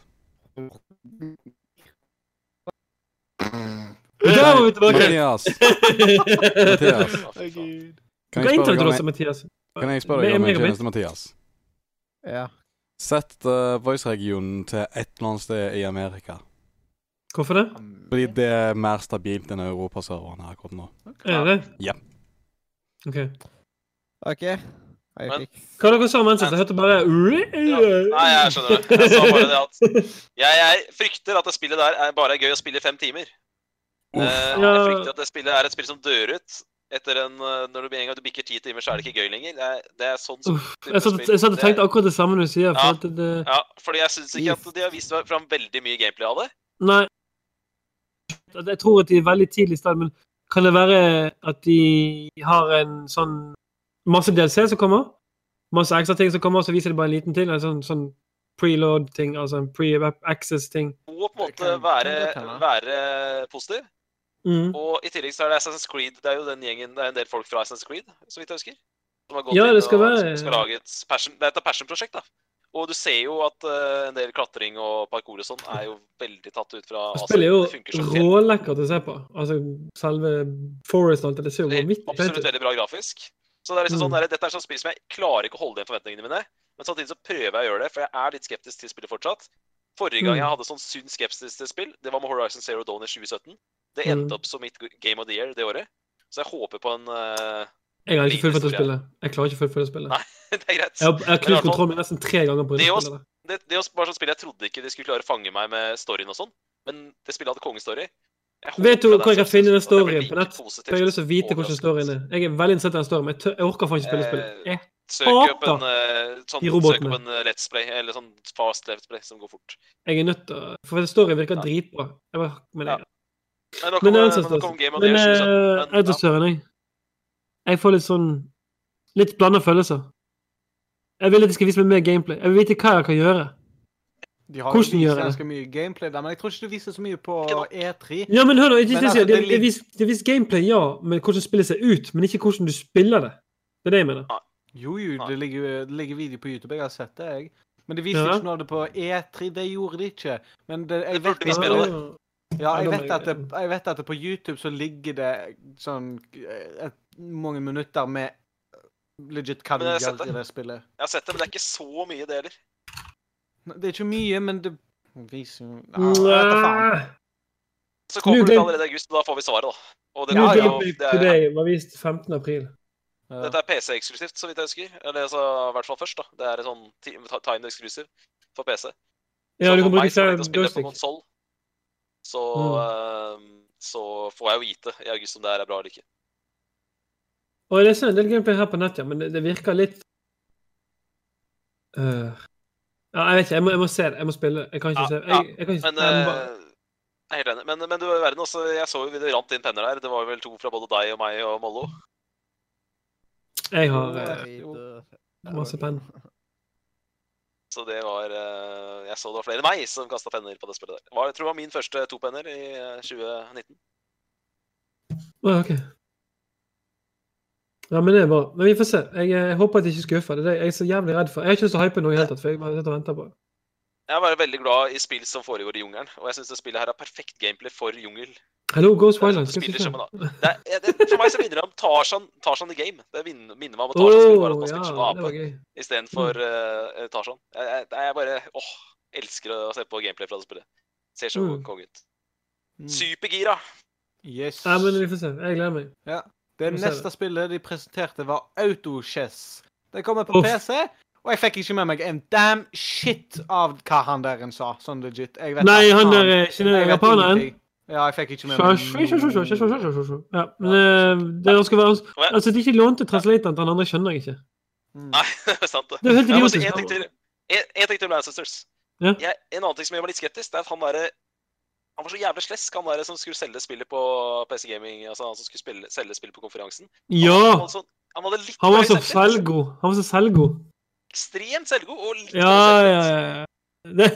H: Udało mi
B: to Mattias!
E: Mattias.
B: Kan
H: Gå
B: jeg inn
H: til
B: kan jeg spørre deg om en Mathias?
A: Ja.
B: Sett voice-regionen til et eller annet i e Amerika.
H: Hvorfor det?
B: Fordi det er mer stabilt enn europaserveren her akkurat nå.
H: Er det det?
B: Ja.
H: OK.
A: OK.
F: Men-
H: Hva dere sa mens? Jeg hørte bare
F: Ja. Nei, jeg skjønner det. Jeg sa bare det at jeg, jeg frykter at det spillet der er bare er gøy å spille i fem timer. Uh, jeg frykter at det spillet er et spill som dør ut etter en eh, Når du en gang du bikker ti timer, så er det ikke gøy lenger. Det er, det er sånn som
H: Uff, Jeg hadde tenkt akkurat det samme du sier. For
F: Ja.
H: det,
F: Ja, fordi jeg syns ikke at de har vist fram veldig mye gameplay av det.
H: Nei. At Jeg tror at de er veldig tidlig i stad, men kan det være at de har en sånn masse DLC som kommer? Masse ekstra ting som kommer, og så viser de bare en liten til? En sånn, sånn preload-ting, altså en pre-access-ting?
F: Må på en måte være,
E: være.
F: positiv.
H: Mm.
F: Og i tillegg så er det Assassin's Creed. Det er jo den gjengen, det er en del folk fra Assassin's Creed, så vidt jeg husker. Som har gått
H: Ja,
F: inn
H: det skal
F: og
H: være-
F: skal lage et passion, Det er et passion-prosjekt, da. Og du ser jo at uh, en del klatring og parkour og sånn er jo veldig tatt ut fra
H: Asia. Spillet er jo rålekkert å se på. Altså, selve Forest og alt det, ser jo vanvittig fett
F: Absolutt veldig bra grafisk. Så det er liksom
H: Mm.
F: sånn der, Dette er sånn spill som jeg klarer ikke å holde igjen forventningene mine. Men samtidig så prøver jeg å gjøre det, for jeg er litt skeptisk til spillet fortsatt. Forrige gang
H: Mm.
F: jeg hadde sånn sunn skepsis til spill, det var med Horizon Zero Dawn i 2017. Det
H: Mm.
F: endte opp som mitt Game of the Year det året. Så jeg håper på en eh,
H: Jeg har ikke fullført det spillet. Jeg klarer ikke å fullføre det spillet.
F: Nei, det er greit.
H: Jeg har, jeg har knust kontrollen min nesten tre ganger på det
F: Det
H: spillet. Også,
F: Det, det var sånn spill jeg trodde ikke de skulle klare å fange meg med storyen og sånn. Men det spillet hadde kongestory.
H: Vet du hvor jeg kan finne den
F: jeg
H: storyen på nett? jeg har lyst til å vite hvordan storyen er. Jeg er veldig interessert i den storyen, men jeg, jeg orker faen ikke spille spillet.
F: Eh,
H: Jeg,
F: Søk opp
H: hater
F: en, robotene. sånn, søk opp en eh, Let's Play, eller sånn fast Let's Play som går fort.
H: jeg er nødt til å For storyen virker
F: Ja.
H: dritbra. Jeg bare, men
F: Ja.
H: jeg,
F: Men nå
H: det
F: kom,
H: er
F: men nå kom Game of the
H: Men
F: jeg, 2017.
H: eh,
F: Men, ja.
H: autosøren, jeg. Jeg får litt sånn Litt blanda følelser. Jeg vil at de skal vise meg mer gameplay. Jeg vil vite hva jeg kan gjøre.
E: De har
H: Hvordan gjør jeg det?
E: ganske mye gameplay der, men jeg tror ikke du viser så mye på E3.
H: Ja, men hør nå, det
E: det lig-
H: vis, de viser gameplay, ja, men hvordan spillet ser ut, men ikke hvordan du spiller det. Det er det jeg mener.
E: Jo, jo, det ligger, det ligger video på YouTube. Jeg har sett det, jeg. Men de viser
H: Ja.
E: ikke noe av det på E3. Det gjorde de ikke. Men det, jeg vet
F: det.
E: Ja, jeg vet, at det,
H: jeg-
E: jeg vet at det på YouTube så ligger det sånn eh, et, mange minutter med legit hva du gjør i
F: det.
E: spillet.
F: Jeg har sett det, men det er ikke så mye det heller.
E: Det er ikke mye, men det viser jo ja.
H: Nei.
F: Så kommer det allerede i august, og da får vi svaret, da. Og det ja,
H: ja.
F: det er,
H: Today var vist 15. april.
E: Ja.
F: Dette er PC-eksklusivt, så vidt jeg husker. Eller så, i hvert fall først, da. Det er en sånn ti- time exclusive for PC.
H: Ja,
F: så
H: du
F: for
H: kan bruke joystick.
F: så,
H: Mm.
F: eh, så får jeg jo vite i august om det her er bra eller ikke.
H: Og er så en del gameplay her på nett, ja, men det, det virker litt Øh. Ja, jeg vet ikke. Jeg må, jeg må se det. Jeg må spille. Jeg kan ikke
F: Ja,
H: se jeg, jeg kan ikke
F: Men
H: jeg må
F: eh,
H: bare-
F: jeg er helt enig. Men, men du er verden også, jeg så jo det rant inn penner der. Det var vel to fra både deg og meg og Mollo.
H: Jeg har eh, masse penn.
F: Så det var eh, Jeg så det var flere enn meg som kasta penner på det spillet der. Var, jeg tror det var min første to penner i eh, 2019.
H: Å, OK. Ja, men det er bra. Men vi får se. Jeg, jeg håper at de ikke skuffer. Det er det jeg er så jævlig redd for. Jeg har ikke lyst til å hype noe i det hele tatt, for jeg bare sitter og venter på det.
F: Jeg er bare veldig glad i spill som foregår i jungelen, og jeg syns det spillet her er perfekt gameplay for jungel.
H: Hallo, Ghost
F: Det er
H: Wildlands.
F: spiller
H: jeg
F: Det er, for meg så minner det om Tarzan, Tarzan the Game. Det minner, minner meg om et Tarzan-spill, bare at man
H: ja,
F: spiller som ape istedenfor uh, Tarzan. Jeg, jeg, jeg bare åh, elsker å se på gameplay fra det spillet. Ser så
H: Mm.
F: konge ut.
E: Mm.
F: Supergira!
E: Yes.
H: Ja, men vi får se. Jeg gleder meg.
E: Det neste spillet de presenterte, var Autochess. Det kommer på
H: Uff.
E: PC. Og jeg fikk ikke med meg en damn shit av hva han der sa. sånn legit.
H: Nei, han der eh,
E: er
H: japaneren?
E: Ja, jeg fikk ikke med meg
H: ja, men eh, det, det skal være Altså, de ikke lånte translatoren til han andre, skjønner jeg ikke.
E: Mm.
F: Nei, det er sant, det.
H: Det er helt idiotisk.
F: En ting til med En annen ting som gjør meg litt skeptisk, det er at han derre han var så jævlig slesk, han der som skulle selge spillet på PC Gaming. Altså han som skulle spille, selge spillet på konferansen. Han,
H: Ja!
F: han hadde litt
H: Han var så selvgod. Han var så selvgod.
F: Ekstremt selvgod og litt
H: Ja, ja, ja. Det,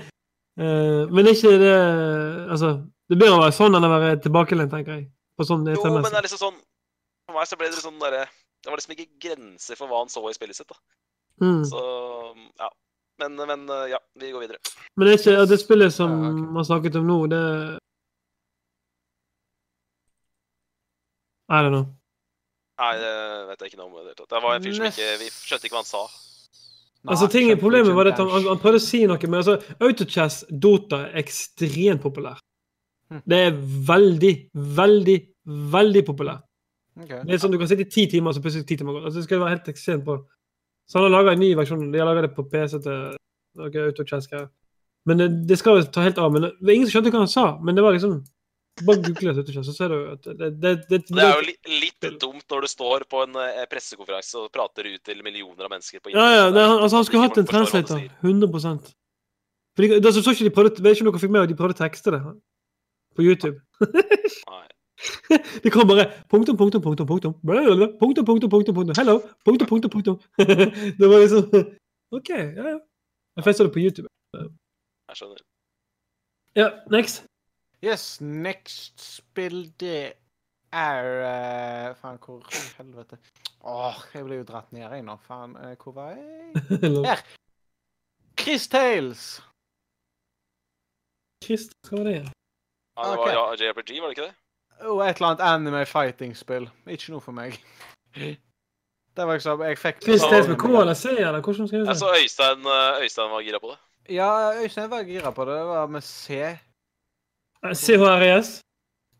H: eh, men ikke det Altså, det bør være sånn enn å være tilbakelent, tenker jeg. På sånn
F: Jo, men det er liksom sånn For meg så ble det litt sånn derre Det var liksom ikke grenser for hva han så i spillet sitt, da.
H: Mm.
F: Så ja. Men, men ja, vi går videre.
H: Men det er ikke det spillet som
E: Ja, okay.
H: man snakket om nå, det I don't know.
F: Nei, det vet jeg ikke noe om det. Det var en fyr som ikke Vi skjønte ikke hva han sa.
E: Nei,
H: Altså, ting,
E: skjønte
H: Problemet var at han, han, han prøvde å si noe men altså, Autochess, Dota, er ekstremt populær.
E: Hm.
H: Det er veldig, veldig, veldig populært.
E: Okay.
H: Det er sånn Du kan sitte i ti timer, så plutselig ti timer går. Altså, det skal være helt ekstremt bra. Så han har laga en ny versjon. De har laga det på PC til noe autochess-greier. Men det, det skal jo ta helt av. Men det var ingen som skjønte hva han sa. Men det var liksom Bare google autochess, så ser du at det, det, det,
F: Det er jo li litt dumt når du står på en eh, pressekonferanse og prater ut til millioner av mennesker på
H: Ja, ja,
F: internett.
H: nei, han, altså, han skulle hatt en translator. 100 For de, det, så, så ikke de prøvde, vet ikke om dere fikk med at de prøvde å tekste det på YouTube.
F: Nei.
H: Det kom bare punktum, punktum, punktum, punktum. Punktum, punktum, punktum, punktum. Hello. Punktum, punktum, punktum. Det var liksom OK, ja, ja. Jeg festa det på YouTube.
F: Jeg skjønner.
H: Ja, next.
E: Yes, next spill, det er uh, Faen, hvor i helvete Åh, jeg ble jo dratt ned, jeg nå. Faen, uh, hvor var jeg? Her! Chris Tales!
H: Chris, hva var det?
F: Ja, det var ja, JRPG, var det ikke det?
E: Og et eller annet anime fighting-spill. Ikke noe for meg. Det var liksom Jeg fikk
H: Chris Tales med K eller C, eller hvordan skal
F: Jeg
H: jeg
F: så? Øystein, eh, Øystein var gira på det.
E: Ja, Øystein var gira på det. Det var med C.
H: CHRES?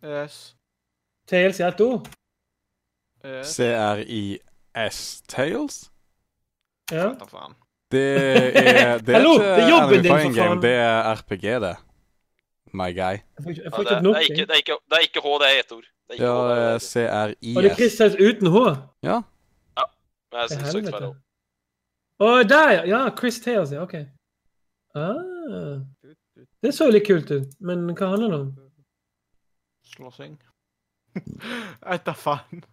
E: Yes.
H: Tales i ett ord?
E: yes.
B: C-R-I-S Tales?
H: Ja.
B: Det er Det er
H: Hallo,
B: ikke
H: det er jobben
B: anime
H: din, for faen.
B: det er RPG, det. My guy.
H: Jeg får ikke, jeg får
F: det,
H: ikke
F: det,
H: nok.
F: er ikke, det, er ikke, det er ikke H, det er ett ord. Det er
B: Ja,
F: H,
B: C-R-I-S.
H: Og det er Chris Tales uten H?
B: Ja.
F: men jeg
H: Til
F: søkt være feil
H: helvete. Å, der, ja. Ja, Chris Tales, ja. OK. Ah. Det så jo litt kult ut, men hva handler det om?
E: Slåssing. Vet da faen.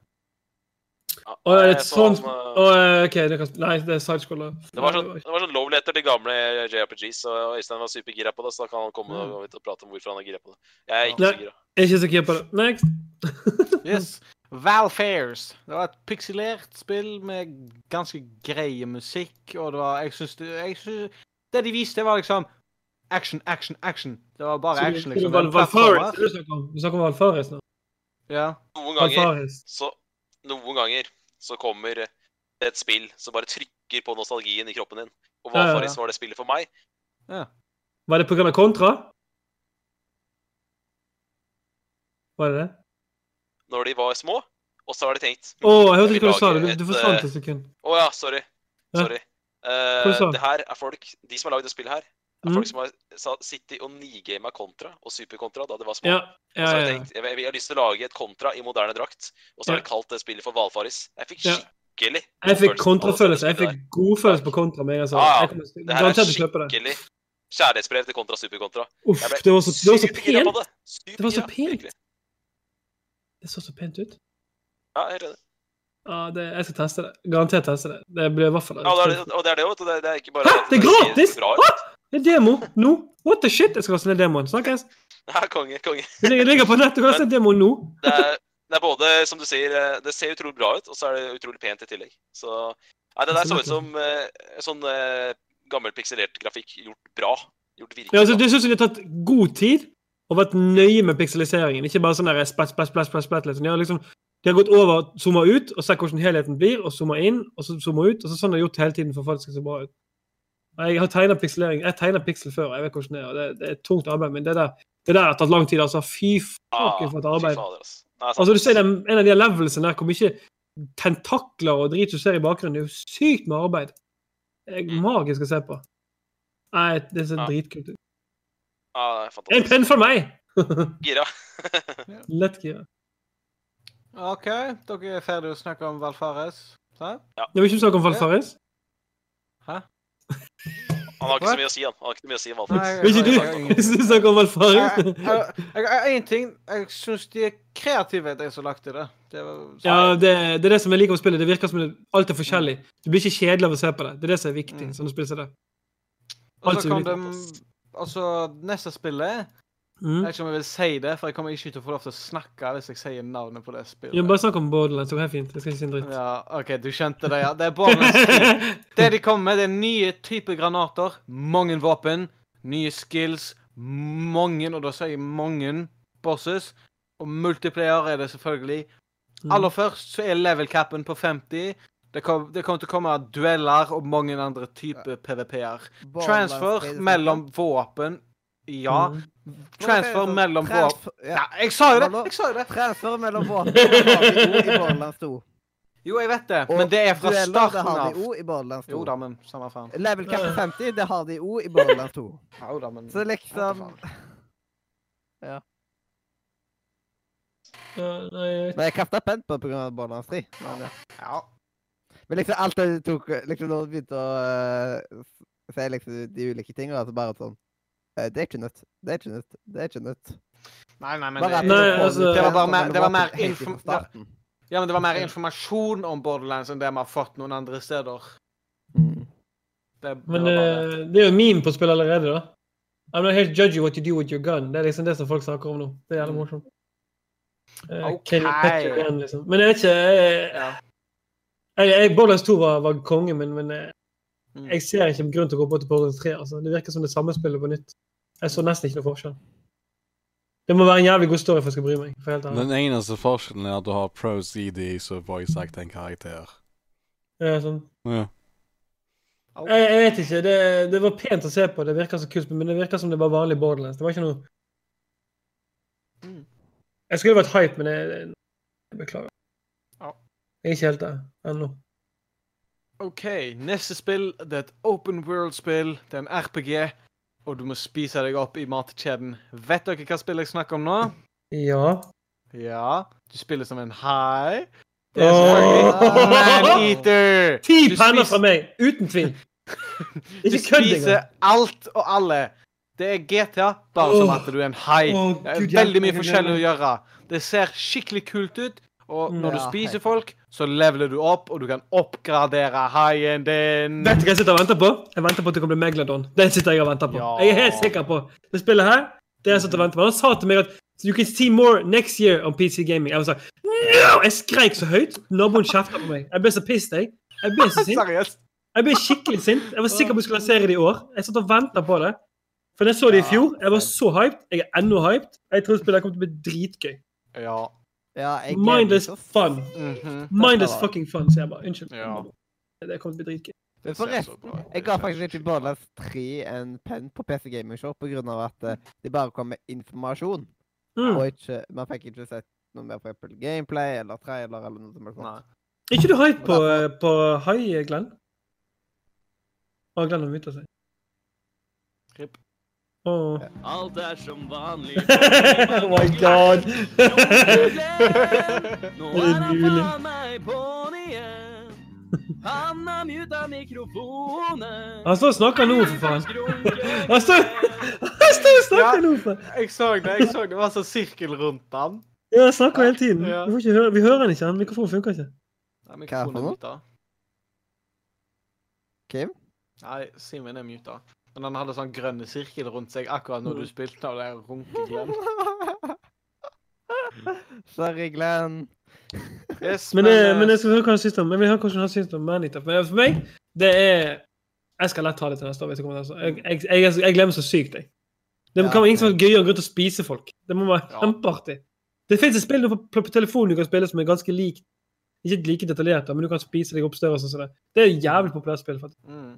F: Ja,
H: Å, er det et sånt
F: han,
H: Å,
F: eh,
H: OK, det kan Nei, det er sidescroller.
F: det var sånn, det var sånn letter til gamle JRPGs, og Øystein var supergira på det, så da kan han komme og, og prate om hvorfor han er gira på det. Jeg er ikke
H: Nei.
F: så gira.
H: Jeg er ikke så keen på det. Next.
E: Yes. Valfairs. Det var et pikselert spill med ganske greie musikk, og det var Jeg syns det jeg synes, Det de viste, var liksom action, action, action. Det var bare action, liksom.
H: Val Valfaris, du snakker om? Du snakker om Valfaris nå?
E: Ja.
F: Noen ganger,
H: Valfaris.
F: så, noen ganger så kommer det et spill som bare trykker på nostalgien i kroppen din. Og
H: Ja, ja, ja.
F: Var det spillet for meg.
H: Var det pga. kontra? Var det det?
F: når de var små. Og så har de tenkt
H: Å, jeg hørte ikke hva du sa. Du, du forsvant
F: eh,
H: et sekund.
F: Å ja, sorry.
H: Ja.
F: Sorry.
H: Hva sa du?
F: det her er folk De som har lagd det spillet her, er
H: Mhm.
F: folk som har sittet og nigama Kontra og Superkontra da det var små.
H: Ja, ja, ja.
F: de tenkt jeg, jeg har lyst til å lage et Kontra i moderne drakt. Og så har de kalt det spillet for Valfaris. Jeg fikk skikkelig
H: Jeg fikk kontrafølelse. Jeg fikk god følelse på kontra Meg, altså.
F: Ja, ja.
H: Jeg kommer
F: Det her er
H: det.
F: skikkelig kjærlighetsbrev til Kontra Superkontra.
H: Uff,
F: Jeg
H: det var så, det var så pent.
F: det.
H: Det var så pent. Det så så pent ut.
F: Ja, helt enig.
H: Ja, det, jeg skal teste det. Garantert teste det. Det blir i hvert fall
F: Ja, det er, og det er det, vet du. Det, det er ikke bare
H: Hæ? Det er gratis?
F: Bra?
H: Det er demo nå? What the shit? Jeg skal laste ned demoen. Snakkes.
F: Ja, konge, konge.
H: Det ligger- på nettet. Ned demoen nå.
F: Det er, det er både, som du sier, eh, det ser utrolig bra ut, og så er det utrolig pent i tillegg. Så Nei, det der så ut som uh, sånn uh, gammel pikselert grafikk gjort bra. Gjort virkelig
H: Ja, altså,
F: du
H: det jeg de har tatt god tid og vært nøye med pikseliseringen. Ikke bare sånn der splatt, splatt, splatt, splatt, splatt liksom. De har liksom de har gått over, zooma ut og sett hvordan helheten blir, og zooma inn, og så zooma ut. og så Sånn har gjort hele tiden for at folk skal se bra ut. Jeg har tegnet pikselering. Jeg tegna piksel før, jeg vet hvordan det er. og Det, det er et tungt arbeid, men det der, det der har tatt lang tid. altså. Fy faen for et
F: Ah,
H: arbeid.
F: altså.
H: Du ser den, En av de levelsene der hvor mye tentakler og drit du ser i bakgrunnen. Det er jo sykt med arbeid. Det er magisk å se på. Nei, det ser
F: Ja.
H: dritkult ut.
F: Ja, det er
H: En
F: fantastisk.
H: penn for meg!
F: Gira.
H: Lett gira.
E: OK, dere er ferdige å snakke om Valfares? Sant?
H: Jeg vil ikke snakke om Valfares?
E: Hæ?
F: Han har ikke så mye å si, han. Han har ikke så mye å si om Valfaris.
H: Ikke du snakker om Valfaris?
E: Jeg- jeg- jeg- jeg- En ting Jeg syns de er kreative, de som lagde det. det var,
H: Ja, det, det er det som jeg liker med spillet. Det virker som det, alt er forskjellig. Du blir ikke kjedelig av å se på det. Det er det som er viktig.
E: Mm.
H: å spille seg det.
E: Og
H: alt
E: så
H: kan
E: de, Altså, neste spillet Jeg
H: Mm.
E: vet ikke om jeg vil si det, for jeg kommer ikke til å få lov til å snakke hvis jeg sier navnet på det spillet.
H: Ja, bare snakk om Borderlands. Det går helt fint. Jeg skal ikke si en dritt.
E: Ja, OK, du skjønte det, ja. Det er Borderlands Det de kommer med, det er nye typer granater, mange våpen, nye skills, mange, og da sier jeg mange bosses, og multiplayer er det selvfølgelig.
H: Mm.
E: Aller først så er level capen på 50. Det, kom, det kommer til å komme dueller og mange andre typer PVP-er. Transfer mellom våpen Ja.
H: Mm.
E: Transfer mellom vår
A: Transfer, ja.
E: Ja, jeg sa jo det! Jeg sa jo det.
A: Transfer mellom det har jo i Borderlands 2.
E: Jo, jeg vet det,
A: Og
E: men det er fra
A: dueller, det
E: starten
A: har
E: av.
A: de jo i Borderlands 2.
E: Jo da, men samme faen.
A: Level cap 50, det har de òg i Borderlands 2.
E: Jo da, men
A: Så liksom
H: Ja,
A: Men jeg kasta pent på pga. Borderlands 3. Men, ja.
E: Ja.
A: men liksom alt det tok liksom Når du begynte å uh, si liksom de ulike tingene, så bare sånn Det er ikke nytt. Det er ikke nytt. Det er ikke nytt.
E: Nei, nei, men det,
H: Nei, altså-
E: Det var bare mer- det var mer
A: informasjon
E: inform- ja, men det var mer informasjon om Borderlands enn det vi har fått noen andre steder.
A: Mm.
E: Det, det
H: Men
E: bare
H: eh,
E: det.
H: det er jo meme på spill allerede, da. I'm not here to judge you what you do with your gun. Det er liksom det som folk snakker om nå. Det er jævlig morsomt. Okay.
E: Ok.
H: Kenny liksom. Men jeg vet ikke jeg,
E: Ja.
H: jeg, jeg, Borderlands 2 var, var konge, men, men eh,
E: Mm.
H: jeg ser ikke grunn til å gå på til Borderlands 3. Altså. Det virker som det samme spillet på nytt. Jeg så nesten ikke noe forskjell. Det må være en jævlig god story for jeg skal bry meg. For helt ærlig.
B: Den eneste forskjellen er at du har pro CD som voice act en karakter.
H: Ja, sånn.
B: Ja.
H: Jeg, jeg vet ikke. Det, det var pent å se på. Det virker så kult, men det virker som det var vanlig Borderlands. Det var ikke noe
E: Mm.
H: Jeg skulle vært hype, men jeg, jeg beklager. Jeg er ikke helt der ennå.
E: OK, neste spill det er et open world-spill. Det er en RPG, og du må spise deg opp i matkjeden. Vet dere hva spillet jeg snakker om nå?
H: Ja.
E: Ja. Du spiller som en hai. Det er selvfølgelig Man-eater.
H: Ti penner fra meg! Uten tvil.
E: Du spiser alt og alle. Det er GTA, bare som at du er en hai. Det er veldig mye forskjellig å gjøre. Det ser skikkelig kult ut. Og når du spiser folk, så leveler du opp, og du kan oppgradere haien din.
H: Vet du hva jeg sitter og venter på? Jeg venter på at det kan bli Megalodon. Den sitter jeg og venter på.
E: Ja.
H: Jeg er helt sikker på det spillet her. Det er jeg sitter og venter på. Han sa til meg at You can see more next year on PC Gaming. Jeg var sånn no! Jeg skreik så høyt. Naboen kjefta på meg. Jeg ble så pissed, jeg. Jeg ble så sint.
E: Seriøst.
H: Jeg ble skikkelig sint. Jeg var sikker på at vi skulle lansere det i år. Jeg satt og venta på det. For jeg så det i fjor. Jeg var så hyped. Jeg er ennå hyped. Jeg tror spillet kommer til å bli dritgøy.
E: Ja.
A: Ja, jeg
H: Mindless
A: fun.
H: fun.
E: -hmm.
H: Mindless fucking fun, sier jeg bare. Unnskyld.
E: Ja.
H: Det kommer til å bli dritgøy.
E: Det
A: For
E: ser så
A: resten,
E: bra ut.
A: jeg ga faktisk ikke Borderlands 3 en penn på PC Gaming Show på grunn av at det de bare kom med informasjon.
H: Mm.
A: Og ikke, man fikk ikke sett noe mer for eksempel gameplay eller trailer eller noe helst.
E: Nei.
A: sånt.
H: Er ikke du hype på,
A: Og
H: på High, Glenn? Å, Glenn har å seg.
E: Rip.
H: Åh.
D: Alt er som vanlig.
H: oh my god!
D: Nå
H: er
D: han faen meg på'n igjen. Han har muta mikrofonen.
H: Han står og snakker nå, for faen. Han står og snakker nå, for
E: Jeg så det. jeg så Det var sånn sirkel rundt han.
H: Ja, han snakker hele tiden. Vi, får ikke høre, vi hører han ikke. han Mikrofonen funker ikke.
E: Nei,
A: Hva er det
E: mikrofonen
A: for
E: er
A: noe?
E: muta.
A: Kim?
E: Nei, Simen er muta. Men han hadde sånn grønne sirkel rundt seg akkurat når du spilte, og det runket igjen.
A: Sorry, Glenn.
E: Yes,
H: Men, men,
E: eh,
H: men jeg skal høre hva han syns om Jeg vil høre hva han syns om Manita. For for meg, det er Jeg skal lett ta det til neste år. jeg til. Jeg, jeg, jeg, jeg, jeg glemmer så sykt, jeg. Det
A: Ja,
H: kan være ingen som er gøyere enn å gå ut spise folk. Det må være
E: Ja.
H: kjempeartig. Det fins et spill nå på, på, på telefonen du kan spille som er ganske likt. Ikke like detaljert, men du kan spise deg opp større. og sånn som det. Det er et jævlig populært spill, faktisk.
E: mm.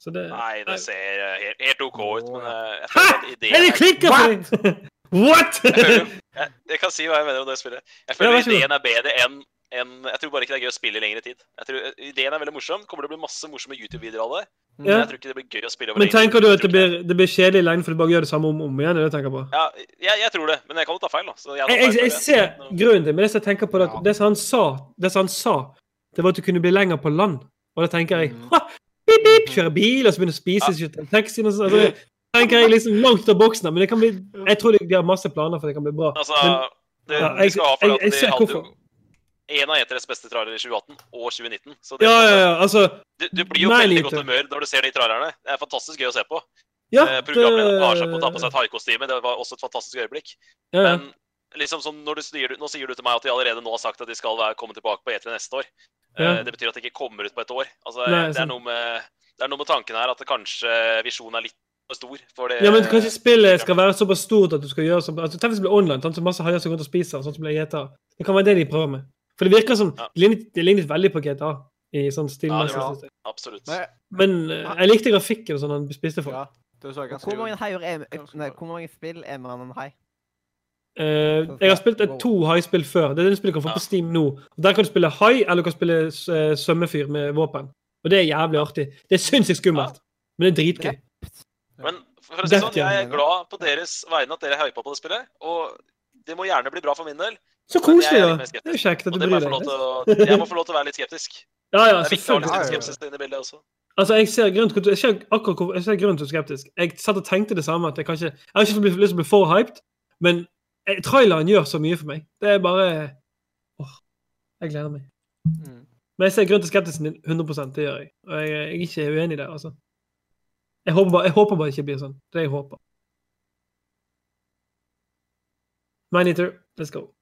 H: Så det
F: Nei, det ser eh, helt, helt OK ut, men eh, jeg føler at ideen
H: Er det klikka for! What?!
F: Jeg, føler- jeg, jeg kan si hva jeg mener om det spillet. Jeg føler
H: Ja,
F: ideen er bedre enn en, Jeg tror bare ikke det er gøy å spille i lengre tid. Jeg tror eh, Ideen er veldig morsom. Kommer til å bli masse morsomme YouTube-videoer av det. Men
H: Ja.
F: jeg tror ikke det blir gøy å spille over
H: Men tenker du at det blir, det blir kjedelig lenge for du bare gjør det samme om og om igjen? jeg på?
F: Ja, jeg, jeg tror det, men jeg kan jo ta feil, da. Så jeg,
H: Jeg,
F: feil
H: jeg ser grunnen til men det jeg tenker på det,
E: Ja.
H: at det som han sa, det som han sa, det var at du kunne bli lenger på land. Og da tenker jeg
E: Mm.
H: Ha, bip, kjører bil og så begynner å spise ja. taxien og sånn. Altså, tenker jeg liksom langt ut av boksen. Men det kan bli, jeg tror de, de har masse planer for at det kan bli bra.
F: Altså,
H: Men,
F: det,
H: Ja,
F: de
H: jeg-
F: skal ha for
H: jeg-
F: at
H: jeg
F: de hadde
H: hvorfor.
F: jo en av E3s beste trailere i 2018 og 2019. Så det,
H: ja, ja, ja, altså
F: Du, du blir jo
H: Nei,
F: veldig godt humør når du ser de trailerne. Det er fantastisk gøy å se på.
H: ja,
F: Eh, Programlederen har seg på å ta på seg et haikostyme. Det var også et fantastisk øyeblikk.
H: ja, ja.
F: Men liksom sånn, når du sier, nå sier du til meg at de allerede nå har sagt at de skal være, komme tilbake på E3 neste år.
H: Ja.
F: Eh, Det betyr at det ikke kommer ut på et år. Altså,
H: Nei,
F: det, er noe med, det er noe med tanken her at kanskje visjonen er litt for stor. For det,
H: Ja, men kanskje spillet skal være såpass stort at du skal gjøre sånn altså, Tenk hvis det blir online, sånn som masse haier som går rundt og spiser, sånn som blir GTA. Det kan være det de prøver med. For det virker som
F: Ja.
H: Det lignet, det lignet veldig på GTA i sånn
F: Ja,
H: stilmessig.
F: det
E: gjorde.
F: Absolutt.
H: Men eh, jeg likte grafikken og sånn han spiste for.
E: ja. Det så ganske
A: Hvor mange, haier er, nei, hvor mange spill er man en hai?
H: Eh, jeg har spilt et to haispill før. Det er det spillet du kan få på Steam nå. Og Der kan du spille hai, eller du kan spille eh, svømmefyr med våpen. Og det er jævlig artig. Det er sinnssykt skummelt, men det er dritgøy.
F: Men for å si sånn, jeg er glad på deres vegne at dere er hypa på det spillet. Og det må gjerne bli bra for min del.
H: Så koselig, da. Det er jo kjekt at du bryr deg.
F: jeg må få lov til å være litt skeptisk.
H: Ja, ja,
F: Det er viktig å ha litt
H: selvfølgelig.
F: skepsis inn i bildet også.
H: Altså, jeg ser til, jeg ser akkurat jeg ser å være skeptisk. Jeg satt og tenkte det samme. at Jeg kanskje, jeg har ikke lyst til å bli for hyped, men traileren gjør så mye for meg. Det er bare åh, Jeg gleder meg.
E: Mm.
H: Men jeg ser grunn til skeptisen din 100 det gjør jeg. Og jeg, jeg er ikke uenig der, altså. Jeg håper bare, jeg håper bare ikke det blir sånn. Det er det jeg håper. Mineater, let's go.